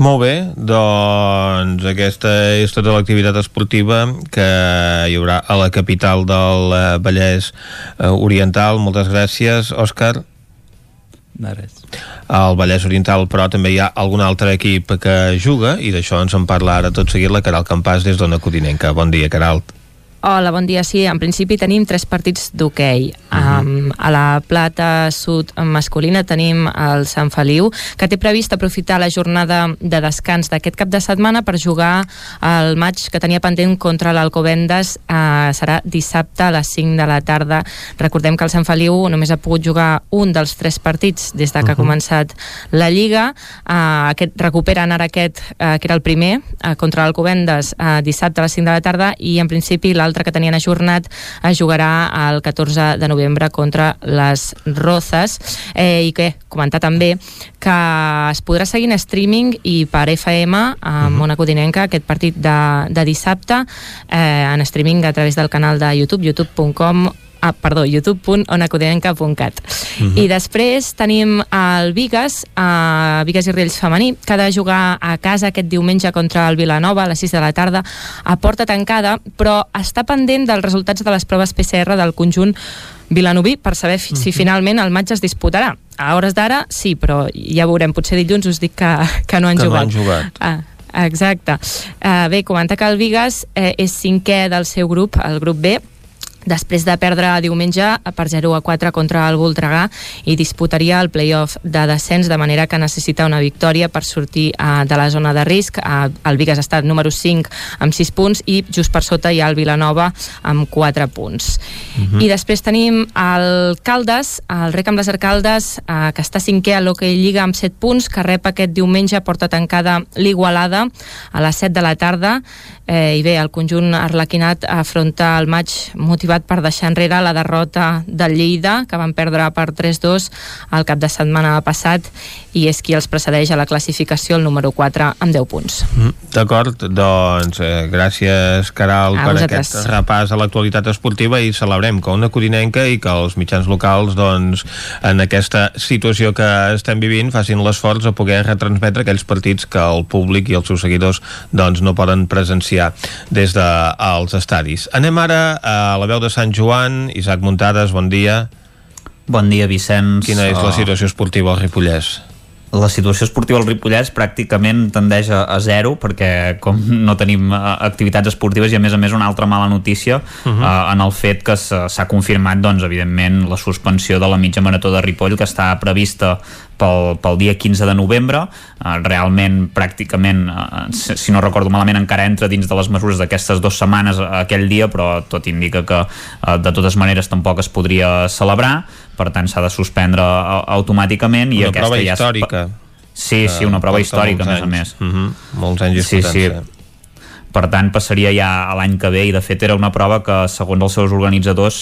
Molt bé, doncs aquesta és tota l'activitat esportiva que hi haurà a la capital del eh, Vallès eh, Oriental. Moltes gràcies, Òscar. De res. Al Vallès Oriental, però també hi ha algun altre equip que juga i d'això ens en parla ara tot seguit la Caral Campàs des d'Ona Codinenca. Bon dia, Caralt. Hola, bon dia. Sí, en principi tenim tres partits d'hoquei. Uh -huh. um, a la plata sud masculina tenim el Sant Feliu, que té previst aprofitar la jornada de descans d'aquest cap de setmana per jugar el maig que tenia pendent contra l'Alcobendes. Uh, serà dissabte a les 5 de la tarda. Recordem que el Sant Feliu només ha pogut jugar un dels tres partits des de que uh -huh. ha començat la Lliga. Uh, aquest, recuperen ara aquest, uh, que era el primer, uh, contra l'Alcobendes, uh, dissabte a les 5 de la tarda, i en principi l'altre que tenien ajornat es jugarà el 14 de novembre contra les Rozas. Eh, i que comentar també que es podrà seguir en streaming i per FM amb Mona Codinenca aquest partit de, de dissabte eh, en streaming a través del canal de YouTube youtube.com ah, perdó, youtube.onacodinenca.cat Mhm. i després tenim el Vigas a Vigas i Riells femení que ha de jugar a casa aquest diumenge contra el Vilanova a les 6 de la tarda a porta tancada però està pendent dels resultats de les proves PCR del conjunt vilanoví per saber fi, si finalment el maig es disputarà a hores d'ara sí, però ja veurem potser dilluns us dic que, que no han Que no jugat han jugat. Ah, Exacte. Uh, bé, comentar que el Vigas eh, és cinquè del seu grup, el grup B, després de perdre diumenge per 0 a 4 contra el Voltregà i disputaria el play-off de descens de manera que necessita una victòria per sortir uh, de la zona de risc. Uh, el Vigas ha estat número 5 amb 6 punts i just per sota hi ha el Vilanova amb 4 punts. Uh -huh. i després tenim el Caldes el Rec amb les Arcaldes uh, que està cinquè a l'Hockey Lliga amb 7 punts que rep aquest diumenge porta tancada l'Igualada a les 7 de la tarda. Eh, i bé, el conjunt arlequinat afronta el maig motivat per deixar enrere la derrota del Lleida, que van perdre per 3-2 el cap de setmana passat i és qui els precedeix a la classificació el número 4 amb 10 punts. Mm, D'acord, doncs eh, gràcies Caral A per vosaltres. aquest repàs a l'actualitat esportiva i celebrem que una codinenca i que els mitjans locals doncs, en aquesta situació que estem vivint facin l'esforç a poder retransmetre aquells partits que el públic i els seus seguidors doncs, no poden presenciar des dels estadis. Anem ara a la veu de Sant Joan, Isaac Muntades, bon dia. Bon dia, Vicenç. Quina és la Uh, situació esportiva al Ripollès? La situació esportiva al Ripollès pràcticament tendeix a, a zero perquè com no tenim uh, activitats esportives i a més a més una altra mala notícia uh. -huh. uh, en el fet que s'ha confirmat doncs evidentment la suspensió de la mitja marató de Ripoll que està prevista pel, pel dia 15 de novembre uh, realment pràcticament uh, si si no recordo malament encara entra dins de les mesures d'aquestes dues setmanes aquell dia però tot indica que uh, de totes maneres tampoc es podria celebrar per tant s'ha de suspendre uh, automàticament i Una aquesta prova ja històrica. Sí, sí, una prova històrica, a més a més. Mhm, Molts anys Sí, sí. Per tant, passaria ja a l'any que ve i de fet era una prova que, segons els seus organitzadors,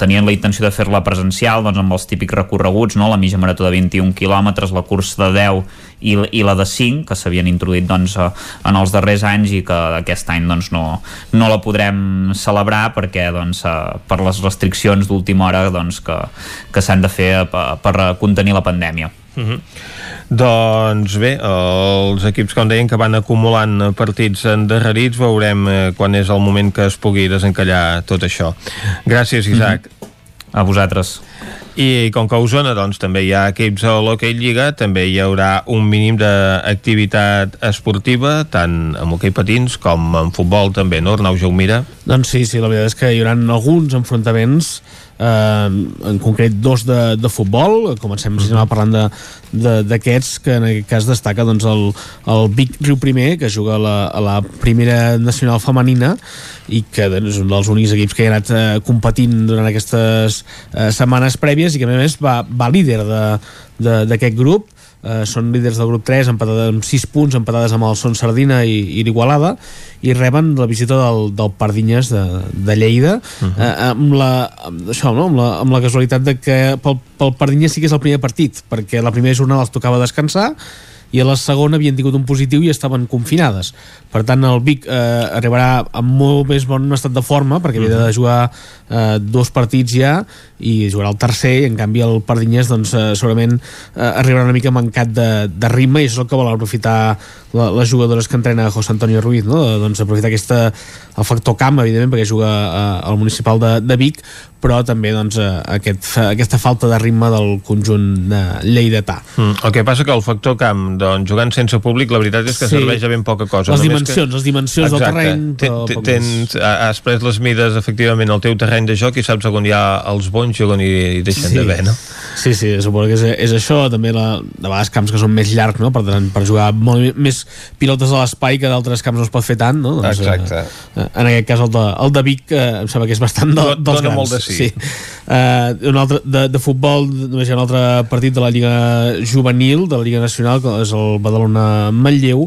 tenien la intenció de fer-la presencial doncs, amb els típics recorreguts, no? la mitja marató de 21 quilòmetres, la cursa de 10 i, i la de 5, que s'havien introduït doncs, eh, en els darrers anys i que aquest any doncs, no, no la podrem celebrar perquè doncs, eh, per les restriccions d'última hora doncs, que, que s'han de fer eh, per, per contenir la pandèmia. Mhm. Doncs bé, els equips, com deien, que van acumulant partits endarrerits, veurem eh, quan és el moment que es pugui desencallar tot això. Gràcies, Isaac. A vosaltres. I com que a Osona doncs, també hi ha equips a l'Hockey Lliga, també hi haurà un mínim d'activitat esportiva, tant amb hoquei patins com en futbol també, no, Arnau Jaumira? Doncs sí, sí, la veritat és que hi haurà alguns enfrontaments eh, en concret dos de, de futbol. Comencem si no, parlant d'aquests que en aquest cas destaca doncs, el, el Vic Riu Primer que juga a la, a la primera nacional femenina i que doncs, és un dels únics equips que ha anat eh, competint durant aquestes eh, setmanes prèvies i que a més a més va, va líder de- de- d'aquest grup eh, són líders del grup 3 empatada amb 6 punts empatades amb el Son Sardina i, i l'Igualada i reben la visita del, del Pardinyes de, de Lleida uh -huh. eh, amb, la, amb, això, no? amb, la, amb la casualitat de que pel, pel Pardinyes sí que és el primer partit perquè la primera jornada els tocava descansar i a la segona havien tingut un positiu i estaven confinades. Per tant, el Vic eh, arribarà amb molt més bon estat de forma, perquè havia de jugar eh, dos partits ja, i jugarà el tercer, i en canvi el Pardinyes doncs, eh, segurament eh, arribarà una mica mancat de, de ritme, i és el que volen aprofitar la, les jugadores que entrena José Antonio Ruiz, no? doncs aprofitar aquesta, el factor camp, evidentment, perquè juga eh, al municipal de, de Vic, però també doncs, eh, aquest, aquesta falta de ritme del conjunt de lleidatà. Mm, el que passa que el factor camp, doncs, jugant sense públic, la veritat és que Sí. serveix a ben poca cosa. Les Només dimensions, les dimensions del terreny, Ten- però ten- poc Tens, has pres les mides, efectivament, al teu terreny de joc i saps on hi ha els bons i on hi deixen Sí. d'haver, no? Sí, sí, suposo que és, és això, també la, de vegades camps que són més llargs, no? per, tant, per jugar molt més pilotes a l'espai que d'altres camps no es pot fer tant, no? Doncs, Exacte. Eh, en aquest cas el de, el de Vic eh, em sembla que és bastant de, Dona dels grans. molt de sí. Sí. Eh, un altre, de, de futbol només hi ha un altre partit de la Lliga Juvenil, de la Lliga Nacional, que és el Badalona-Manlleu,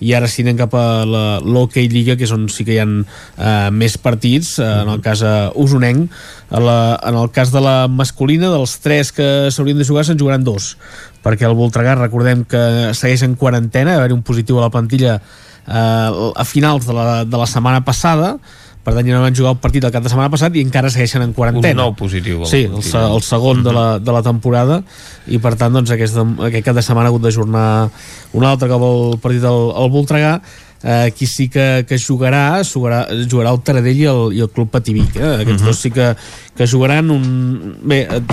i ara sí anem cap a l'Hockey Lliga que és on sí que hi ha eh, més partits eh, en el cas eh, usonenc. A la, en el cas de la masculina dels tres que s'haurien de jugar se'n jugaran dos perquè el Voltregà recordem que segueix en quarantena, va haver un positiu a la plantilla eh, a finals de la, de la setmana passada per tant ja no van jugar el partit el cap de setmana passat i encara segueixen en quarantena Un nou positiu. Sí, el, el segon de la, de la temporada i per tant doncs, aquest, aquest cap de setmana ha hagut d'ajornar un altre cop el partit al, al Voltregà eh, qui sí que, que jugarà, jugarà jugarà el Taradell i el, i el Club Pativic eh? aquests Mhm. dos sí que, que jugaran un... bé, el,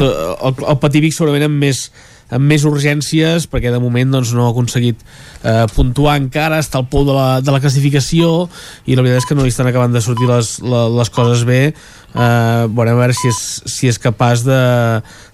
el Pativic segurament amb més amb més urgències perquè de moment doncs, no ha aconseguit eh, puntuar encara, està al pou de la, de la classificació i la veritat és que no li estan acabant de sortir les, les, les coses bé eh, veurem a veure si és, si és capaç de,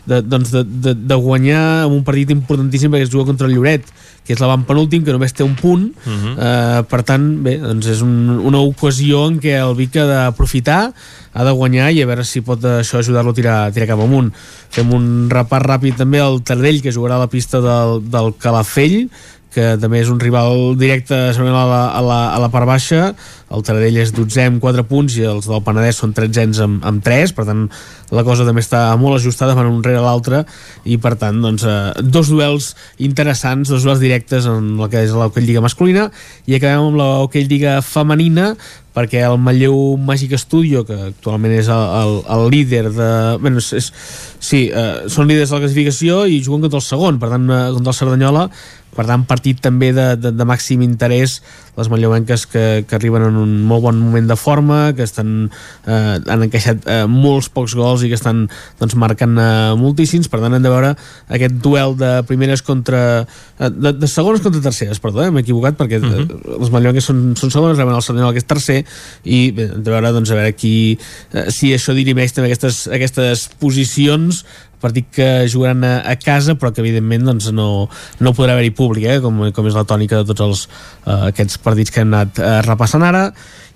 de, doncs de, de, de guanyar en un partit importantíssim perquè es juga contra el Lloret que és l'avantpenúltim, que només té un punt. Uh -huh. eh, per tant, bé, doncs és un, una ocasió en què el Vic ha d'aprofitar ha de guanyar i a veure si pot això ajudar-lo a tirar, a tirar cap amunt. Fem un repàs ràpid també al Tardell que jugarà a la pista del, del Calafell que també és un rival directe a la, a la, a la part baixa el Taradell és 12 amb 4 punts i els del Penedès són 13 amb, amb 3 per tant la cosa també està molt ajustada van un rere l'altre i per tant doncs, eh, dos duels interessants dos duels directes en el que és l'Hockey Lliga masculina. I acabem amb l'Hockey Lliga femenina perquè el Manlleu Màgic Studio que actualment és el, el, el líder de... Bueno, és, és, sí, eh, són líders de la classificació i juguen contra el segon, per tant eh, contra el Cerdanyola. Per tant partit també de, de, de màxim interès les manlleuenques que, que arriben en un molt bon moment de forma que estan, eh, han encaixat eh, molts pocs gols i que estan doncs, marcant eh, moltíssims, per tant hem de veure aquest duel de primeres contra eh, de, de segones contra terceres, perdó, eh, m'he equivocat perquè uh -huh. eh, les manlleuenques són, són segones, reben el Cerdanyola que és tercer i bé, hem de veure, doncs, a veure qui, eh, si això dirimeix també aquestes, aquestes posicions partit que jugaran a, a casa però que evidentment doncs, no, no podrà haver-hi públic eh, com, com és la tònica de tots els, uh, aquests partits que hem anat uh, repassant ara.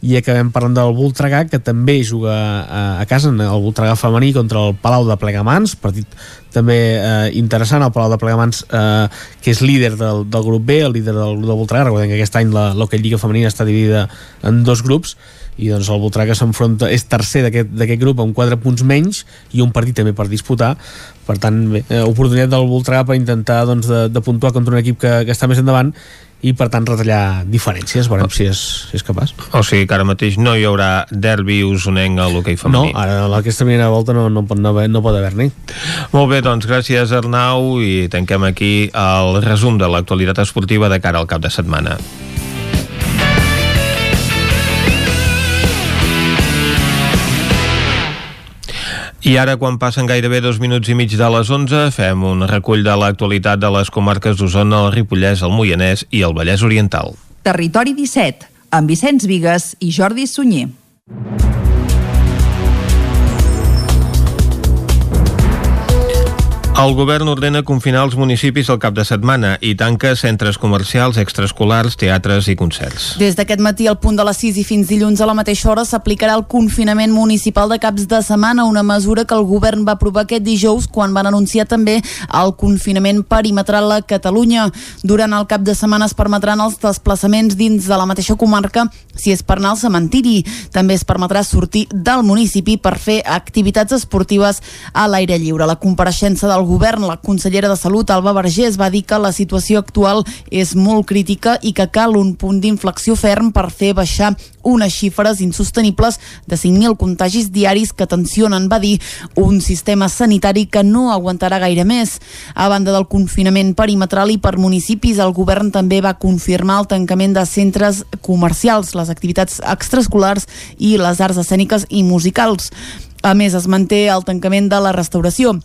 I acabem parlant del Voltregà que també juga a, a casa el Voltregà femení contra el Palau de Plegamans partit també eh, interessant. El Palau de Plegamans eh, que és líder del, del grup B, el líder del, del Voltregà. Recordem que aquest any l'Hockey Lliga Femenina està dividida en dos grups i doncs el Voltregà s'enfronta, és tercer d'aquest grup amb 4 punts menys i un partit també per disputar. Per tant, bé, eh, oportunitat del Voltregà per intentar doncs, de, de puntuar contra un equip que, que està més endavant i per tant retallar diferències. Veurem si és, si és capaç. O sigui que ara mateix no hi haurà derbi usonenc a l'hoquei femení. No, ara aquesta primera volta no, no, pot, no, no pot haver-n'hi. Molt bé, doncs gràcies Arnau i tanquem aquí el resum de l'actualitat esportiva de cara al cap de setmana I ara, quan passen gairebé dos minuts i mig de les 11, fem un recull de l'actualitat de les comarques d'Osona, el Ripollès, el Moianès i el Vallès Oriental. Territori 17, amb Vicenç Vigues i Jordi Sunyer. El govern ordena confinar els municipis el cap de setmana i tanca centres comercials, extraescolars, teatres i concerts. Des d'aquest matí al punt de les 6 i fins dilluns a la mateixa hora s'aplicarà el confinament municipal de caps de setmana, una mesura que el govern va aprovar aquest dijous quan van anunciar també el confinament perimetral a Catalunya. Durant el cap de setmana es permetran els desplaçaments dins de la mateixa comarca si és per anar al cementiri. També es permetrà sortir del municipi per fer activitats esportives a l'aire lliure. La compareixença del govern, la consellera de Salut, Alba Vergés, va dir que la situació actual és molt crítica i que cal un punt d'inflexió ferm per fer baixar unes xifres insostenibles de 5.000 contagis diaris que tensionen, va dir, un sistema sanitari que no aguantarà gaire més. A banda del confinament perimetral i per municipis, el govern també va confirmar el tancament de centres comercials, les activitats extraescolars i les arts escèniques i musicals. A més, es manté el tancament de la restauració.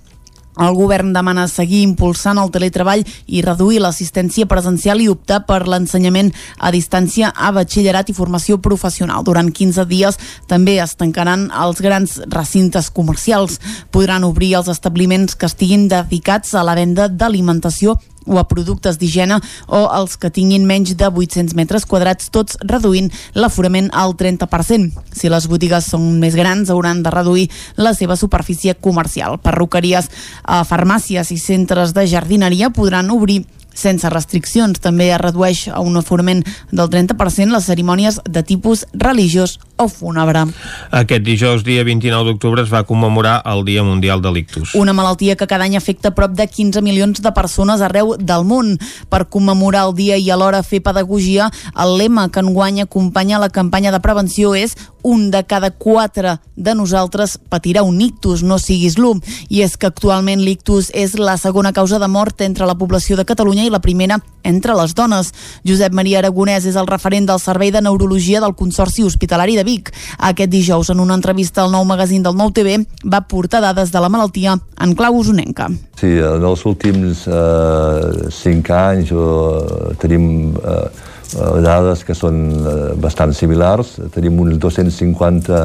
El govern demana seguir impulsant el teletreball i reduir l'assistència presencial i optar per l'ensenyament a distància a batxillerat i formació professional. Durant 15 dies també es tancaran els grans recintes comercials. Podran obrir els establiments que estiguin dedicats a la venda d'alimentació o a productes d'higiene o els que tinguin menys de 800 metres quadrats, tots reduint l'aforament al 30%. Si les botigues són més grans, hauran de reduir la seva superfície comercial. Perruqueries, eh, farmàcies i centres de jardineria podran obrir sense restriccions. També es redueix a un aforament del 30% les cerimònies de tipus religiós o fúnebre. Aquest dijous, dia 29 d'octubre, es va commemorar el Dia Mundial de l'Ictus. Una malaltia que cada any afecta prop de 15 milions de persones arreu del món. Per commemorar el dia i alhora fer pedagogia, el lema que enguany acompanya la campanya de prevenció és un de cada quatre de nosaltres patirà un ictus, no siguis l'1. I és que actualment l'ictus és la segona causa de mort entre la població de Catalunya i la primera entre les dones. Josep Maria Aragonès és el referent del Servei de Neurologia del Consorci Hospitalari de Vic. Aquest dijous, en una entrevista al nou magazín del Nou TV, va portar dades de la malaltia en clau usonenca. Sí, en els últims eh, cinc anys eh, tenim eh, dades que són eh, bastant similars. Tenim uns 250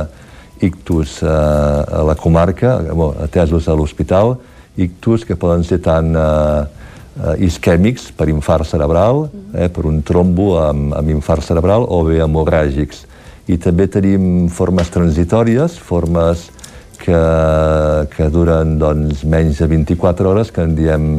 ictus eh, a la comarca, atesos a l'hospital, ictus que poden ser tant eh, eh, isquèmics per infart cerebral, eh, per un trombo amb, amb infart cerebral, o bé hemorràgics. I també tenim formes transitòries, formes que, que duren doncs, menys de 24 hores, que en diem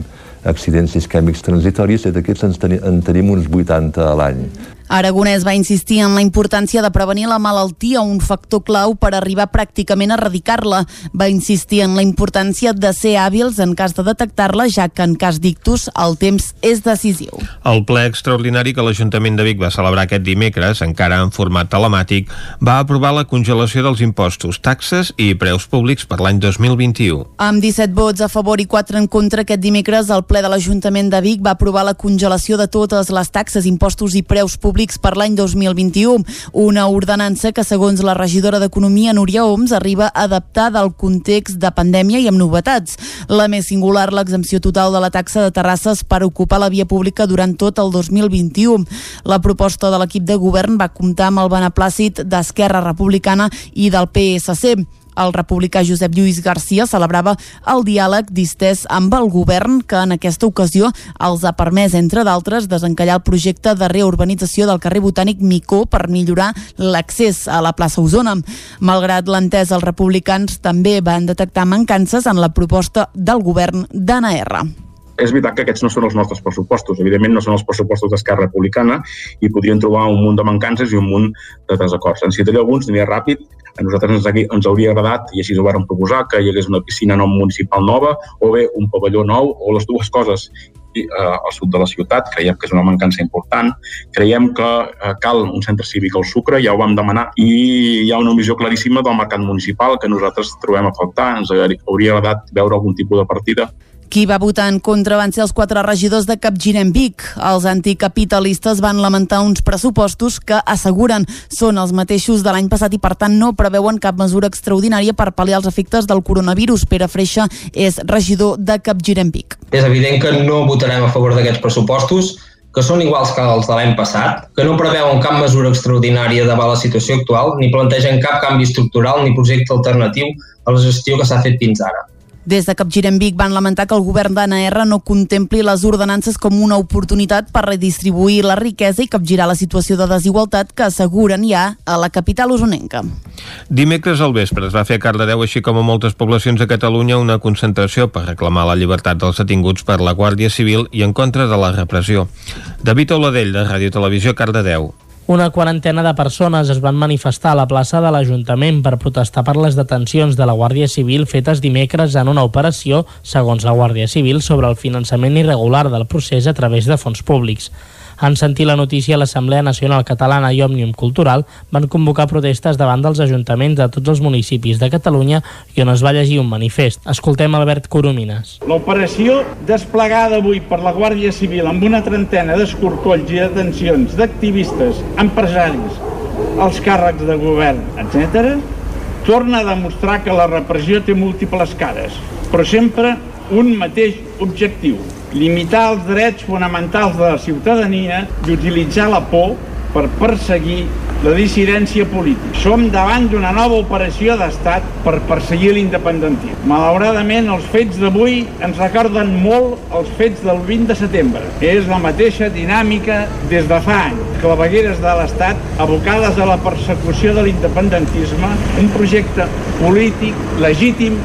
accidents isquèmics transitoris, i d'aquests en, teni, en tenim uns 80 a l'any. Aragonès va insistir en la importància de prevenir la malaltia, un factor clau per arribar pràcticament a erradicar-la. Va insistir en la importància de ser hàbils en cas de detectar-la, ja que en cas d'ictus el temps és decisiu. El ple extraordinari que l'Ajuntament de Vic va celebrar aquest dimecres, encara en format telemàtic, va aprovar la congelació dels impostos, taxes i preus públics per l'any 2021. Amb 17 vots a favor i 4 en contra, aquest dimecres el ple de l'Ajuntament de Vic va aprovar la congelació de totes les taxes, impostos i preus públics públics per l'any 2021. Una ordenança que, segons la regidora d'Economia, Núria Oms, arriba adaptada al context de pandèmia i amb novetats. La més singular, l'exempció total de la taxa de terrasses per ocupar la via pública durant tot el 2021. La proposta de l'equip de govern va comptar amb el beneplàcit d'Esquerra Republicana i del PSC. El republicà Josep Lluís Garcia celebrava el diàleg distès amb el govern que en aquesta ocasió els ha permès, entre d'altres, desencallar el projecte de reurbanització del carrer Botànic Micó per millorar l'accés a la plaça Osona. Malgrat l'entès, els republicans també van detectar mancances en la proposta del govern d'ANR és veritat que aquests no són els nostres pressupostos. Evidentment no són els pressupostos d'Esquerra Republicana i podrien trobar un munt de mancances i un munt de desacords. En citaré alguns, aniré ràpid. A nosaltres ens, ens hauria agradat, i així ho vàrem proposar, que hi hagués una piscina no municipal nova o bé un pavelló nou o les dues coses eh, al sud de la ciutat, creiem que és una mancança important. Creiem que eh, cal un centre cívic al Sucre, ja ho vam demanar, i hi ha una omissió claríssima del mercat municipal que nosaltres trobem a faltar. Ens hauria agradat veure algun tipus de partida qui va votar en contra van ser els quatre regidors de Capgirem Vic. Els anticapitalistes van lamentar uns pressupostos que asseguren són els mateixos de l'any passat i per tant no preveuen cap mesura extraordinària per pal·liar els efectes del coronavirus. Pere Freixa és regidor de Capgirem Vic. És evident que no votarem a favor d'aquests pressupostos que són iguals que els de l'any passat, que no preveuen cap mesura extraordinària davant la situació actual, ni plantegen cap canvi estructural ni projecte alternatiu a la gestió que s'ha fet fins ara. Des de Capgirem Vic van lamentar que el govern d'ANR no contempli les ordenances com una oportunitat per redistribuir la riquesa i capgirar la situació de desigualtat que asseguren ja a la capital usonenca. Dimecres al vespre es va fer a Cardedeu, així com a moltes poblacions de Catalunya, una concentració per reclamar la llibertat dels detinguts per la Guàrdia Civil i en contra de la repressió. David Oladell, de Ràdio Televisió, Cardedeu. Una quarantena de persones es van manifestar a la plaça de l'Ajuntament per protestar per les detencions de la Guàrdia Civil fetes dimecres en una operació, segons la Guàrdia Civil, sobre el finançament irregular del procés a través de fons públics. En sentir la notícia, l'Assemblea Nacional Catalana i Òmnium Cultural van convocar protestes davant dels ajuntaments de tots els municipis de Catalunya i on es va llegir un manifest. Escoltem Albert Coromines. L'operació desplegada avui per la Guàrdia Civil amb una trentena d'escorcolls i detencions d'activistes, empresaris, els càrrecs de govern, etc., torna a demostrar que la repressió té múltiples cares, però sempre un mateix objectiu, limitar els drets fonamentals de la ciutadania i utilitzar la por per perseguir la dissidència política. Som davant d'una nova operació d'estat per perseguir l'independentisme. Malauradament, els fets d'avui ens recorden molt els fets del 20 de setembre. És la mateixa dinàmica des de fa anys. Clavegueres de l'Estat abocades a la persecució de l'independentisme, un projecte polític legítim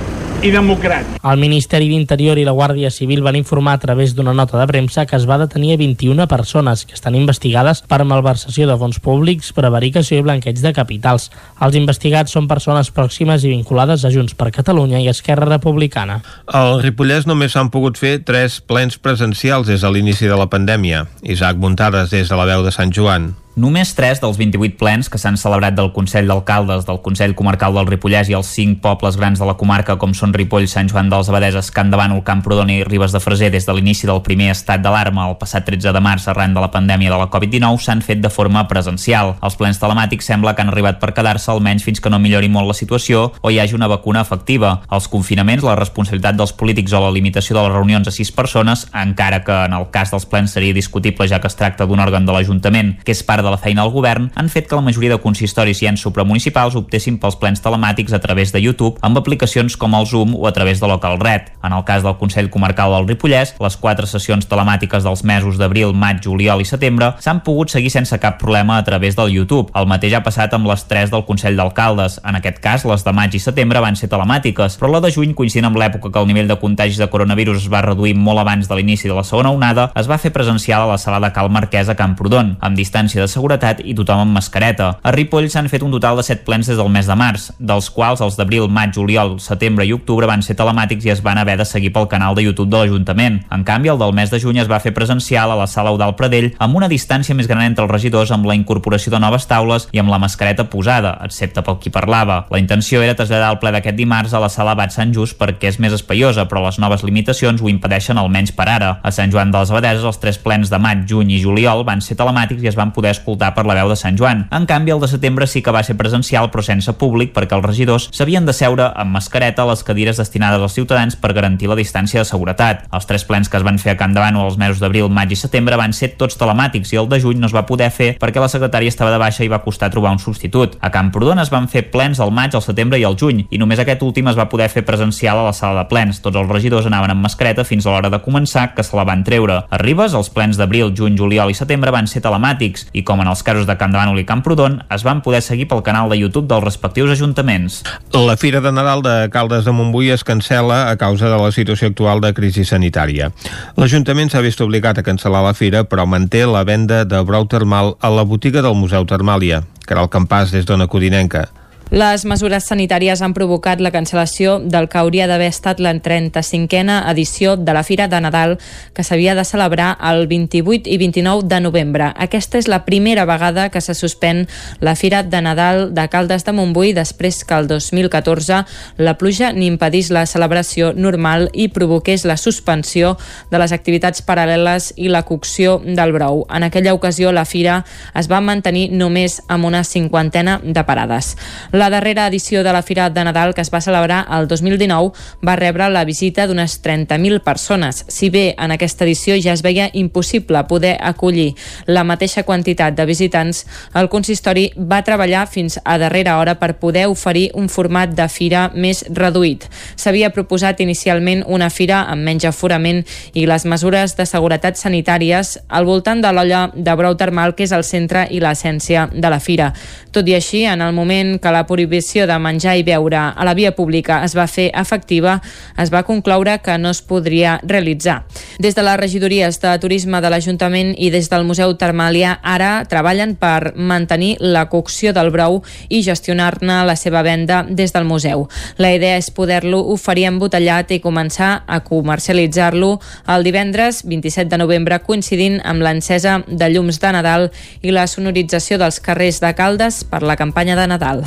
i democràtic. El Ministeri d'Interior i la Guàrdia Civil van informar a través d'una nota de premsa que es va detenir a 21 persones que estan investigades per malversació de fons públics, prevaricació i blanqueig de capitals. Els investigats són persones pròximes i vinculades a Junts per Catalunya i Esquerra Republicana. Al Ripollès només s'han pogut fer tres plens presencials des de l'inici de la pandèmia. Isaac Muntades des de la veu de Sant Joan. Només 3 dels 28 plens que s'han celebrat del Consell d'Alcaldes, del Consell Comarcal del Ripollès i els 5 pobles grans de la comarca com són Ripoll, Sant Joan dels Abadeses, Can de Bànol, Camprodon i Ribes de Freser des de l'inici del primer estat d'alarma el passat 13 de març arran de la pandèmia de la Covid-19 s'han fet de forma presencial. Els plens telemàtics sembla que han arribat per quedar-se almenys fins que no millori molt la situació o hi hagi una vacuna efectiva. Els confinaments, la responsabilitat dels polítics o la limitació de les reunions a 6 persones, encara que en el cas dels plens seria discutible ja que es tracta d'un òrgan de l'Ajuntament que és part de la feina del govern han fet que la majoria de consistoris i ens supramunicipals optessin pels plens telemàtics a través de YouTube amb aplicacions com el Zoom o a través de Local Red. En el cas del Consell Comarcal del Ripollès, les quatre sessions telemàtiques dels mesos d'abril, maig, juliol i setembre s'han pogut seguir sense cap problema a través del YouTube. El mateix ha passat amb les tres del Consell d'Alcaldes. En aquest cas, les de maig i setembre van ser telemàtiques, però la de juny, coincidint amb l'època que el nivell de contagis de coronavirus es va reduir molt abans de l'inici de la segona onada, es va fer presencial a la sala de Cal Marquès a Camprodon, amb distància de seguretat i tothom amb mascareta. A Ripoll s'han fet un total de 7 plens des del mes de març, dels quals els d'abril, maig, juliol, setembre i octubre van ser telemàtics i es van haver de seguir pel canal de YouTube de l'Ajuntament. En canvi, el del mes de juny es va fer presencial a la sala Eudal Pradell amb una distància més gran entre els regidors amb la incorporació de noves taules i amb la mascareta posada, excepte pel qui parlava. La intenció era traslladar el ple d'aquest dimarts a la sala Bat Sant Just perquè és més espaiosa, però les noves limitacions ho impedeixen almenys per ara. A Sant Joan de les Abadeses, els tres plens de maig, juny i juliol van ser telemàtics i es van poder escoltar per la veu de Sant Joan. En canvi, el de setembre sí que va ser presencial però sense públic perquè els regidors s'havien de seure amb mascareta a les cadires destinades als ciutadans per garantir la distància de seguretat. Els tres plens que es van fer a Camp de Bànol els mesos d'abril, maig i setembre van ser tots telemàtics i el de juny no es va poder fer perquè la secretària estava de baixa i va costar trobar un substitut. A Camprodon es van fer plens al maig, al setembre i al juny i només aquest últim es va poder fer presencial a la sala de plens. Tots els regidors anaven amb mascareta fins a l'hora de començar que se la van treure. A Ribes, els plens d'abril, juny, juliol i setembre van ser telemàtics i com en els casos de Camp de Bànol i Camprodon es van poder seguir pel canal de YouTube dels respectius ajuntaments. La Fira de Nadal de Caldes de Montbui es cancela a causa de la situació actual de crisi sanitària. L'Ajuntament s'ha vist obligat a cancel·lar la fira, però manté la venda de brou termal a la botiga del Museu Termàlia. Caral Campàs, des d'Ona Codinenca. Les mesures sanitàries han provocat la cancel·lació del que hauria d'haver estat la 35a edició de la Fira de Nadal que s'havia de celebrar el 28 i 29 de novembre. Aquesta és la primera vegada que se suspèn la Fira de Nadal de Caldes de Montbui després que el 2014 la pluja n'impedís la celebració normal i provoqués la suspensió de les activitats paral·leles i la cocció del brou. En aquella ocasió la fira es va mantenir només amb una cinquantena de parades. La darrera edició de la Fira de Nadal, que es va celebrar el 2019, va rebre la visita d'unes 30.000 persones. Si bé en aquesta edició ja es veia impossible poder acollir la mateixa quantitat de visitants, el consistori va treballar fins a darrera hora per poder oferir un format de fira més reduït. S'havia proposat inicialment una fira amb menys aforament i les mesures de seguretat sanitàries al voltant de l'olla de brou termal, que és el centre i l'essència de la fira. Tot i així, en el moment que la prohibició de menjar i beure a la via pública es va fer efectiva, es va concloure que no es podria realitzar. Des de les regidories de turisme de l'Ajuntament i des del Museu Termàlia ara treballen per mantenir la cocció del brou i gestionar-ne la seva venda des del museu. La idea és poder-lo oferir embotellat i començar a comercialitzar-lo el divendres 27 de novembre coincidint amb l'encesa de llums de Nadal i la sonorització dels carrers de Caldes per la campanya de Nadal.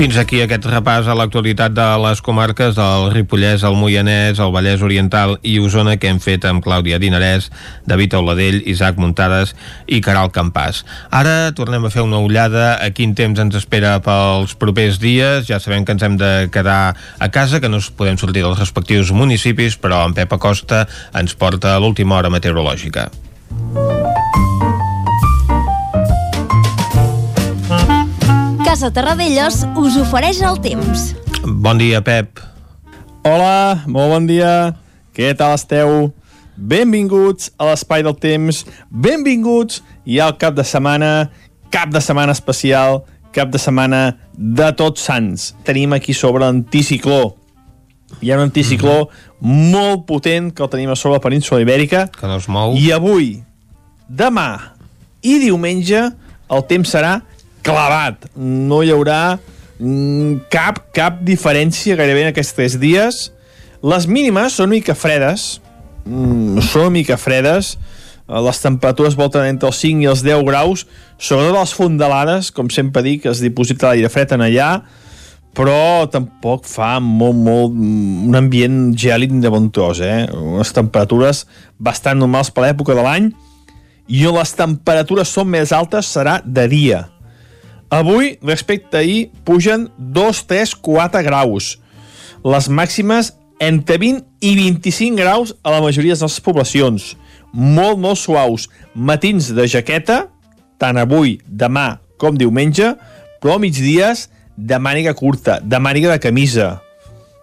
Fins aquí aquest repàs a l'actualitat de les comarques del Ripollès, el Moianès, el Vallès Oriental i Osona que hem fet amb Clàudia Dinarès, David Auladell, Isaac Muntades i Caral Campàs. Ara tornem a fer una ullada a quin temps ens espera pels propers dies. Ja sabem que ens hem de quedar a casa, que no podem sortir dels respectius municipis, però en Pep Acosta ens porta a l'última hora meteorològica. Casa Terradellos us ofereix el temps. Bon dia, Pep. Hola, molt bon dia. Què tal esteu? Benvinguts a l'Espai del Temps. Benvinguts ja al cap de setmana, cap de setmana especial, cap de setmana de tots sants. Tenim aquí sobre l'anticicló. Hi ha un anticicló mm -hmm. molt potent que el tenim a sobre la península ibèrica. Que no es mou. I avui, demà i diumenge el temps serà clavat. No hi haurà mm, cap, cap diferència gairebé en aquests tres dies. Les mínimes són mica fredes, mm, són mica fredes, les temperatures volten entre els 5 i els 10 graus, sobretot les fondalades, com sempre dic, es diposita l'aire fred en allà, però tampoc fa molt, molt, un ambient gèlid de bon tros, eh? Unes temperatures bastant normals per l'època de l'any, i on les temperatures són més altes serà de dia. Avui, respecte a ahir, pugen 2, 3, 4 graus. Les màximes entre 20 i 25 graus a la majoria de les poblacions. Molt, molt suaus. Matins de jaqueta, tant avui, demà com diumenge, però migdies de màniga curta, de màniga de camisa.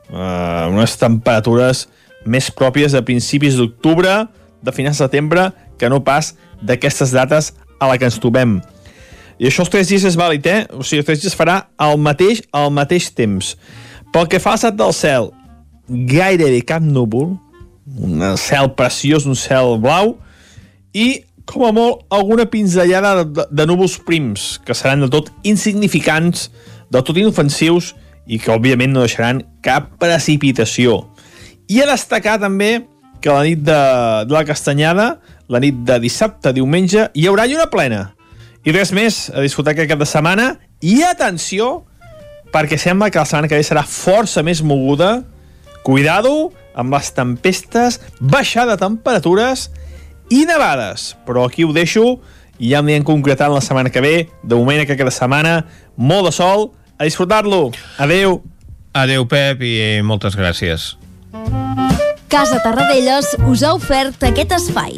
Uh, unes temperatures més pròpies de principis d'octubre, de finals de setembre, que no pas d'aquestes dates a la que ens trobem. I això els tres dies és vàlid, eh? O sigui, els tres dies farà el mateix al mateix temps. Pel que fa estat del cel, gairebé cap núvol, un cel preciós, un cel blau, i, com a molt, alguna pinzellada de, de núvols prims, que seran de tot insignificants, del tot inofensius, i que, òbviament, no deixaran cap precipitació. I a destacar, també, que la nit de, de la Castanyada, la nit de dissabte a diumenge, hi haurà lluna plena. I res més, a disfrutar aquest cap de setmana. I atenció, perquè sembla que la setmana que ve serà força més moguda. Cuidado amb les tempestes, baixada de temperatures i nevades. Però aquí ho deixo i ja m'hi concretat la setmana que ve. De moment, aquest cap de setmana, molt de sol, a disfrutar-lo. Adeu. Adeu, Pep, i moltes gràcies. Casa Tarradellas us ha ofert aquest espai.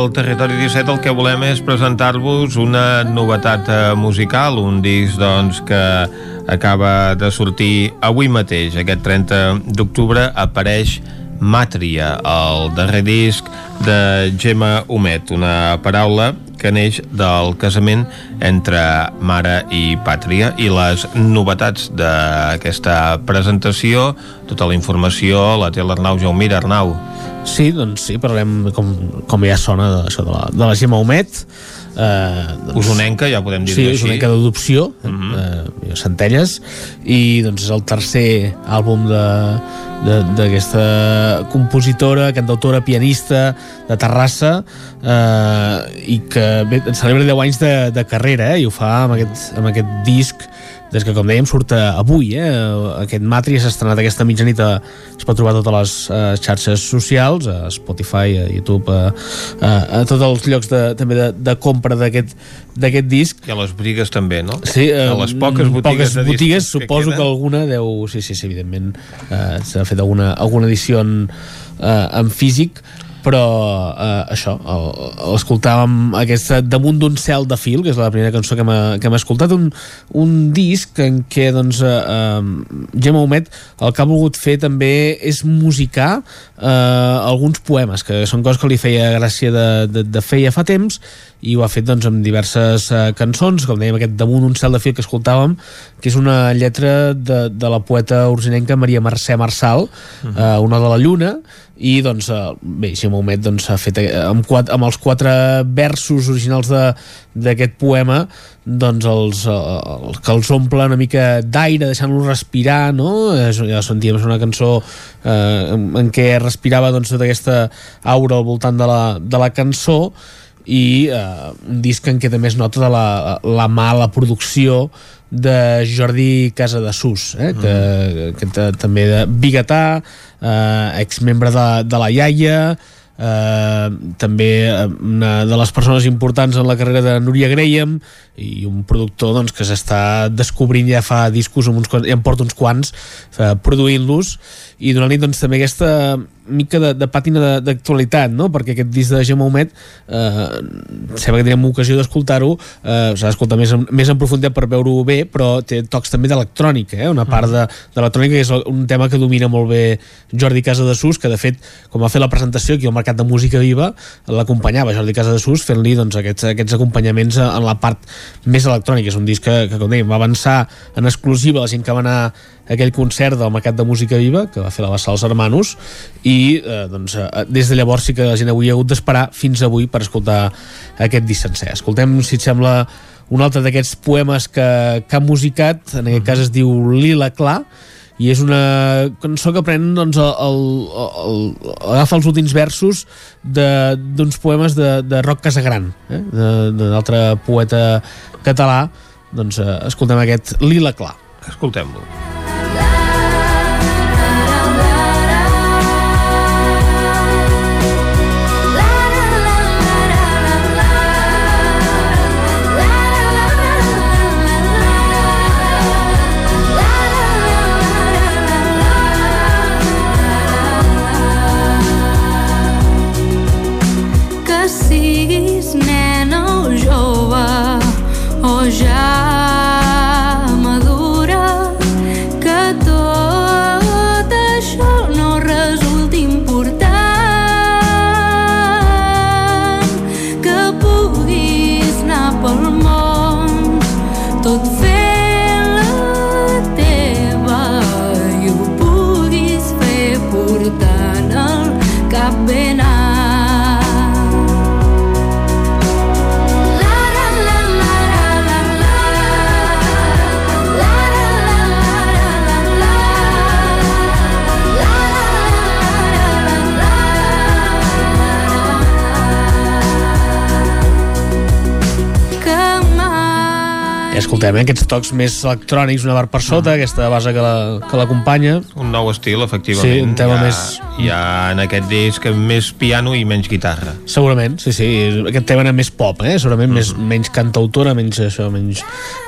Al Territori 17 el que volem és presentar-vos una novetat eh, musical, un disc doncs, que acaba de sortir avui mateix, aquest 30 d'octubre, apareix Màtria, el darrer disc de Gemma Humet, una paraula que neix del casament entre mare i pàtria i les novetats d'aquesta presentació, tota la informació la té l'Arnau Jaumira. Arnau. Sí, doncs sí, parlem com, com ja sona de, això de la, de la Gemma Humet eh, doncs, Usonenca, ja podem dir sí, així. usonenca d'adopció uh Mhm. -huh. eh, Centelles i doncs és el tercer àlbum de de- d'aquesta compositora, cantautora, pianista de Terrassa eh, i que bé, celebra 10 anys de, de carrera eh, i ho fa amb aquest, amb aquest disc des que, com dèiem, surt eh, avui eh? aquest Matri s'ha estrenat aquesta mitjanit a, es pot trobar a totes les eh, xarxes socials a Spotify, a YouTube a, a, a tots els llocs de, també de, de compra d'aquest d'aquest disc I a les botigues també, no? Sí, eh, a les poques botigues, poques de botigues que suposo que, queden. alguna deu... Sí, sí, sí, evidentment eh, s'ha fet alguna, alguna edició en, eh, en físic però eh, això l'escoltàvem aquesta Damunt d'un cel de fil, que és la primera cançó que hem, que hem escoltat, un, un disc en què doncs, eh, eh, Gemma Humet el que ha volgut fer també és musicar eh, alguns poemes, que són coses que li feia gràcia de, de, de fer ja fa temps i ho ha fet doncs, amb diverses eh, cançons, com dèiem aquest Damunt un cel de fil que escoltàvem, que és una lletra de, de la poeta urginenca Maria Mercè Marçal, eh, una de la lluna, i doncs, eh, bé, Gemma Humet doncs, ha fet eh, amb, quatre, amb els quatre versos originals d'aquest poema doncs els, eh, els que els omple una mica d'aire, deixant-los respirar no? Ja sentíem, una cançó eh, en què respirava doncs, tota aquesta aura al voltant de la, de la cançó i eh, un disc en què també es nota de la, la mala producció de Jordi Casadesús eh, que, que t- també de biguetà eh, exmembre de, de la iaia eh, també eh, una de les persones importants en la carrera de Núria Graham i un productor doncs, que s'està descobrint ja fa discos amb uns, ja en porta uns quants eh, produint-los. I donant-li doncs, també aquesta mica de, de pàtina de- d'actualitat no? perquè aquest disc de Gemma Humet eh, sembla que tenim ocasió d'escoltar-ho eh, s'ha d'escoltar més, en- més en profunditat per veure-ho bé però té tocs també d'electrònica eh? una part de, d'electrònica que és un tema que domina molt bé Jordi Casadesús que de fet com va fer la presentació aquí al Mercat de Música Viva l'acompanyava Jordi Casadesús fent-li doncs, aquests, aquests acompanyaments en la part més electrònica és un disc que, que com dèiem, va avançar en exclusiva la gent que va anar aquell concert del Mercat de Música Viva que va fer la Bassa als Hermanos i eh, doncs, eh, des de llavors sí que la gent avui ha hagut d'esperar fins avui per escoltar aquest disc sencer. Escoltem, si et sembla, un altre d'aquests poemes que, que ha musicat, en aquest cas es diu Lila Clar, i és una cançó que pren doncs, el, el, el, agafa els últims versos de- d'uns poemes de, de Roc Casagran eh? d'un altre poeta català doncs eh, escoltem aquest Lila Clar escoltem-lo escoltem eh, aquests tocs més electrònics, una bar per sota, aquesta base que la- l'acompanya. un nou estil, efectivament. Sí, un tema ha, més- Hi ha en aquest disc més piano i menys guitarra. Segurament, sí, sí. Aquest tema era més pop, eh? Segurament més, menys cantautora, menys això, menys,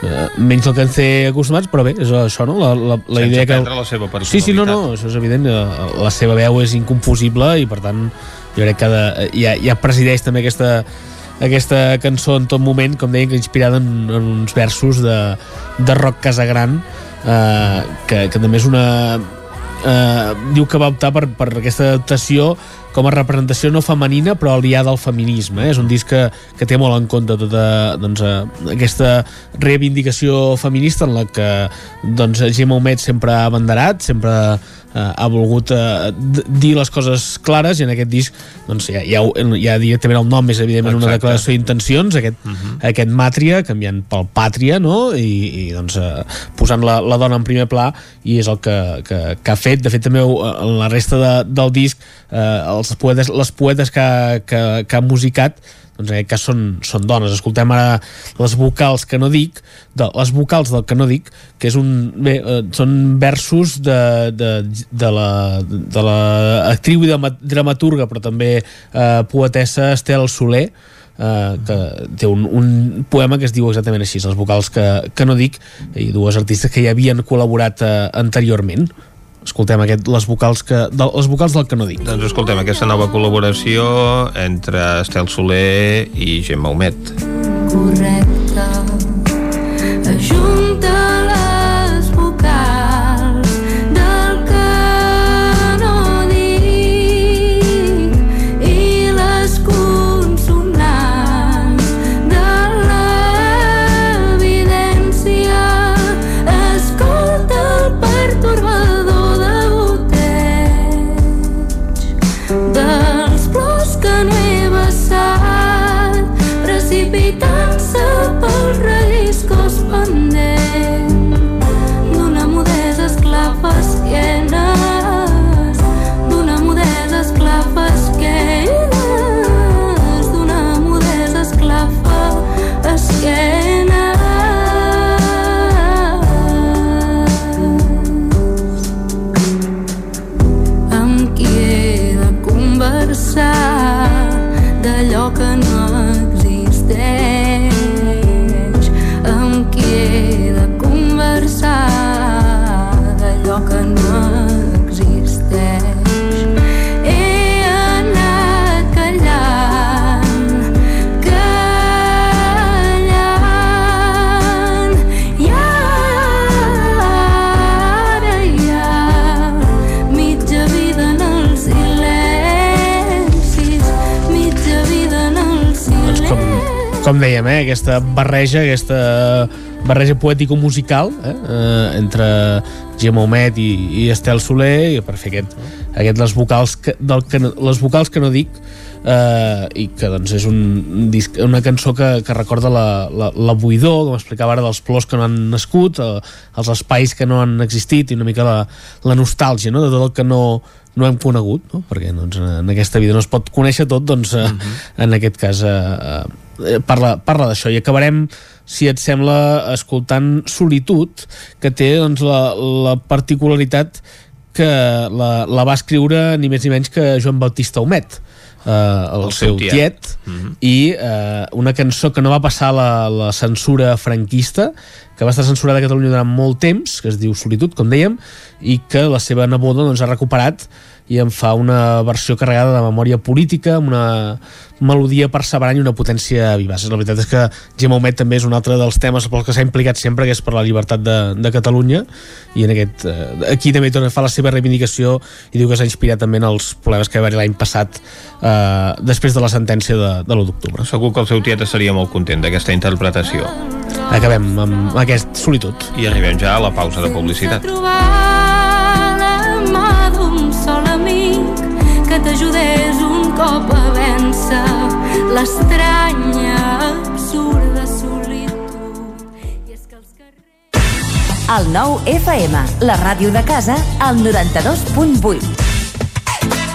eh, menys el que ens té acostumats, però bé, és això, no? La, la, la Sense idea que... la seva Sí, sí, no, personalitat. no, això és evident. eh, La seva veu és inconfusible i, per tant, jo crec que de, ja, ja presideix també aquesta, aquesta cançó en tot moment, com deien, que inspirada en, en uns versos de, de Roc Casagran, eh, que, que també és una eh, diu que va optar per, per aquesta adaptació com a representació no femenina però aliada al feminisme eh? és un disc que, que té molt en compte tota doncs, eh, aquesta reivindicació feminista en la que doncs, Gemma Humet sempre ha abanderat sempre eh, ha volgut eh, dir les coses clares i en aquest disc doncs, ja, ja, ja directament el nom és evidentment una Exacte. declaració d'intencions aquest, uh -huh. aquest Màtria canviant pel Pàtria no? I, i doncs, eh, posant la, la dona en primer pla i és el que, que, que ha fet de fet també en la resta de, del disc eh, els poetes, les poetes que, que, que ha musicat doncs en aquest cas són, són dones. Escoltem ara les vocals que no dic de, les vocals del que no dic que és un, bé, eh, són versos de, de, de la, de la actriu i drama- dramaturga però també eh, poetessa Estel Soler eh, que té un, un poema que es diu exactament així, les vocals que, que no dic i dues artistes que ja havien col·laborat eh, anteriorment escoltem aquest, les, vocals que, de, les vocals del que no dic. Doncs escoltem aquesta nova col·laboració entre Estel Soler i Gemma Humet. correcte. Com dèiem, eh, aquesta barreja, aquesta barreja poètico-musical eh, eh, entre Gemma Homet i, i Estel Soler i per fer aquest, aquest les, vocals que, del que, les vocals que no dic eh, i que doncs és un disc, una cançó que, que recorda la, la, la buidor, com explicava ara dels plors que no han nascut, eh, els espais que no han existit i una mica la, la nostàlgia no? de tot el que no, no hem conegut no? perquè doncs, en aquesta vida no es pot conèixer tot doncs eh, en aquest cas eh, eh, parla, parla d'això. I acabarem si et sembla escoltant Solitud que té doncs, la, la particularitat que la, la va escriure ni més ni menys que Joan Bautista Humet eh, el, el seu tiet, tiet i eh, una cançó que no va passar la, la censura franquista que va estar censurada a Catalunya durant molt temps que es diu Solitud, com dèiem i que la seva neboda doncs, ha recuperat i en fa una versió carregada de memòria política, amb una melodia perseverant i una potència vivaç. La veritat és que Gemma Humet també és un altre dels temes pels que s'ha implicat sempre, que és per la llibertat de, de Catalunya, i en aquest, eh, aquí també torna fa la seva reivindicació i diu que s'ha inspirat també en els problemes que va haver l'any passat eh, després de la sentència de, de l'1 d'octubre. Segur que el seu tiet estaria molt content d'aquesta interpretació. Acabem amb aquest solitud. I arribem ja a la pausa de publicitat. trobar t'ajudés un cop a vèncer l'estranya, absurda solitud. El nou FM, la ràdio de casa, al 92.8.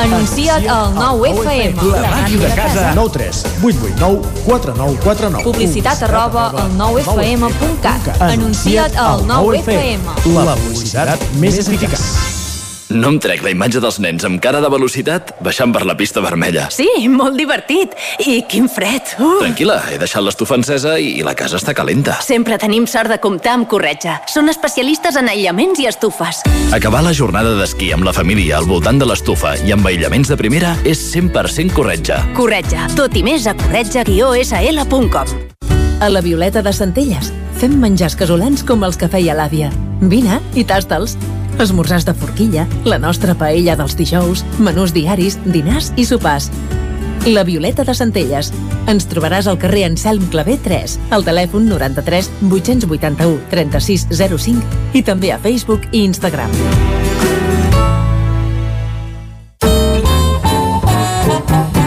Anuncia't al 9FM. La màquina de casa. 9 3 8 8 9 4 9 4 9 Publicitat arroba al 9fm.cat. Anuncia't al 9FM. La publicitat més eficaç. No em trec la imatge dels nens amb cara de velocitat baixant per la pista vermella. Sí, molt divertit. I quin fred. Uh. Tranquil·la, he deixat l'estufa encesa i la casa està calenta. Sempre tenim sort de comptar amb Corretja. Són especialistes en aïllaments i estufes. Acabar la jornada d'esquí amb la família al voltant de l'estufa i amb aïllaments de primera és 100% corretja. Corretja. Tot i més a corretja-sl.com. A la Violeta de Centelles fem menjars casolans com els que feia l'àvia. Vine i tasta'ls. Esmorzars de forquilla, la nostra paella dels dijous, menús diaris, dinars i sopars. La Violeta de Centelles. Ens trobaràs al carrer Anselm Clavé 3, al telèfon 93 881 36 05 i també a Facebook i Instagram.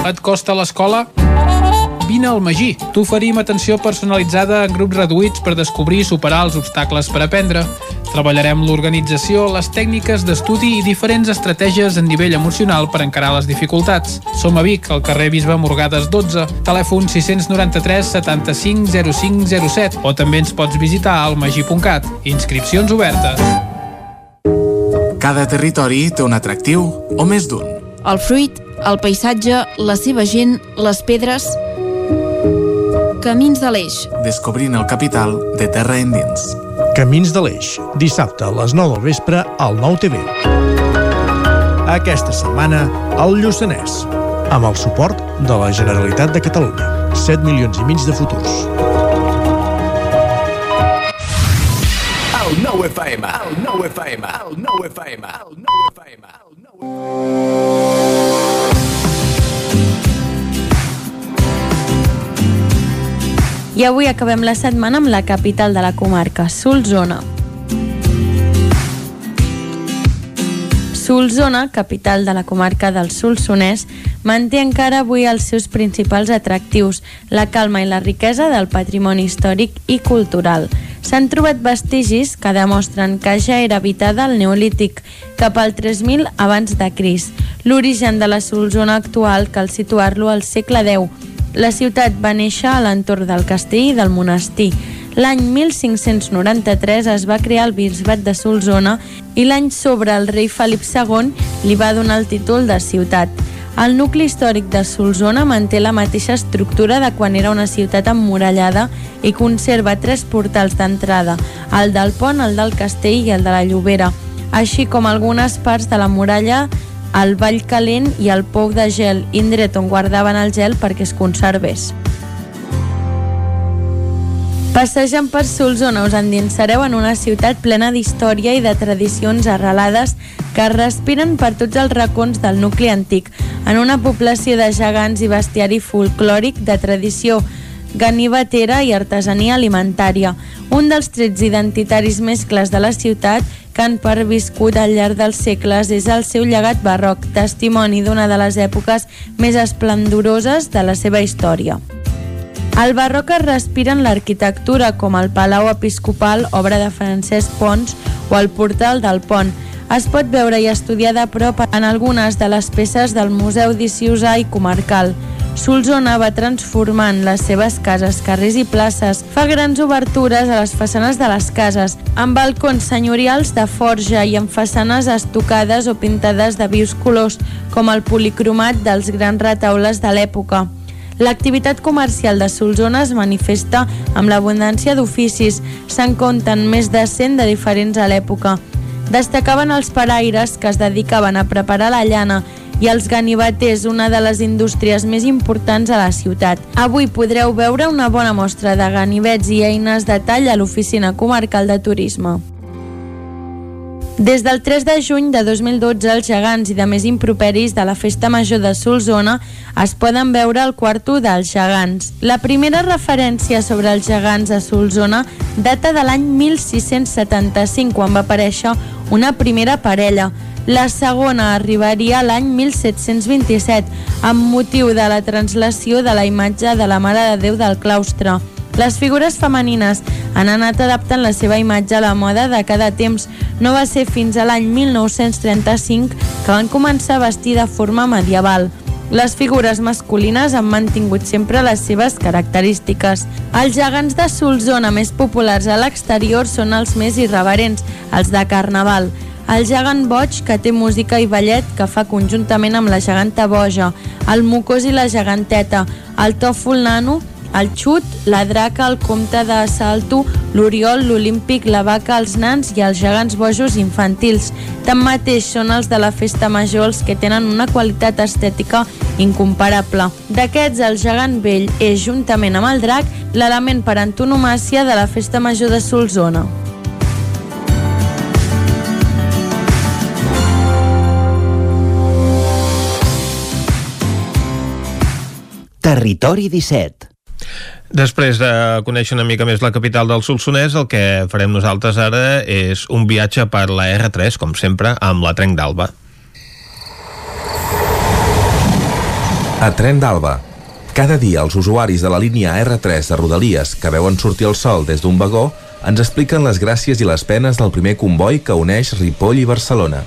Et costa l'escola? Vine al Magí. T'oferim atenció personalitzada en grups reduïts per descobrir i superar els obstacles per aprendre. Treballarem l'organització, les tècniques d'estudi i diferents estratègies en nivell emocional per encarar les dificultats. Som a Vic, al carrer Bisbe Morgades 12, telèfon 693 75 05 07 o també ens pots visitar al magí.cat. Inscripcions obertes. Cada territori té un atractiu o més d'un. El fruit, el paisatge, la seva gent, les pedres... Camins de l'Eix. Descobrint el capital de terra endins. Camins de l'Eix, dissabte a les 9 del vespre al 9 TV. Aquesta setmana, al Lluçanès, amb el suport de la Generalitat de Catalunya. 7 milions i mig de futurs. El nou FM, el nou FM, el nou FM, el nou FM, el nou I avui acabem la setmana amb la capital de la comarca, Solsona. Solsona, capital de la comarca del Solsonès, manté encara avui els seus principals atractius, la calma i la riquesa del patrimoni històric i cultural. S'han trobat vestigis que demostren que ja era habitada al Neolític, cap al 3000 abans de Cris. L'origen de la Solsona actual cal situar-lo al segle X, la ciutat va néixer a l'entorn del castell i del monestir. L'any 1593 es va crear el bisbat de Solsona i l'any sobre el rei Felip II li va donar el títol de ciutat. El nucli històric de Solsona manté la mateixa estructura de quan era una ciutat emmurallada i conserva tres portals d'entrada, el del pont, el del castell i el de la Llobera, així com algunes parts de la muralla el Vall Calent i el Pou de Gel, indret on guardaven el gel perquè es conservés. Passejant per Solsona us endinsareu en una ciutat plena d'història i de tradicions arrelades que respiren per tots els racons del nucli antic, en una població de gegants i bestiari folclòric de tradició ganivetera i artesania alimentària, un dels trets identitaris més clars de la ciutat que han perviscut al llarg dels segles és el seu llegat barroc, testimoni d'una de les èpoques més esplendoroses de la seva història. El barroc es respira en l'arquitectura, com el Palau Episcopal, obra de Francesc Pons, o el Portal del Pont. Es pot veure i estudiar de prop en algunes de les peces del Museu d'Issiusà i Comarcal. Solsona va transformant les seves cases, carrers i places, fa grans obertures a les façanes de les cases, amb balcons senyorials de forja i amb façanes estucades o pintades de vius colors, com el policromat dels grans retaules de l'època. L'activitat comercial de Solsona es manifesta amb l'abundància d'oficis. Se'n compten més de 100 de diferents a l'època. Destacaven els paraires que es dedicaven a preparar la llana i els ganiveters, una de les indústries més importants a la ciutat. Avui podreu veure una bona mostra de ganivets i eines de tall a l'oficina comarcal de turisme. Des del 3 de juny de 2012, els gegants i de més improperis de la Festa Major de Solsona es poden veure al quarto dels gegants. La primera referència sobre els gegants a Solsona data de l'any 1675, quan va aparèixer una primera parella. La segona arribaria l'any 1727, amb motiu de la translació de la imatge de la Mare de Déu del claustre. Les figures femenines han anat adaptant la seva imatge a la moda de cada temps. No va ser fins a l'any 1935 que van començar a vestir de forma medieval. Les figures masculines han mantingut sempre les seves característiques. Els gegants de Solsona més populars a l'exterior són els més irreverents, els de Carnaval. El gegant boig, que té música i ballet, que fa conjuntament amb la geganta boja, el mocós i la geganteta, el tòfol nano, el xut, la draca, el comte de Salto, l'Oriol, l'Olímpic, la vaca, els nans i els gegants bojos infantils. Tanmateix són els de la festa major els que tenen una qualitat estètica incomparable. D'aquests, el gegant vell és, juntament amb el drac, l'element per antonomàcia de la festa major de Solsona. Territori 17. Després de conèixer una mica més la capital del Solsonès, el que farem nosaltres ara és un viatge per la R3, com sempre, amb la Trenc d'Alba. A Tren d'Alba. Cada dia els usuaris de la línia R3 de Rodalies que veuen sortir el sol des d'un vagó ens expliquen les gràcies i les penes del primer comboi que uneix Ripoll i Barcelona.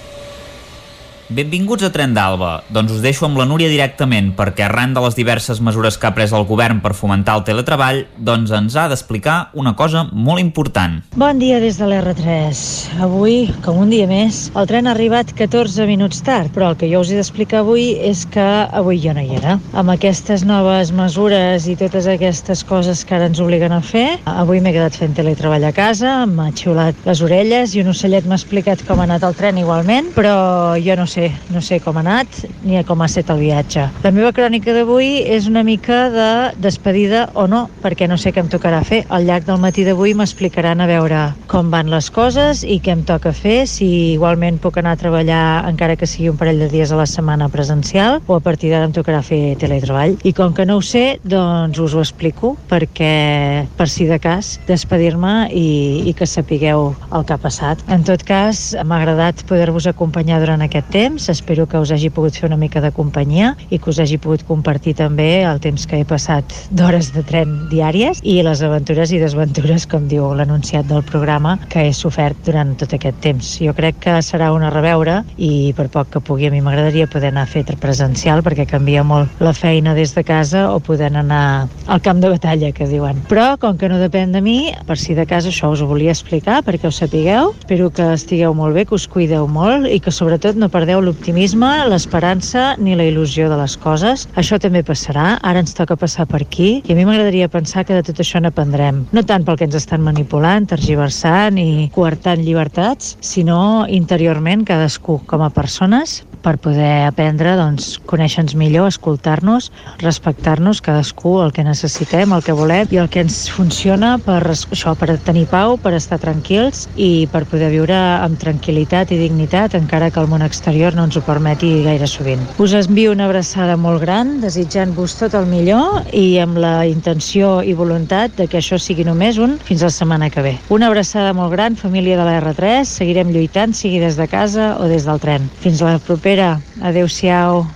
Benvinguts a Tren d'Alba. Doncs us deixo amb la Núria directament, perquè arran de les diverses mesures que ha pres el govern per fomentar el teletreball, doncs ens ha d'explicar una cosa molt important. Bon dia des de l'R3. Avui, com un dia més, el tren ha arribat 14 minuts tard, però el que jo us he d'explicar avui és que avui jo no hi era. Amb aquestes noves mesures i totes aquestes coses que ara ens obliguen a fer, avui m'he quedat fent teletreball a casa, m'ha xiulat les orelles i un ocellet m'ha explicat com ha anat el tren igualment, però jo no sé sé, no sé com ha anat ni com ha estat el viatge. La meva crònica d'avui és una mica de despedida o no, perquè no sé què em tocarà fer. Al llarg del matí d'avui m'explicaran a veure com van les coses i què em toca fer, si igualment puc anar a treballar encara que sigui un parell de dies a la setmana presencial o a partir d'ara em tocarà fer teletreball. I com que no ho sé, doncs us ho explico perquè per si de cas despedir-me i, i que sapigueu el que ha passat. En tot cas, m'ha agradat poder-vos acompanyar durant aquest temps temps. Espero que us hagi pogut fer una mica de companyia i que us hagi pogut compartir també el temps que he passat d'hores de tren diàries i les aventures i desventures, com diu l'anunciat del programa, que he sofert durant tot aquest temps. Jo crec que serà una reveure i per poc que pugui a mi m'agradaria poder anar a fer presencial perquè canvia molt la feina des de casa o poder anar al camp de batalla, que diuen. Però, com que no depèn de mi, per si de casa això us ho volia explicar perquè ho sapigueu. Espero que estigueu molt bé, que us cuideu molt i que sobretot no perdeu l'optimisme, l'esperança ni la il·lusió de les coses. Això també passarà, ara ens toca passar per aquí i a mi m'agradaria pensar que de tot això n'aprendrem. No tant pel que ens estan manipulant, tergiversant i coartant llibertats, sinó interiorment cadascú com a persones per poder aprendre, doncs, conèixer-nos millor, escoltar-nos, respectar-nos cadascú, el que necessitem, el que volem i el que ens funciona per això, per tenir pau, per estar tranquils i per poder viure amb tranquil·litat i dignitat, encara que el món exterior no ens ho permeti gaire sovint. Us envio una abraçada molt gran, desitjant-vos tot el millor i amb la intenció i voluntat de que això sigui només un fins la setmana que ve. Una abraçada molt gran, família de la R3, seguirem lluitant, sigui des de casa o des del tren. Fins la propera. Adéu-siau.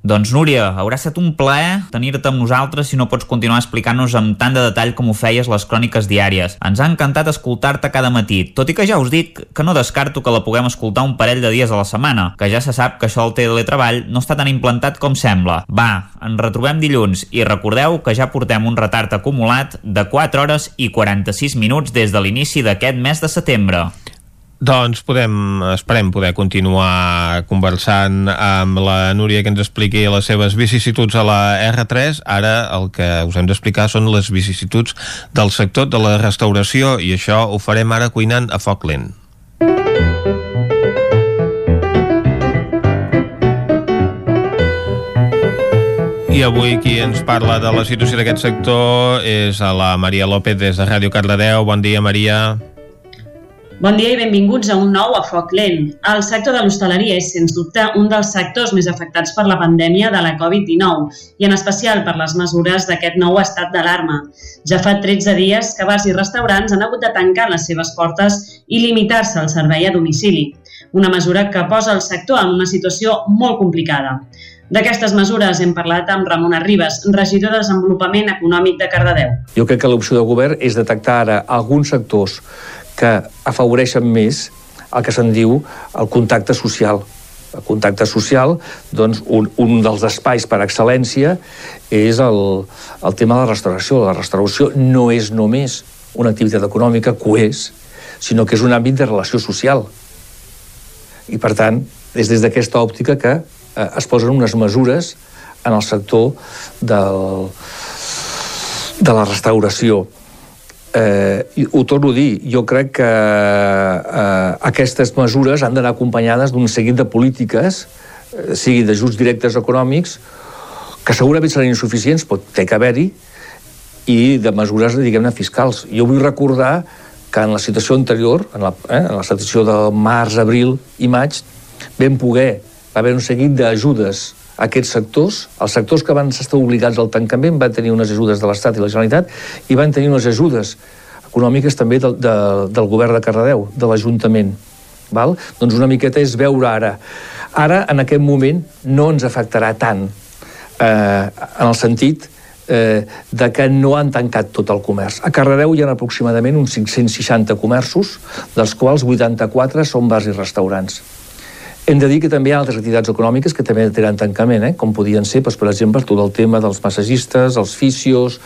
Doncs Núria, haurà estat un plaer tenir-te amb nosaltres si no pots continuar explicant-nos amb tant de detall com ho feies les cròniques diàries. Ens ha encantat escoltar-te cada matí, tot i que ja us dic que no descarto que la puguem escoltar un parell de dies a la setmana, que ja se sap que això del teletreball no està tan implantat com sembla. Va, ens retrobem dilluns i recordeu que ja portem un retard acumulat de 4 hores i 46 minuts des de l'inici d'aquest mes de setembre. Doncs podem, esperem poder continuar conversant amb la Núria que ens expliqui les seves vicissituds a la R3. Ara el que us hem d'explicar són les vicissituds del sector de la restauració i això ho farem ara cuinant a foc lent. I avui qui ens parla de la situació d'aquest sector és a la Maria López des de Ràdio Cardedeu. Bon dia, Maria. I benvinguts a un nou a Foc Lent. El sector de l'hostaleria és, sens dubte, un dels sectors més afectats per la pandèmia de la Covid-19 i en especial per les mesures d'aquest nou estat d'alarma. Ja fa 13 dies que bars i restaurants han hagut de tancar les seves portes i limitar-se al servei a domicili, una mesura que posa el sector en una situació molt complicada. D'aquestes mesures hem parlat amb Ramon Arribas, regidor de Desenvolupament Econòmic de Cardedeu. Jo crec que l'opció de govern és detectar ara alguns sectors que afavoreixen més el que se'n diu el contacte social. El contacte social, doncs, un, un dels espais per excel·lència és el, el tema de la restauració. La restauració no és només una activitat econòmica, que ho és, sinó que és un àmbit de relació social. I, per tant, és des d'aquesta òptica que eh, es posen unes mesures en el sector del, de la restauració eh, ho torno a dir, jo crec que eh, aquestes mesures han d'anar acompanyades d'un seguit de polítiques, eh, sigui d'ajuts directes econòmics, que segurament seran insuficients, pot té que haver-hi, i de mesures, diguem-ne, fiscals. Jo vull recordar que en la situació anterior, en la, eh, en la situació de març, abril i maig, vam poder, va haver un seguit d'ajudes aquests sectors, els sectors que van estar obligats al tancament van tenir unes ajudes de l'Estat i la Generalitat i van tenir unes ajudes econòmiques també del, de, del govern de Cardedeu, de l'Ajuntament. Val? Doncs una miqueta és veure ara. Ara, en aquest moment, no ens afectarà tant, eh, en el sentit eh, de que no han tancat tot el comerç. A Cardedeu hi ha aproximadament uns 560 comerços, dels quals 84 són bars i restaurants. Hem de dir que també hi ha altres activitats econòmiques que també tenen tancament, eh? com podien ser, doncs, per exemple, tot el tema dels massagistes, els fisios,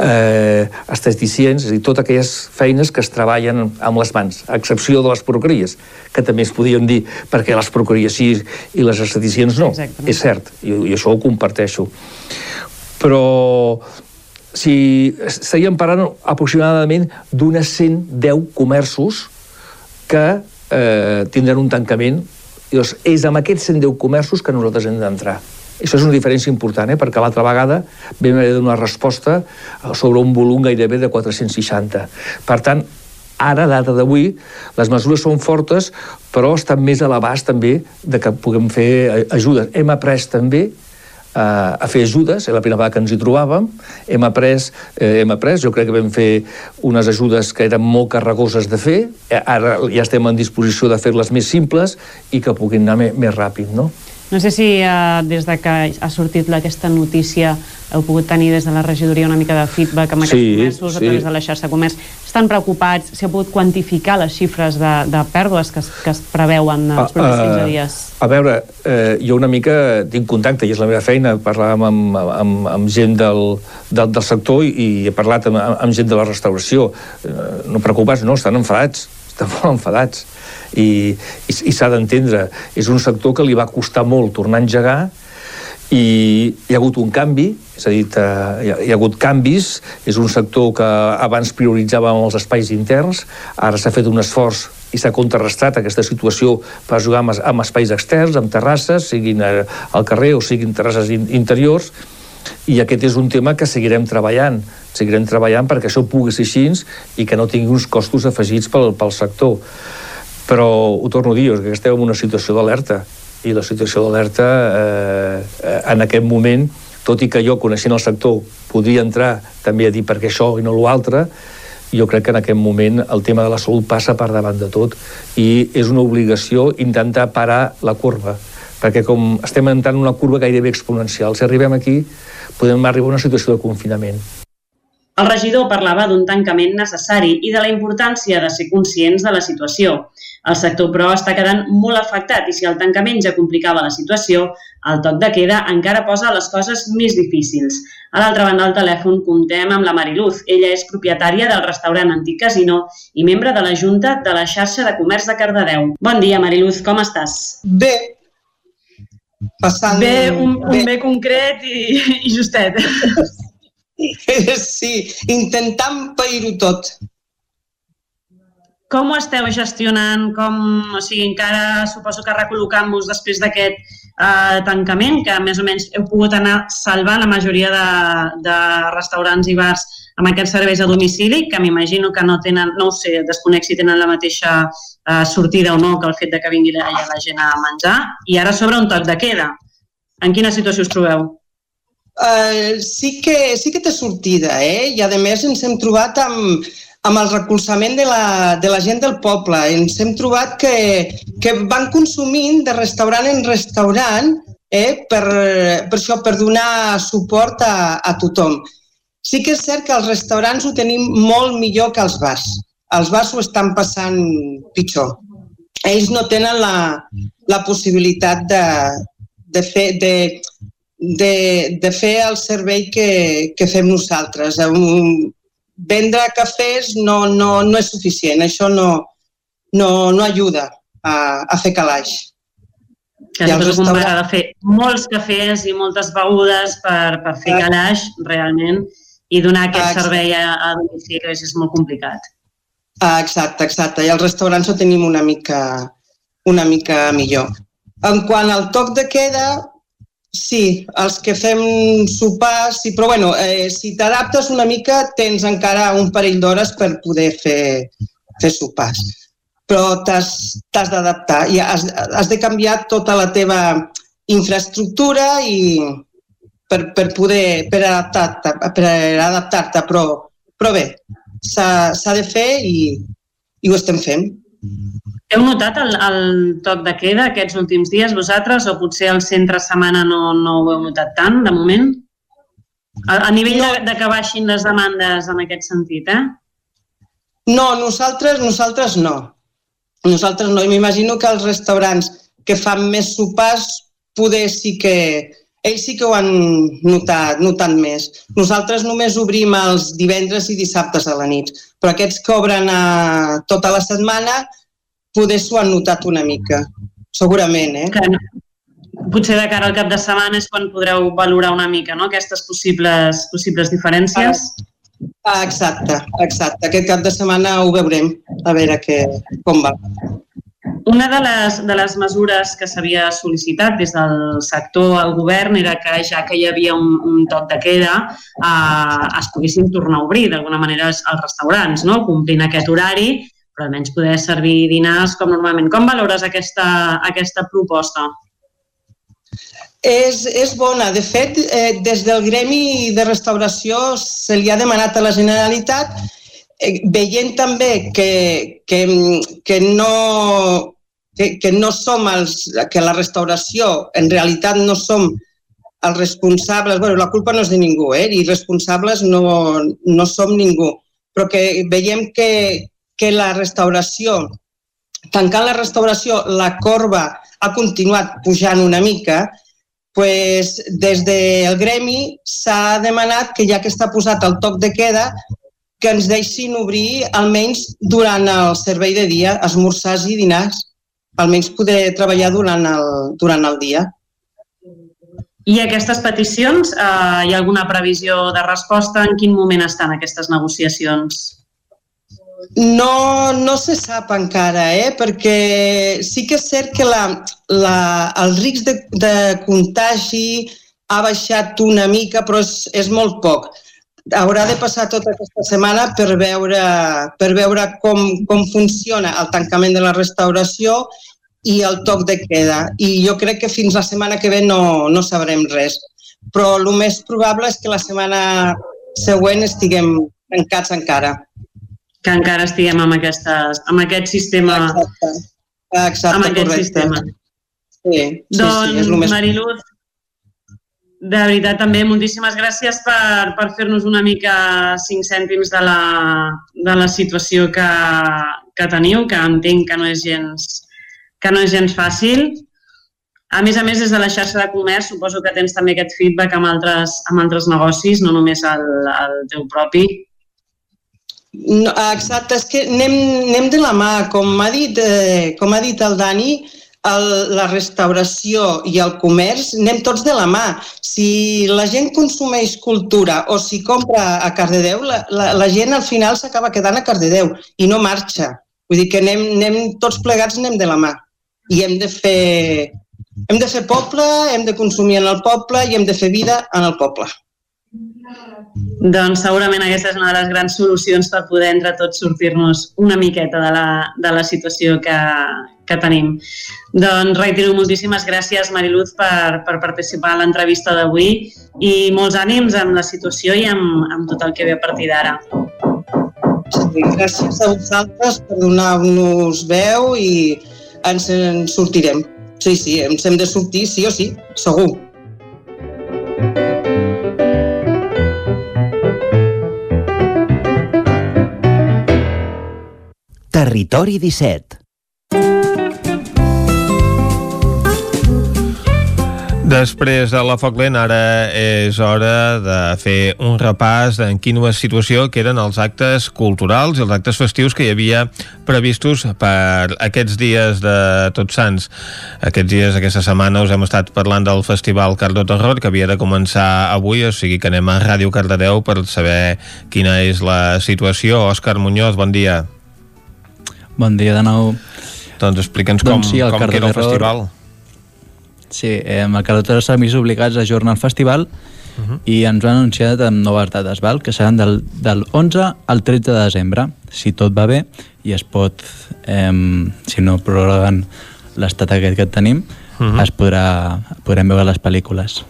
eh, esteticients, és a dir, totes aquelles feines que es treballen amb les mans, a excepció de les porqueries, que també es podien dir perquè les porqueries sí i les esteticients no. Exactament. És cert, i, i això ho comparteixo. Però si estaríem parlant aproximadament d'unes 110 comerços que eh, tindran un tancament doncs és amb aquests 110 comerços que nosaltres hem d'entrar. Això és una diferència important, eh? perquè l'altra vegada vam haver de donar resposta sobre un volum gairebé de 460. Per tant, ara, data d'avui, les mesures són fortes, però estan més a l'abast també de que puguem fer ajudes. Hem après també a fer ajudes, és la primera vegada que ens hi trobàvem, hem après, eh, hem après, jo crec que vam fer unes ajudes que eren molt carregoses de fer, eh, ara ja estem en disposició de fer-les més simples i que puguin anar més, més ràpid, no? No sé si eh, des de que ha sortit aquesta notícia heu pogut tenir des de la regidoria una mica de feedback amb aquests sí, comerços sí. a través de la xarxa de comerç. Estan preocupats? Si ha pogut quantificar les xifres de, de pèrdues que es, que es preveuen els propers 15 dies? A veure, eh, jo una mica tinc contacte, i és la meva feina, parlar amb, amb, amb, amb gent del, del, del sector i, i he parlat amb, amb gent de la restauració. Eh, no preocupats, no, estan enfadats, estan molt enfadats i, i, i s'ha d'entendre. És un sector que li va costar molt tornar a engegar i hi ha hagut un canvi, és a dir, hi ha, hi ha hagut canvis, és un sector que abans prioritzava els espais interns, ara s'ha fet un esforç i s'ha contrarrestat aquesta situació per jugar amb, amb espais externs, amb terrasses, siguin al carrer o siguin terrasses in, interiors, i aquest és un tema que seguirem treballant. Seguirem treballant perquè això pugui ser així i que no tingui uns costos afegits pel, pel sector. Però ho torno a dir, és que estem en una situació d'alerta i la situació d'alerta eh, en aquest moment tot i que jo, coneixent el sector, podria entrar també a dir per què això i no l'altre, jo crec que en aquest moment el tema de la salut passa per davant de tot i és una obligació intentar parar la curva, perquè com estem entrant en una curva gairebé exponencial, si arribem aquí podem arribar a una situació de confinament. El regidor parlava d'un tancament necessari i de la importància de ser conscients de la situació. El sector, però, està quedant molt afectat i si el tancament ja complicava la situació, el toc de queda encara posa les coses més difícils. A l'altra banda del telèfon comptem amb la Mariluz. Ella és propietària del restaurant Antic Casino i membre de la Junta de la xarxa de comerç de Cardedeu. Bon dia, Mariluz, com estàs? Bé. Passant... Bé, un, un bé. bé concret i, i justet. Sí, intentant pair-ho tot com ho esteu gestionant? Com, o sigui, encara suposo que recol·locant-vos després d'aquest eh, tancament, que més o menys heu pogut anar salvant la majoria de, de restaurants i bars amb aquests serveis a domicili, que m'imagino que no tenen, no ho sé, desconec si tenen la mateixa eh, sortida o no que el fet de que vingui la, la gent a menjar, i ara sobre un toc de queda. En quina situació us trobeu? Uh, sí, que, sí que té sortida, eh? I a més ens hem trobat amb, amb el recolzament de la, de la gent del poble. Ens hem trobat que, que van consumint de restaurant en restaurant eh, per, per això, per donar suport a, a tothom. Sí que és cert que els restaurants ho tenim molt millor que els bars. Els bars ho estan passant pitjor. Ells no tenen la, la possibilitat de, de, fer, de, de, de fer el servei que, que fem nosaltres. Un, vendre cafès no, no, no és suficient, això no, no, no ajuda a, a fer calaix. Que I restaurant... comparar de fer molts cafès i moltes begudes per, per fer calaix, realment, i donar aquest exacte. servei a, a domicili és molt complicat. Ah, exacte, exacte. I els restaurants ho tenim una mica, una mica millor. En quant al toc de queda, Sí, els que fem sopars, sí, però bueno, eh, si t'adaptes una mica tens encara un parell d'hores per poder fer, fer sopars. Però t'has d'adaptar i has, has de canviar tota la teva infraestructura i per, per poder per adaptar-te, per adaptar-te però, però bé, s'ha de fer i, i ho estem fent. Heu notat el, el toc de queda aquests últims dies vosaltres o potser el centre setmana no, no ho heu notat tant de moment? A, a nivell no. de, de que baixin les demandes en aquest sentit, eh? No, nosaltres, nosaltres no. Nosaltres no. I m'imagino que els restaurants que fan més sopars poder sí que, ells sí que ho han notat, notat més. Nosaltres només obrim els divendres i dissabtes a la nit, però aquests que obren a tota la setmana poder s'ho han notat una mica, segurament, eh? Que no. Potser de cara al cap de setmana és quan podreu valorar una mica no? aquestes possibles, possibles diferències. Ah, exacte, exacte. Aquest cap de setmana ho veurem, a veure que, com va. Una de les, de les mesures que s'havia sol·licitat des del sector al govern era que ja que hi havia un, un toc de queda eh, es poguessin tornar a obrir d'alguna manera els, els restaurants, no? complint aquest horari, però almenys poder servir dinars com normalment. Com valores aquesta, aquesta proposta? És, és bona. De fet, eh, des del Gremi de Restauració se li ha demanat a la Generalitat Eh, veient també que, que, que, no, que, que no som els, que la restauració en realitat no som els responsables, bueno, la culpa no és de ningú, eh? i responsables no, no som ningú, però que veiem que, que la restauració, tancant la restauració, la corba ha continuat pujant una mica, pues, des del gremi s'ha demanat que ja que està posat el toc de queda, que ens deixin obrir almenys durant el servei de dia, esmorzars i dinars, almenys poder treballar durant el, durant el dia. I aquestes peticions, eh, hi ha alguna previsió de resposta? En quin moment estan aquestes negociacions? No, no se sap encara, eh? perquè sí que és cert que la, la, el risc de, de contagi ha baixat una mica, però és, és molt poc haurà de passar tota aquesta setmana per veure, per veure com, com funciona el tancament de la restauració i el toc de queda. I jo crec que fins la setmana que ve no, no sabrem res. Però el més probable és que la setmana següent estiguem tancats encara. Que encara estiguem amb, aquestes, amb aquest sistema. Exacte, Exacte amb aquest correcte. sistema. Sí, sí, doncs, sí, és el més... Mariluz, de veritat, també moltíssimes gràcies per, per fer-nos una mica cinc cèntims de la, de la situació que, que teniu, que entenc que no és gens, que no és gens fàcil. A més a més, des de la xarxa de comerç, suposo que tens també aquest feedback amb altres, amb altres negocis, no només el, el teu propi. No, exacte, és que anem, anem de la mà. Com ha dit, eh, com ha dit el Dani, el, la restauració i el comerç anem tots de la mà. Si la gent consumeix cultura o si compra a Cardedeu, la, la, la gent al final s'acaba quedant a Cardedeu i no marxa. Vull dir que anem, anem tots plegats anem de la mà i hem de fer hem de fer poble, hem de consumir en el poble i hem de fer vida en el poble. Doncs segurament aquesta és una de les grans solucions per poder entre tots sortir-nos una miqueta de la, de la situació que, que tenim. Doncs reitero moltíssimes gràcies, Mariluz, per, per participar a l'entrevista d'avui i molts ànims amb la situació i amb, amb tot el que ve a partir d'ara. Sí, gràcies a vosaltres per donar-nos veu i ens en sortirem. Sí, sí, ens hem de sortir sí o sí, segur. Territori 17 Després de la foc lent, ara és hora de fer un repàs en quina situació queden els actes culturals i els actes festius que hi havia previstos per aquests dies de Tots Sants. Aquests dies, aquesta setmana, us hem estat parlant del Festival Cardo Terror, que havia de començar avui, o sigui que anem a Ràdio Cardedeu per saber quina és la situació. Òscar Muñoz, bon dia. Bon dia de nou. Doncs explica'ns com, Doncs sí, el com queda el festival. Sí, eh, el Carretera s'ha vist obligats a ajornar el festival uh -huh. i ens han anunciat amb noves dates, val? que seran del, del 11 al 13 de desembre, si tot va bé i es pot, eh, si no prorroguen l'estat aquest que tenim, -huh. es podrà, podrem veure les pel·lícules.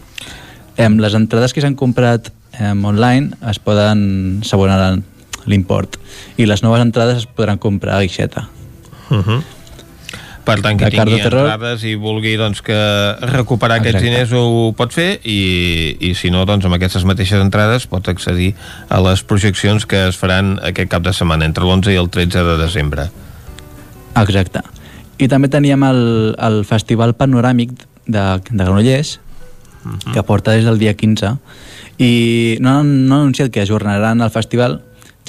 Em, les entrades que s'han comprat em, online es poden s'abonar l'import i les noves entrades es podran comprar a guixeta. Uh -huh. Per tant, que tingui Terror. entrades i vulgui doncs, que recuperar Exacte. aquests diners ho pot fer i, i si no, doncs amb aquestes mateixes entrades pot accedir a les projeccions que es faran aquest cap de setmana entre l'11 i el 13 de desembre. Exacte. I també teníem el, el Festival Panoràmic de, de Granollers, que porta des del dia 15, i no, no han anunciat que ajornaran el festival,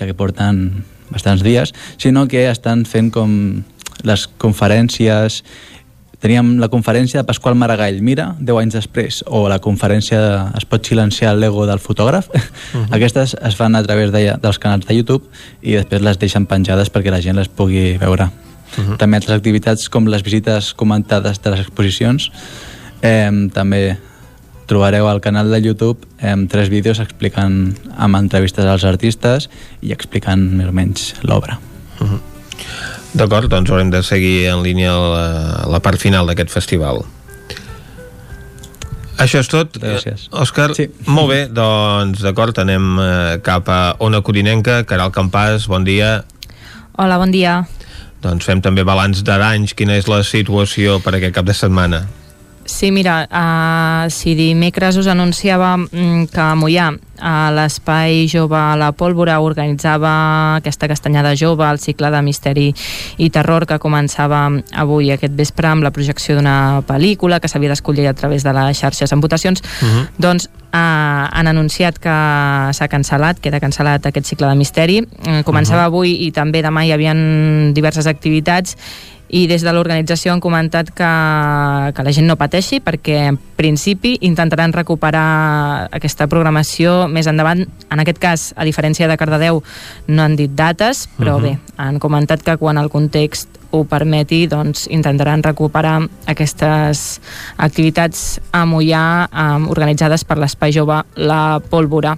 ja que porten bastants dies, sinó que estan fent com les conferències teníem la conferència de Pasqual Maragall Mira, 10 anys després, o la conferència de Es pot silenciar l'ego del fotògraf. Aquestes es fan a través de, dels canals de YouTube i després les deixen penjades perquè la gent les pugui veure. També altres activitats com les visites comentades de les exposicions. Eh, també trobareu al canal de YouTube eh, tres vídeos explicant amb entrevistes als artistes i explicant més o menys l'obra. D'acord, doncs haurem de seguir en línia la, la part final d'aquest festival. Això és tot. Gràcies. Òscar, sí. molt bé, doncs d'acord, anem eh, cap a Ona Codinenca, Caral Campàs, bon dia. Hola, bon dia. Doncs fem també balanç d'anys, quina és la situació per aquest cap de setmana? Sí, mira, uh, si dimecres us anunciava mm, que a Mollà, a l'Espai Jove a la Pólvora, organitzava aquesta castanyada jove, el cicle de misteri i terror que començava avui aquest vespre amb la projecció d'una pel·lícula que s'havia d'escollir a través de les xarxes en votacions, Mhm. uh -huh. doncs uh, han anunciat que s'ha cancel·lat, queda cancel·lat aquest cicle de misteri. Uh, començava uh -huh. avui i també demà hi havia diverses activitats i des de l'organització han comentat que, que la gent no pateixi perquè en principi intentaran recuperar aquesta programació més endavant. En aquest cas, a diferència de Cardedeu, no han dit dates, però uh Mhm. -huh. bé, han comentat que quan el context ho permeti, doncs intentaran recuperar aquestes activitats a Mollà um, organitzades per l'Espai Jove La Pólvora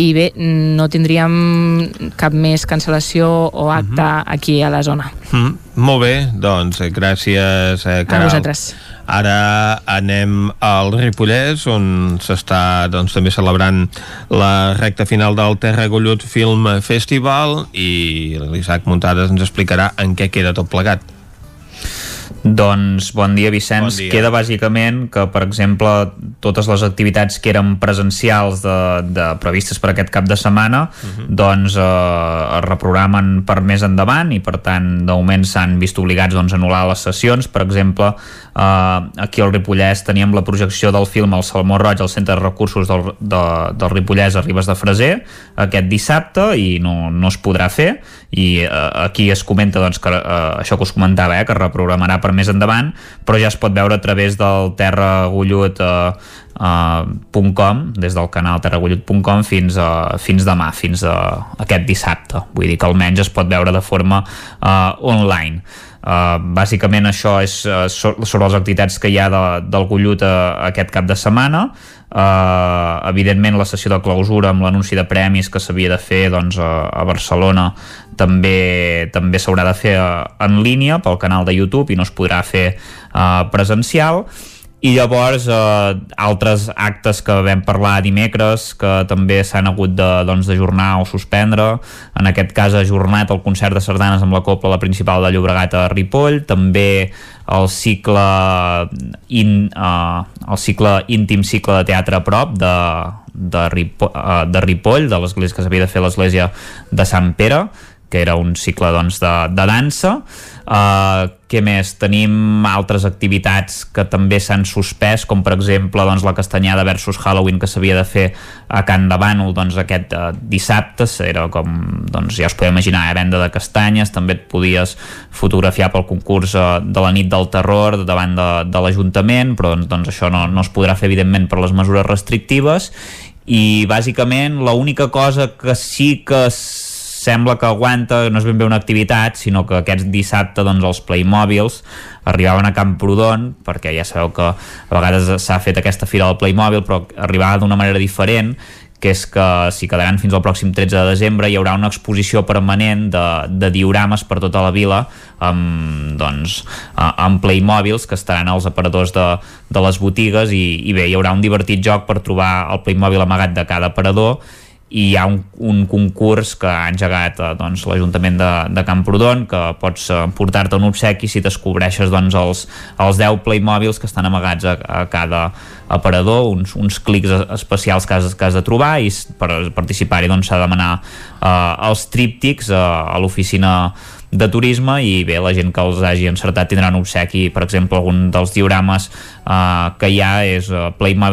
i bé, no tindríem cap més cancel·lació o acte uh -huh. aquí a la zona. Mm, molt bé, doncs eh, gràcies, eh, Caral. A vosaltres. Ara anem al Ripollès, on s'està doncs, també celebrant la recta final del Terra Gollut Film Festival i l'Isaac Muntades ens explicarà en què queda tot plegat. Doncs bon dia, Vicenç. Bon dia. Queda bàsicament que, per exemple, totes les activitats que eren presencials de, de previstes per aquest cap de setmana doncs eh, es reprogramen per més endavant i, per tant, de moment s'han vist obligats doncs, a anul·lar les sessions. Per exemple, eh, aquí al Ripollès teníem la projecció del film El Salmó Roig al Centre de Recursos del, de, del Ripollès a Ribes de Freser aquest dissabte i no, no es podrà fer i eh, aquí es comenta doncs, que eh, això que us comentava, eh, que es reprogramarà per més endavant, però ja es pot veure a través del terragullut eh, .com, des del canal terragullut.com fins, a, fins demà, fins a aquest dissabte. Vull dir que almenys es pot veure de forma uh, online. Uh, bàsicament això és uh, so- sobre les activitats que hi ha de, del Gullut uh, aquest cap de setmana. Uh, evidentment la sessió de clausura amb l'anunci de premis que s'havia de fer doncs, a, a Barcelona també també s'haurà de fer uh, en línia pel canal de YouTube i no es podrà fer uh, presencial i llavors eh, altres actes que vam parlar dimecres que també s'han hagut doncs, d'ajornar o suspendre. En aquest cas ha ajornat el concert de sardanes amb la Copla la principal de Llobregat a Ripoll. També el cicle in, uh, el cicle íntim cicle de teatre a prop de, de, Ripo, uh, de Ripoll de l'església que s'havia de fer l'església de Sant Pere que era un cicle doncs, de, de dansa. Uh, què més? Tenim altres activitats que també s'han suspès com per exemple doncs, la castanyada versus Halloween que s'havia de fer a Can de Bànol doncs, aquest uh, dissabte era com, doncs, ja us podeu imaginar eh, venda de castanyes, també et podies fotografiar pel concurs uh, de la nit del terror davant de, de l'Ajuntament però doncs, doncs això no, no es podrà fer evidentment per les mesures restrictives i bàsicament l'única cosa que sí que sembla que aguanta, no és ben bé una activitat, sinó que aquest dissabte doncs, els Playmobils arribaven a Camprodon, perquè ja sabeu que a vegades s'ha fet aquesta fira del Playmobil, però arribava d'una manera diferent, que és que s'hi quedaran fins al pròxim 13 de desembre, hi haurà una exposició permanent de, de diorames per tota la vila amb, doncs, amb Playmobils que estaran als aparadors de, de les botigues i, i bé, hi haurà un divertit joc per trobar el Playmobil amagat de cada aparador i hi ha un, un concurs que ha engegat eh, doncs, l'Ajuntament de, de Camprodon que pots eh, portar-te un obsequi si descobreixes doncs, els, els 10 Playmobils que estan amagats a, a cada aparador, uns, uns clics especials que has, que has de trobar i per participar-hi doncs, s'ha doncs, de demanar eh, els tríptics eh, a l'oficina de turisme i bé, la gent que els hagi encertat tindran obsequi, per exemple, algun dels diorames eh, que hi ha és eh,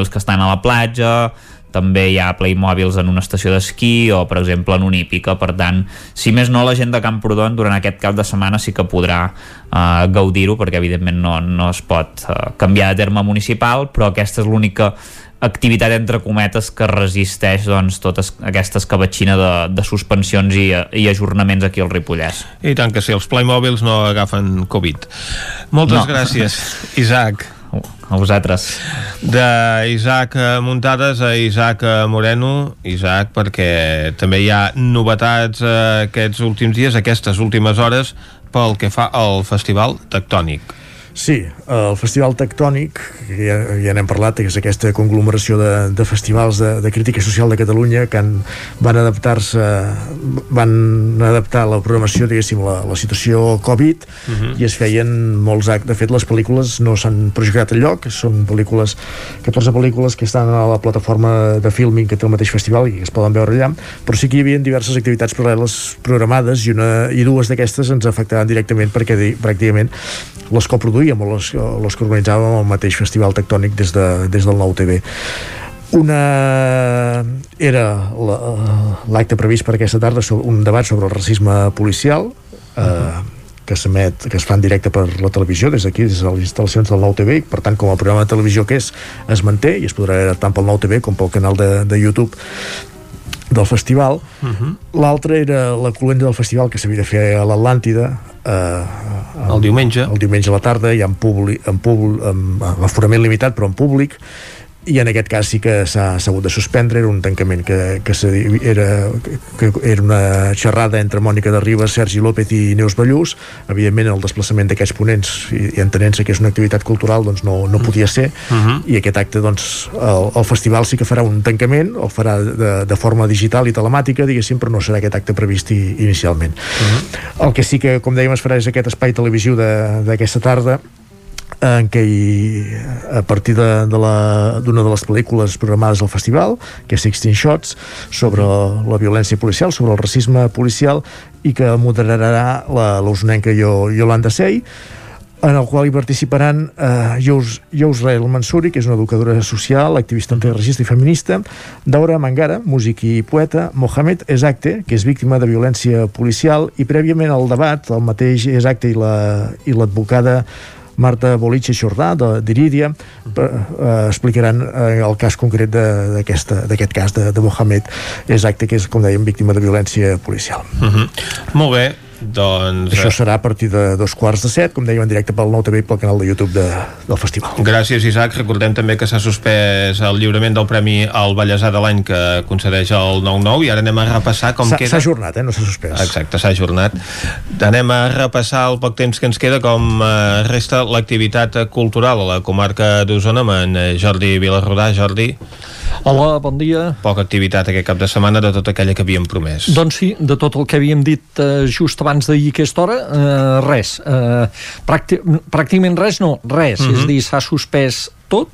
que estan a la platja també hi ha Playmobils en una estació d'esquí o per exemple en una hípica per tant, si més no la gent de Camprodon durant aquest cap de setmana sí que podrà uh, gaudir-ho perquè evidentment no, no es pot uh, canviar de terme municipal però aquesta és l'única activitat entre cometes que resisteix doncs, totes aquesta escabatxina de, de suspensions i, i ajornaments aquí al Ripollès. I tant que sí, els Playmobils no agafen Covid. Moltes no. gràcies, Isaac a vosaltres. D'Isaac Muntades a Isaac Moreno. Isaac, perquè també hi ha novetats aquests últims dies, aquestes últimes hores, pel que fa al Festival Tectònic. Sí, el Festival Tectònic, que ja, ja n'hem parlat, que és aquesta conglomeració de, de festivals de, de crítica social de Catalunya que han, van adaptar-se van adaptar la programació, diguéssim, la, la situació Covid uh mhm. -huh. i es feien molts actes. De fet, les pel·lícules no s'han projectat lloc, són pel·lícules, 14 pel·lícules que estan a la plataforma de filming que té el mateix festival i es poden veure allà, però sí que hi havia diverses activitats paral·leles programades i, una, i dues d'aquestes ens afectaven directament perquè pràcticament les coproduïm o les, les que organitzàvem el mateix festival tectònic des, de, des del nou TV una era l'acte la, previst per aquesta tarda un debat sobre el racisme policial eh, uh -huh. que s'emet, que es fa en directe per la televisió des d'aquí, des de les instal·lacions del Nou TV per tant com a programa de televisió que és es manté i es podrà veure tant pel Nou TV com pel canal de, de YouTube del festival uh -huh. l'altre era la colenda del festival que s'havia de fer a l'Atlàntida eh, el diumenge. el diumenge a la tarda hi ha en públic, en públic amb aforament limitat però en públic i en aquest cas sí que s'ha hagut de suspendre, era un tancament que, que, era, que era una xerrada entre Mònica de Ribes, Sergi López i Neus Ballús, evidentment el desplaçament d'aquests ponents i, i entenent-se que és una activitat cultural doncs no, no podia ser uh. -huh. i aquest acte doncs el, el festival sí que farà un tancament, el farà de, de forma digital i telemàtica, diguéssim, però no serà aquest acte previst i, inicialment. Uh. -huh. El que sí que, com dèiem, es farà és aquest espai televisiu d'aquesta tarda en què hi, a partir d'una de, de, la, de les pel·lícules programades al festival, que és Sixteen Shots, sobre la violència policial, sobre el racisme policial, i que moderarà l'usonenca Yolanda Sey, en el qual hi participaran eh, Yous, Yous Rael Mansuri, que és una educadora social, activista antiracista i feminista, Daura Mangara, músic i poeta, Mohamed Esacte, que és víctima de violència policial, i prèviament al debat, el mateix Esacte i l'advocada la, Marta Boliche Xordà, d'Irídia, eh, explicaran eh, el cas concret d'aquest cas de, de Mohamed Exacte, que és, com dèiem, víctima de violència policial. Uh mhm. -huh. Molt bé, doncs... Això eh, serà a partir de dos quarts de set, com dèiem, en directe pel Nou TV i pel canal de YouTube de, del festival. Gràcies, Isaac. Recordem també que s'ha suspès el lliurament del Premi al Ballesà de l'any que concedeix el 9-9 i ara anem a repassar com queda... S'ha ajornat, eh? No s'ha suspès. Exacte, s'ha ajornat. Anem a repassar el poc temps que ens queda com eh, resta l'activitat cultural a la comarca d'Osona amb en Jordi Vilarrodà. Jordi. Hola, bon dia. Poca activitat aquest cap de setmana de tota aquella que havíem promès. Doncs sí, de tot el que havíem dit eh, just abans d'ahir aquesta hora, eh, res. Eh, pràcti pràcticament res, no, res. Uh -huh. És a mhm. dir, s'ha suspès tot.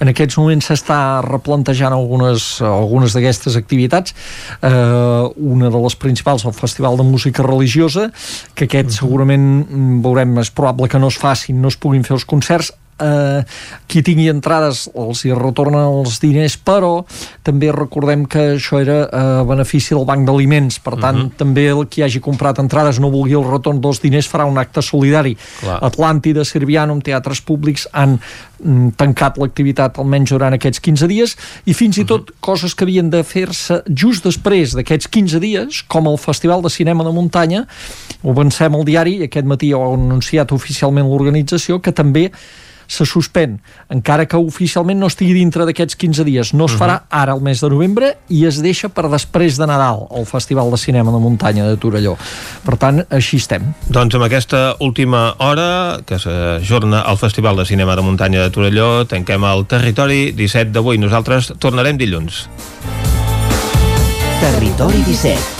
En aquests moments s'està replantejant algunes, algunes d'aquestes activitats. Eh, una de les principals, el Festival de Música Religiosa, que aquest -huh. segurament mm, veurem, és probable que no es facin, no es puguin fer els concerts eh, qui tingui entrades els hi retornen els diners, però també recordem que això era a eh, benefici del Banc d'Aliments, per tant, uh mhm. -huh. també el qui hagi comprat entrades no vulgui el retorn dels diners farà un acte solidari. Clar. Atlàntida, amb teatres públics han mm, tancat l'activitat almenys durant aquests 15 dies i fins i mhm. tot uh -huh. coses que havien de fer-se just després d'aquests 15 dies, com el Festival de Cinema de Muntanya, ho avancem al diari aquest matí ho ha anunciat oficialment l'organització, que també se suspèn, encara que oficialment no estigui dintre d'aquests 15 dies. No es farà ara al mes de novembre i es deixa per després de Nadal el Festival de Cinema de Muntanya de Torelló. Per tant, així estem. Doncs amb aquesta última hora, que s'ajorna al Festival de Cinema de Muntanya de Torelló, tanquem el territori 17 d'avui. Nosaltres tornarem dilluns. Territori 17,